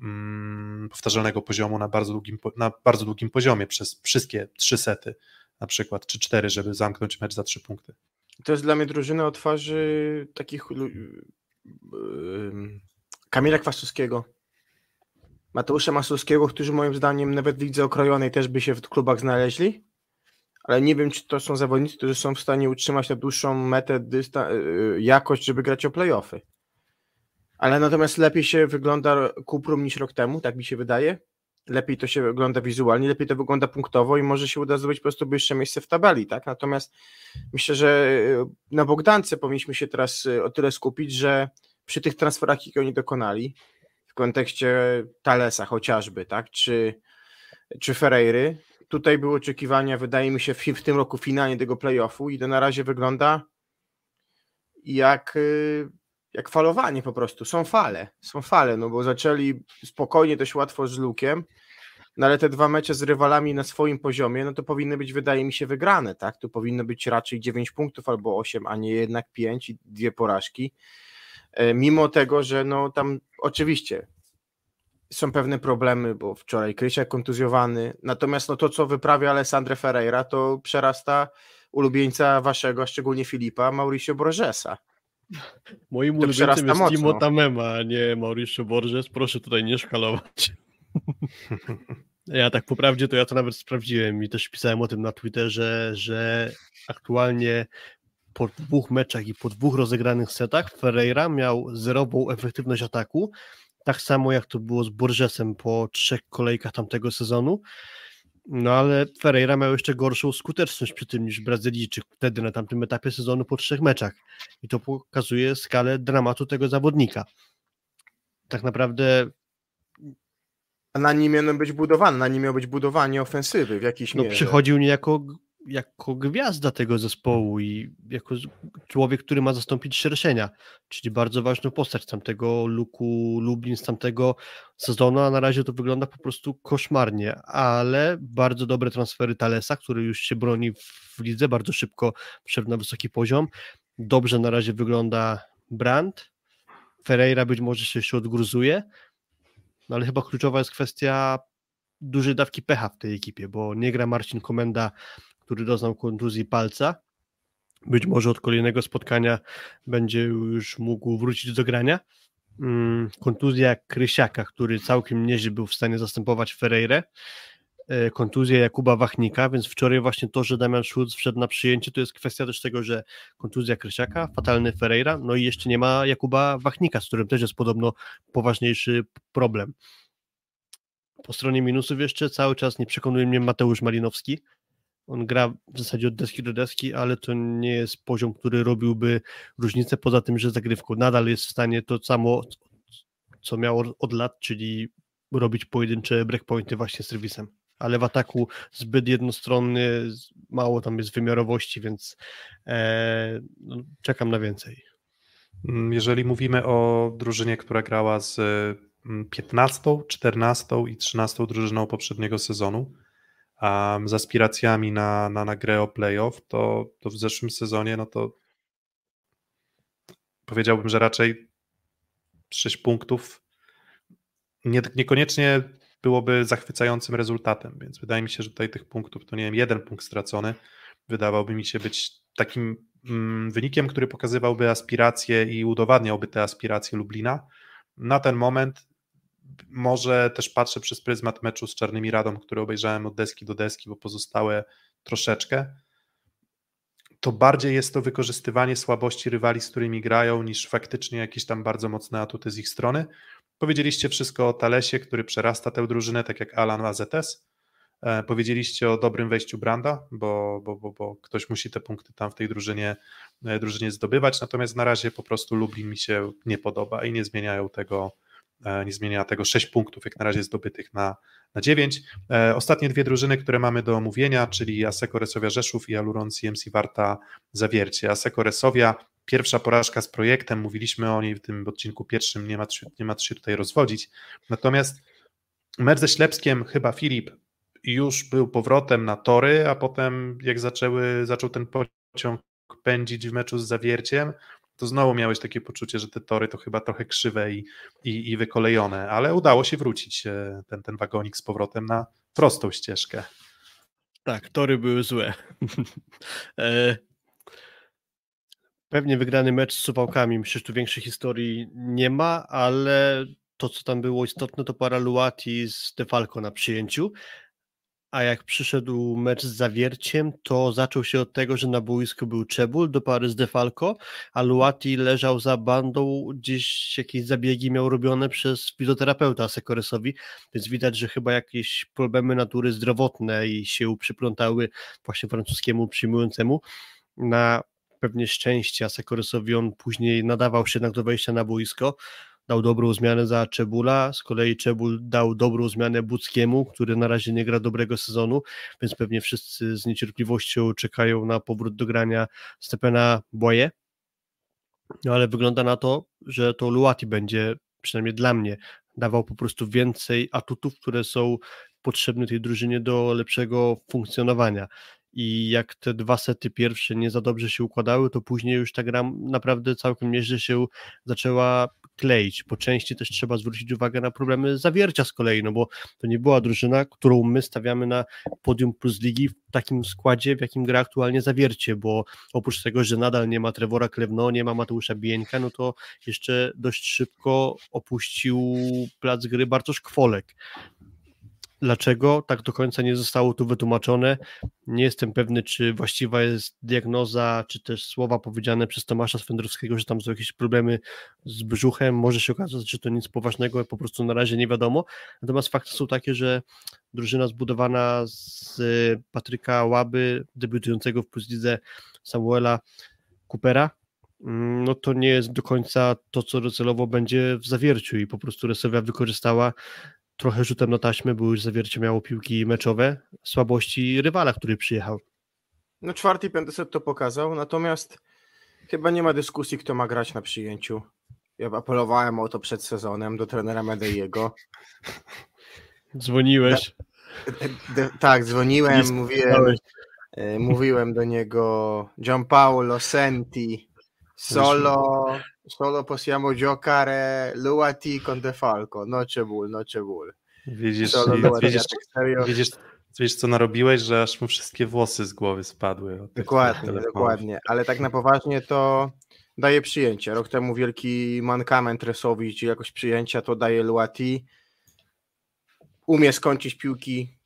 mm, powtarzalnego poziomu na bardzo, długim, na bardzo długim poziomie przez wszystkie trzy sety na przykład, czy cztery, żeby zamknąć mecz za trzy punkty. To jest dla mnie drużyna o twarzy takich Kamila Kwasowskiego, Mateusza Masłowskiego, którzy moim zdaniem nawet w lidze okrojonej też by się w klubach znaleźli, ale nie wiem, czy to są zawodnicy, którzy są w stanie utrzymać na dłuższą metę dysta- y, jakość, żeby grać o playoffy. Ale natomiast lepiej się wygląda Kuprum niż rok temu, tak mi się wydaje. Lepiej to się wygląda wizualnie, lepiej to wygląda punktowo i może się uda zdobyć po prostu wyższe miejsce w tabeli, tak? Natomiast myślę, że y, na Bogdance powinniśmy się teraz y, o tyle skupić, że przy tych transferach, jakie oni dokonali, kontekście Talesa chociażby, tak? Czy, czy Ferreiry, tutaj były oczekiwania, wydaje mi się, w, w tym roku finalnie tego playoffu i to na razie wygląda jak, y, jak falowanie po prostu. Są fale, są fale, no bo zaczęli spokojnie, dość łatwo z Lukiem, no ale te dwa mecze z rywalami na swoim poziomie, no to powinny być, wydaje mi się, wygrane, tak? Tu powinno być raczej 9 punktów albo 8, a nie jednak 5 i dwie porażki. E, mimo tego, że no tam oczywiście są pewne problemy, bo wczoraj Krysiak kontuzjowany, natomiast no to, co wyprawia Alessandro Ferreira, to przerasta ulubieńca waszego, szczególnie Filipa, Mauricio Borgesa. Moim To ulubieńcem jest mocno. Timo Tamema, a nie Mauricio Borges. Proszę tutaj nie szkalować. Ja tak po prawdzie to ja to nawet sprawdziłem i też pisałem o tym na Twitterze, że aktualnie po dwóch meczach i po dwóch rozegranych setach Ferreira miał zerową efektywność ataku, tak samo jak to było z Borgesem po trzech kolejkach tamtego sezonu. No ale Ferreira miał jeszcze gorszą skuteczność przy tym niż Brazylijczyk wtedy na tamtym etapie sezonu po trzech meczach. I to pokazuje skalę dramatu tego zawodnika. Tak naprawdę A na nim miał być budowany, na nim miał być budowanie ofensywy w jakiś no, mierze. przychodził niejako jako gwiazda tego zespołu i jako człowiek, który ma zastąpić Szerszenia, czyli bardzo ważną postać tamtego Luku Lublin z tamtego sezonu, a na razie to wygląda po prostu koszmarnie, ale bardzo dobre transfery Talesa, który już się broni w lidze, bardzo szybko wszedł na wysoki poziom, dobrze na razie wygląda Brandt, Ferreira być może się jeszcze odgruzuje, no ale chyba kluczowa jest kwestia dużej dawki pecha w tej ekipie, bo nie gra Marcin Komenda, który doznał kontuzji palca. Być może od kolejnego spotkania będzie już mógł wrócić do grania. Mm, Kontuzja Krysiaka, który całkiem nieźle był w stanie zastępować Ferreirę. E, Kontuzja Jakuba Wachnika, więc wczoraj właśnie to, że Damian Schulz wszedł na przyjęcie, to jest kwestia też tego, że kontuzja Krysiaka, fatalny Ferreira, no i jeszcze nie ma Jakuba Wachnika, z którym też jest podobno poważniejszy problem. Po stronie minusów jeszcze cały czas nie przekonuje mnie Mateusz Malinowski. On gra w zasadzie od deski do deski, ale to nie jest poziom, który robiłby różnicę, poza tym, że zagrywką nadal jest w stanie to samo, co miał od- lat, czyli robić pojedyncze breakpointy właśnie serwisem. Ale w ataku zbyt jednostronny, z- mało tam jest wymiarowości, więc e, no, czekam na więcej. Mm, Jeżeli mówimy o drużynie, która grała z mm, 15, 14 i 13 drużyną poprzedniego sezonu, um, z aspiracjami na, na, na grę o playoff, to, to w zeszłym sezonie, no to powiedziałbym, że raczej 6 punktów nie, niekoniecznie byłoby zachwycającym rezultatem, więc wydaje mi się, że tutaj tych punktów, to nie wiem, jeden punkt stracony, wydawałby mi się być takim mm, wynikiem, który pokazywałby aspiracje i udowadniałby te aspiracje Lublina. Na ten moment może też patrzę przez pryzmat meczu z Czarnymi Radą, który obejrzałem od deski do deski, bo pozostałe troszeczkę. To bardziej jest to wykorzystywanie słabości rywali, z którymi grają, niż faktycznie jakieś tam bardzo mocne atuty z ich strony. Powiedzieliście wszystko o Talesie, który przerasta tę drużynę, tak jak Alan AZS. E, Powiedzieliście o dobrym wejściu Branda, bo, bo, bo, bo ktoś musi te punkty tam w tej drużynie, e, drużynie zdobywać, natomiast na razie po prostu Lublin mi się nie podoba i nie zmieniają tego, nie zmienia tego 6 punktów, jak na razie zdobytych na, na 9. E, Ostatnie dwie drużyny, które mamy do omówienia, czyli Aseko Resowia Rzeszów i Aluron CMC Warta Zawiercie. Aseko Resowia, pierwsza porażka z projektem, mówiliśmy o niej w tym odcinku pierwszym, nie ma, nie ma co się tutaj rozwodzić, natomiast mecz ze Ślepskiem, chyba Filip, już był powrotem na tory, a potem jak zaczęły, zaczął ten pociąg pędzić w meczu z Zawierciem, to znowu miałeś takie poczucie, że te tory to chyba trochę krzywe i, i, i wykolejone, ale udało się wrócić e, ten, ten wagonik z powrotem na prostą ścieżkę. Tak, tory były złe. E, Pewnie wygrany mecz z Suwałkami, myślę, że tu większej historii nie ma, ale to, co tam było istotne, to para Luati z Defalco na przyjęciu. A jak przyszedł mecz z Zawierciem, to zaczął się od tego, że na boisku był Czebul do pary z Defalco, a Luati leżał za bandą, gdzieś jakieś zabiegi miał robione przez fizjoterapeuta Sekoresowi, więc widać, że chyba jakieś problemy natury zdrowotne i się przyplątały właśnie francuskiemu przyjmującemu. Na pewnie szczęście Sekoresowi on później nadawał się jednak do wejścia na boisko, dał dobrą zmianę za Czebula, z kolei Czebul dał dobrą zmianę Buckiemu, który na razie nie gra dobrego sezonu, więc pewnie wszyscy z niecierpliwością czekają na powrót do grania Stepena Boye. No ale wygląda na to, że to Luati będzie, przynajmniej dla mnie, dawał po prostu więcej atutów, które są potrzebny tej drużynie do lepszego funkcjonowania. I jak te dwa sety pierwsze nie za dobrze się układały, to później już ta gra naprawdę całkiem nieźle się zaczęła kleić. Po części też trzeba zwrócić uwagę na problemy zawiercia z kolei, no bo to nie była drużyna, którą my stawiamy na podium plus ligi w takim składzie, w jakim gra aktualnie zawiercie, bo oprócz tego, że nadal nie ma Trevora Klewno, nie ma Mateusza Bieńka, no to jeszcze dość szybko opuścił plac gry Bartosz Kwolek. Dlaczego tak do końca nie zostało tu wytłumaczone? Nie jestem pewny, czy właściwa jest diagnoza, czy też słowa powiedziane przez Tomasza Swędrowskiego, że tam są jakieś problemy z brzuchem. Może się okazać, że to nic poważnego, po prostu na razie nie wiadomo. Natomiast fakty są takie, że drużyna zbudowana z Patryka Łaby, debiutującego w Plus Lidze Samuela Coopera, mm, no to nie jest do końca to, co docelowo będzie w zawierciu i po prostu Resowia wykorzystała trochę rzutem na taśmę, bo już zawiercie miało piłki meczowe, słabości rywala, który przyjechał. No czwarty i piąty set to pokazał, natomiast chyba nie ma dyskusji, kto ma grać na przyjęciu. Ja apelowałem o to przed sezonem do trenera Medeiego. Dzwoniłeś. De, de, tak, dzwoniłem, mówiłem, e, mówiłem do niego Gianpaolo Senti, solo, solo possiamo giocare Luati con De Falco, noce ból, noce ból. Widzisz, Solo i- widzisz, tak widzisz, widzisz, co narobiłeś, że aż mu wszystkie włosy z głowy spadły. Dokładnie, dokładnie, ale tak na poważnie to daje przyjęcie. Rok temu wielki mankament Resowi, czy jakoś przyjęcia, to daje Luati. Umie skończyć piłki,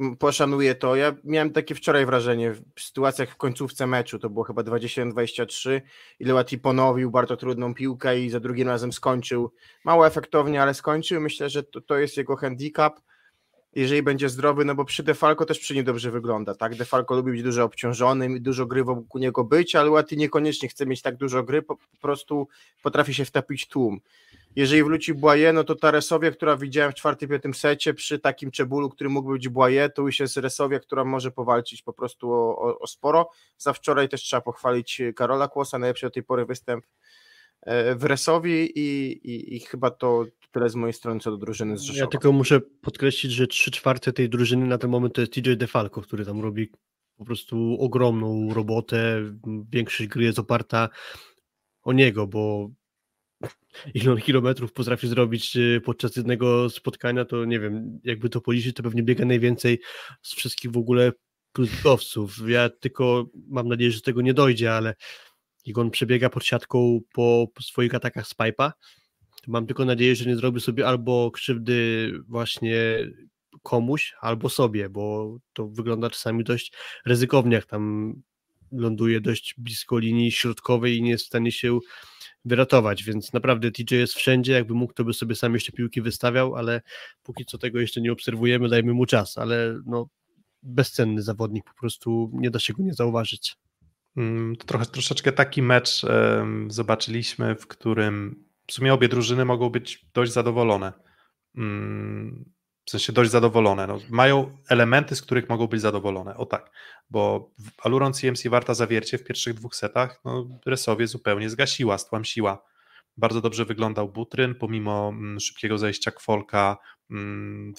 m, poszanuje to. Ja miałem takie wczoraj wrażenie w sytuacjach w końcówce meczu, to było chyba 21-23 i Luati ponowił bardzo trudną piłkę i za drugim razem skończył. Mało efektownie, ale skończył. Myślę, że to, to jest jego handicap jeżeli będzie zdrowy, no bo przy Defalco też przy nim dobrze wygląda, tak? Defalco lubi być dużo obciążonym i dużo gry wokół niego być, ale Łaty niekoniecznie chce mieć tak dużo gry, po, po prostu potrafi się wtapić tłum. Jeżeli wróci Błaje, no to ta Resowia, która widziałem w czwartym, piątym secie, przy takim Czebulu, który mógł być Błaje, to już jest Resowia, która może powalczyć po prostu o, o, o sporo. Za wczoraj też trzeba pochwalić Karola Kłosa, najlepszy do tej pory występ e, w Resowi i, i, i chyba to tyle z mojej strony co do drużyny z Rzeszowa. Ja tylko muszę podkreślić, że trzy czwarte tej drużyny na ten moment to jest TJ DeFalco, który tam robi po prostu ogromną robotę. Większość gry jest oparta o niego, bo ile on kilometrów potrafi zrobić y, podczas jednego spotkania, to nie wiem, jakby to policzyć, to pewnie biega najwięcej z wszystkich w ogóle plusowców. Ja tylko mam nadzieję, że tego nie dojdzie, ale jak on przebiega pod siatką po, po swoich atakach z pipa, to mam tylko nadzieję, że nie zrobi sobie albo krzywdy właśnie komuś, albo sobie, bo to wygląda czasami dość ryzykownie, jak tam ląduje dość blisko linii środkowej i nie jest w stanie się wyratować, więc naprawdę TJ jest wszędzie, jakby mógł, to by sobie sam jeszcze piłki wystawiał, ale póki co tego jeszcze nie obserwujemy, dajmy mu czas, ale no bezcenny zawodnik, po prostu nie da się go nie zauważyć. Mm, To trochę, troszeczkę taki mecz zobaczyliśmy, w którym w sumie obie drużyny mogą być dość zadowolone. Mm, W sensie dość zadowolone. No, mają elementy, z których mogą być zadowolone. O tak, bo Aluron CMC Warta Zawiercie w pierwszych dwóch setach no, Resowie zupełnie zgasiła, stłamsiła. Bardzo dobrze wyglądał Butryn, pomimo mm, szybkiego zejścia Kwolka. mm,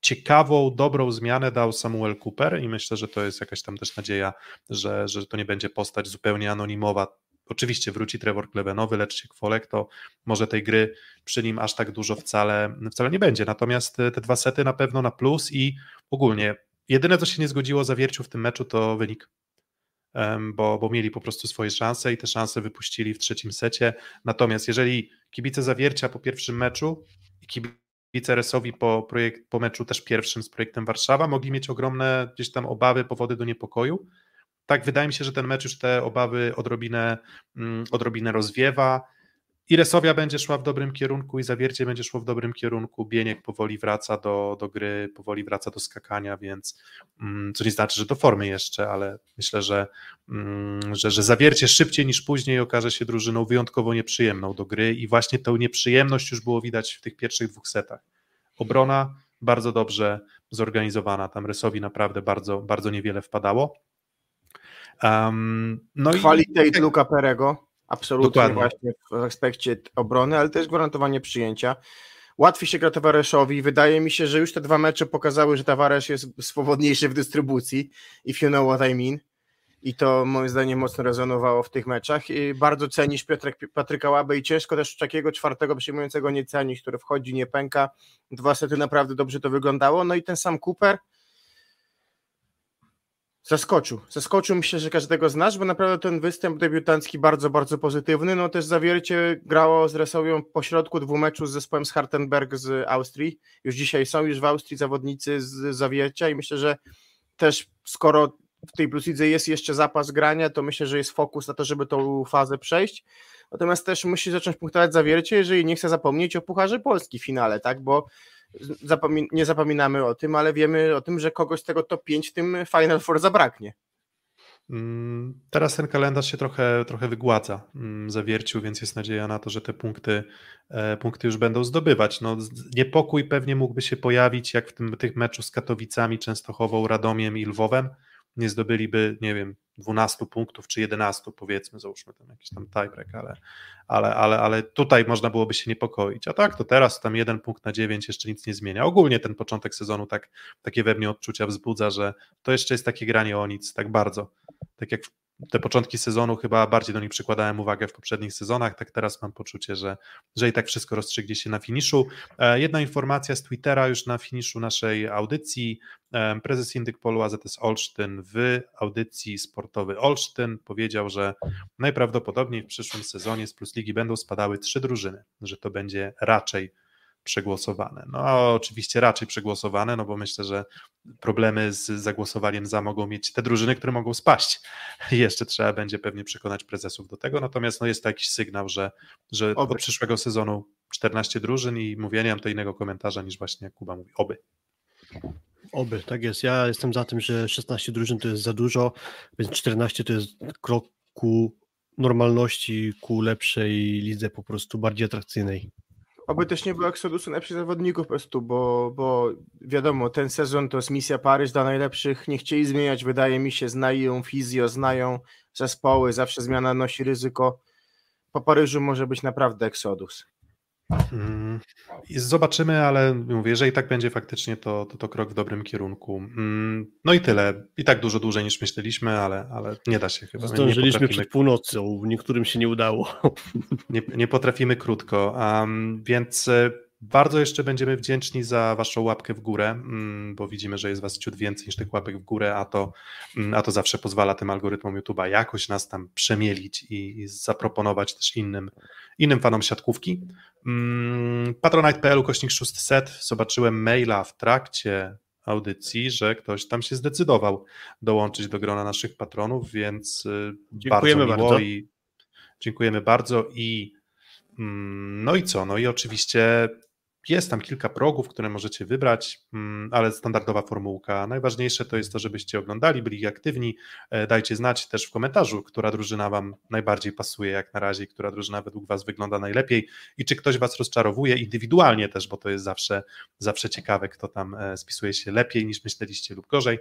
Ciekawą, dobrą zmianę dał Samuel Cooper i myślę, że to jest jakaś tam też nadzieja, że, że to nie będzie postać zupełnie anonimowa. Oczywiście wróci Trevor Klebenowy, lecz się Kwolek, to może tej gry przy nim aż tak dużo wcale, wcale nie będzie. Natomiast te dwa sety na pewno na plus i ogólnie jedyne, co się nie zgodziło zawierciu w tym meczu, to wynik. Bo, bo mieli po prostu swoje szanse i te szanse wypuścili w trzecim secie. Natomiast jeżeli kibice zawiercia po pierwszym meczu i kibice Resowi po, projekt, po meczu też pierwszym z projektem Warszawa mogli mieć ogromne gdzieś tam obawy, powody do niepokoju, tak wydaje mi się, że ten mecz już te obawy odrobinę, mm, odrobinę rozwiewa. I Resowia będzie szła w dobrym kierunku, i Zawiercie będzie szło w dobrym kierunku. Bieniek powoli wraca do, do gry, powoli wraca do skakania, więc mm, co nie znaczy, że do formy jeszcze, ale myślę, że, mm, że, że Zawiercie szybciej niż później okaże się drużyną wyjątkowo nieprzyjemną do gry i właśnie tę nieprzyjemność już było widać w tych pierwszych dwóch setach. Obrona bardzo dobrze zorganizowana, tam Resowi naprawdę bardzo, bardzo niewiele wpadało. Um, no Chwali i Luka Perego, absolutnie Dokładnie. właśnie w aspekcie obrony, ale też gwarantowanie przyjęcia. łatwiej się gra Tavareszowi. Wydaje mi się, że już te dwa mecze pokazały, że Tavares jest swobodniejszy w dystrybucji, if you know what I mean. I to moim zdaniem mocno rezonowało w tych meczach. I bardzo cenisz Piotrek, Patryka Łabę i ciężko też takiego czwartego przyjmującego nie cenić, który wchodzi, nie pęka. Dwa sety naprawdę dobrze to wyglądało. No i ten sam Cooper Zaskoczył. Zaskoczył myślę, że każdego z nas, bo naprawdę ten występ debiutancki bardzo, bardzo pozytywny. No też Zawiercie grało z Resowią po środku dwóch meczów z zespołem z Hartenberg z Austrii. Już dzisiaj są już w Austrii zawodnicy z Zawiercia i myślę, że też skoro w tej plusidze jest jeszcze zapas grania, to myślę, że jest fokus na to, żeby tą fazę przejść. Natomiast też musi zacząć punktować Zawiercie, jeżeli nie chce zapomnieć o Pucharze Polski w finale, tak, bo nie zapominamy o tym, ale wiemy o tym, że kogoś z tego top 5 w tym Final Four zabraknie. Mm, teraz ten kalendarz się trochę, trochę wygładza, mm, zawiercił, więc jest nadzieja na to, że te punkty, e, punkty już będą zdobywać. No, niepokój pewnie mógłby się pojawić, jak w tym, tych meczu z Katowicami, Częstochową, Radomiem i Lwowem, nie zdobyliby, nie wiem, 12 punktów czy 11, powiedzmy, załóżmy tam jakiś tam tiebreak, ale, ale, ale, ale tutaj można byłoby się niepokoić. A tak, to teraz tam jeden punkt na 9 jeszcze nic nie zmienia. Ogólnie ten początek sezonu tak, takie we mnie odczucia wzbudza, że to jeszcze jest takie granie o nic, tak bardzo. Tak jak te początki sezonu chyba bardziej do nich przykładałem uwagę w poprzednich sezonach, tak teraz mam poczucie, że, że i tak wszystko rozstrzygnie się na finiszu. E, jedna informacja z Twittera już na finiszu naszej audycji. E, prezes Indyk Polu AZS Olsztyn w audycji sportowy Olsztyn powiedział, że najprawdopodobniej w przyszłym sezonie z Plus Ligi będą spadały trzy drużyny, że to będzie raczej przegłosowane. No oczywiście raczej przegłosowane, no bo myślę, że problemy z zagłosowaniem za mogą mieć te drużyny, które mogą spaść. Jeszcze trzeba będzie pewnie przekonać prezesów do tego, natomiast no jest to jakiś sygnał, że, że od przyszłego sezonu 14 drużyn i mówię, nie mam to innego komentarza niż właśnie jak Kuba mówi, oby. Oby, tak jest. Ja jestem za tym, że 16 drużyn to jest za dużo, więc 14 to jest krok ku normalności, ku lepszej lidze po prostu bardziej atrakcyjnej. Oby też nie było eksodusu najlepszych zawodników po prostu, bo, bo wiadomo, ten sezon to jest misja Paryż dla najlepszych, nie chcieli zmieniać, wydaje mi się, znają fizjo, znają zespoły, zawsze zmiana nosi ryzyko. Po Paryżu może być naprawdę eksodus. Mm, zobaczymy, ale mówię, jeżeli tak będzie faktycznie, to, to, to krok w dobrym kierunku. Mm, no i tyle. I tak dużo dłużej niż myśleliśmy, ale, ale nie da się chyba. Zdążyliśmy przed północą, niektórym się nie udało. Nie, nie potrafimy krótko, um, więc e, bardzo jeszcze będziemy wdzięczni za Waszą łapkę w górę, mm, bo widzimy, że jest Was ciut więcej niż tych łapek w górę, a to, mm, a to zawsze pozwala tym algorytmom YouTube'a jakoś nas tam przemielić i, i zaproponować też innym, innym fanom siatkówki. Mm, Patronite.pl kośnik 600 zobaczyłem maila w trakcie audycji, że ktoś tam się zdecydował dołączyć do grona naszych patronów, więc y, dziękujemy bardzo, bardzo. i dziękujemy bardzo i no i co? No i oczywiście jest tam kilka progów, które możecie wybrać, mm, ale standardowa formułka. Najważniejsze to jest to, żebyście oglądali, byli aktywni. E, dajcie znać też w komentarzu, która drużyna Wam najbardziej pasuje jak na razie, która drużyna według Was wygląda najlepiej i czy ktoś Was rozczarowuje indywidualnie też, bo to jest zawsze, zawsze ciekawe, kto tam e, spisuje się lepiej niż myśleliście lub gorzej.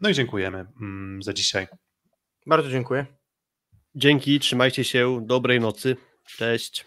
No i dziękujemy mm, za dzisiaj. Bardzo dziękuję. Dzięki, trzymajcie się, dobrej nocy. Cześć.